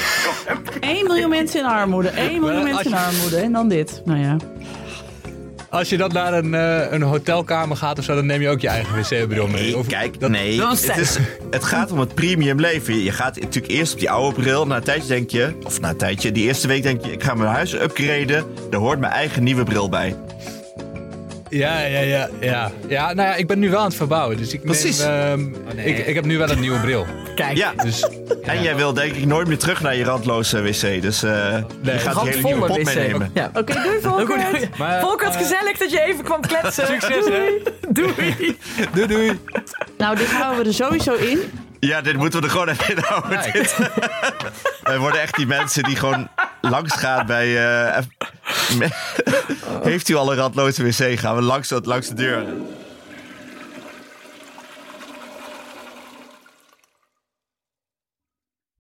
[SPEAKER 4] 1 miljoen mensen in armoede. 1 miljoen mensen in armoede. En dan dit. Nou ja.
[SPEAKER 7] Als je dan naar een, eh, een hotelkamer gaat of zo, dan neem je ook je eigen wc-bril mee. Of-
[SPEAKER 3] kijk,
[SPEAKER 7] dat-
[SPEAKER 3] nee.
[SPEAKER 2] Dat
[SPEAKER 3] Het,
[SPEAKER 2] is-
[SPEAKER 3] is, het gaat om het premium leven. Je gaat natuurlijk eerst op die oude bril. Na een tijdje denk je, of na een tijdje, die eerste week denk je, ik ga mijn huis upgraden. Daar hoort mijn eigen nieuwe bril bij.
[SPEAKER 7] Ja, ja, ja, ja. Ja, nou ja, ik ben nu wel aan het verbouwen. Dus ik,
[SPEAKER 3] Precies.
[SPEAKER 7] neem, ehm, ik, ik heb nu wel een nieuwe bril.
[SPEAKER 2] Kijk,
[SPEAKER 3] Ja,
[SPEAKER 7] Dus
[SPEAKER 3] en jij wil denk ik nooit meer terug naar je randloze wc. Dus eh, je gaat die hele nieuwe pot
[SPEAKER 2] wc.
[SPEAKER 3] meenemen.
[SPEAKER 2] Ja.
[SPEAKER 4] Oké, doei
[SPEAKER 2] Heel
[SPEAKER 4] Volkert.
[SPEAKER 7] Maar,
[SPEAKER 2] Volkert,
[SPEAKER 7] eh,
[SPEAKER 2] gezellig dat je even kwam kletsen.
[SPEAKER 7] Succes, hè?
[SPEAKER 2] Doei. Doei.
[SPEAKER 7] doei, doei.
[SPEAKER 4] Nou, dit houden we er sowieso in.
[SPEAKER 3] Ja, dit moeten we er gewoon even in houden.
[SPEAKER 7] Ja, ik-
[SPEAKER 3] Dit- Wij worden echt die mensen die gewoon langs gaan bij... eh, Heeft u al een randloze wc? Gaan we langs, langs de deur.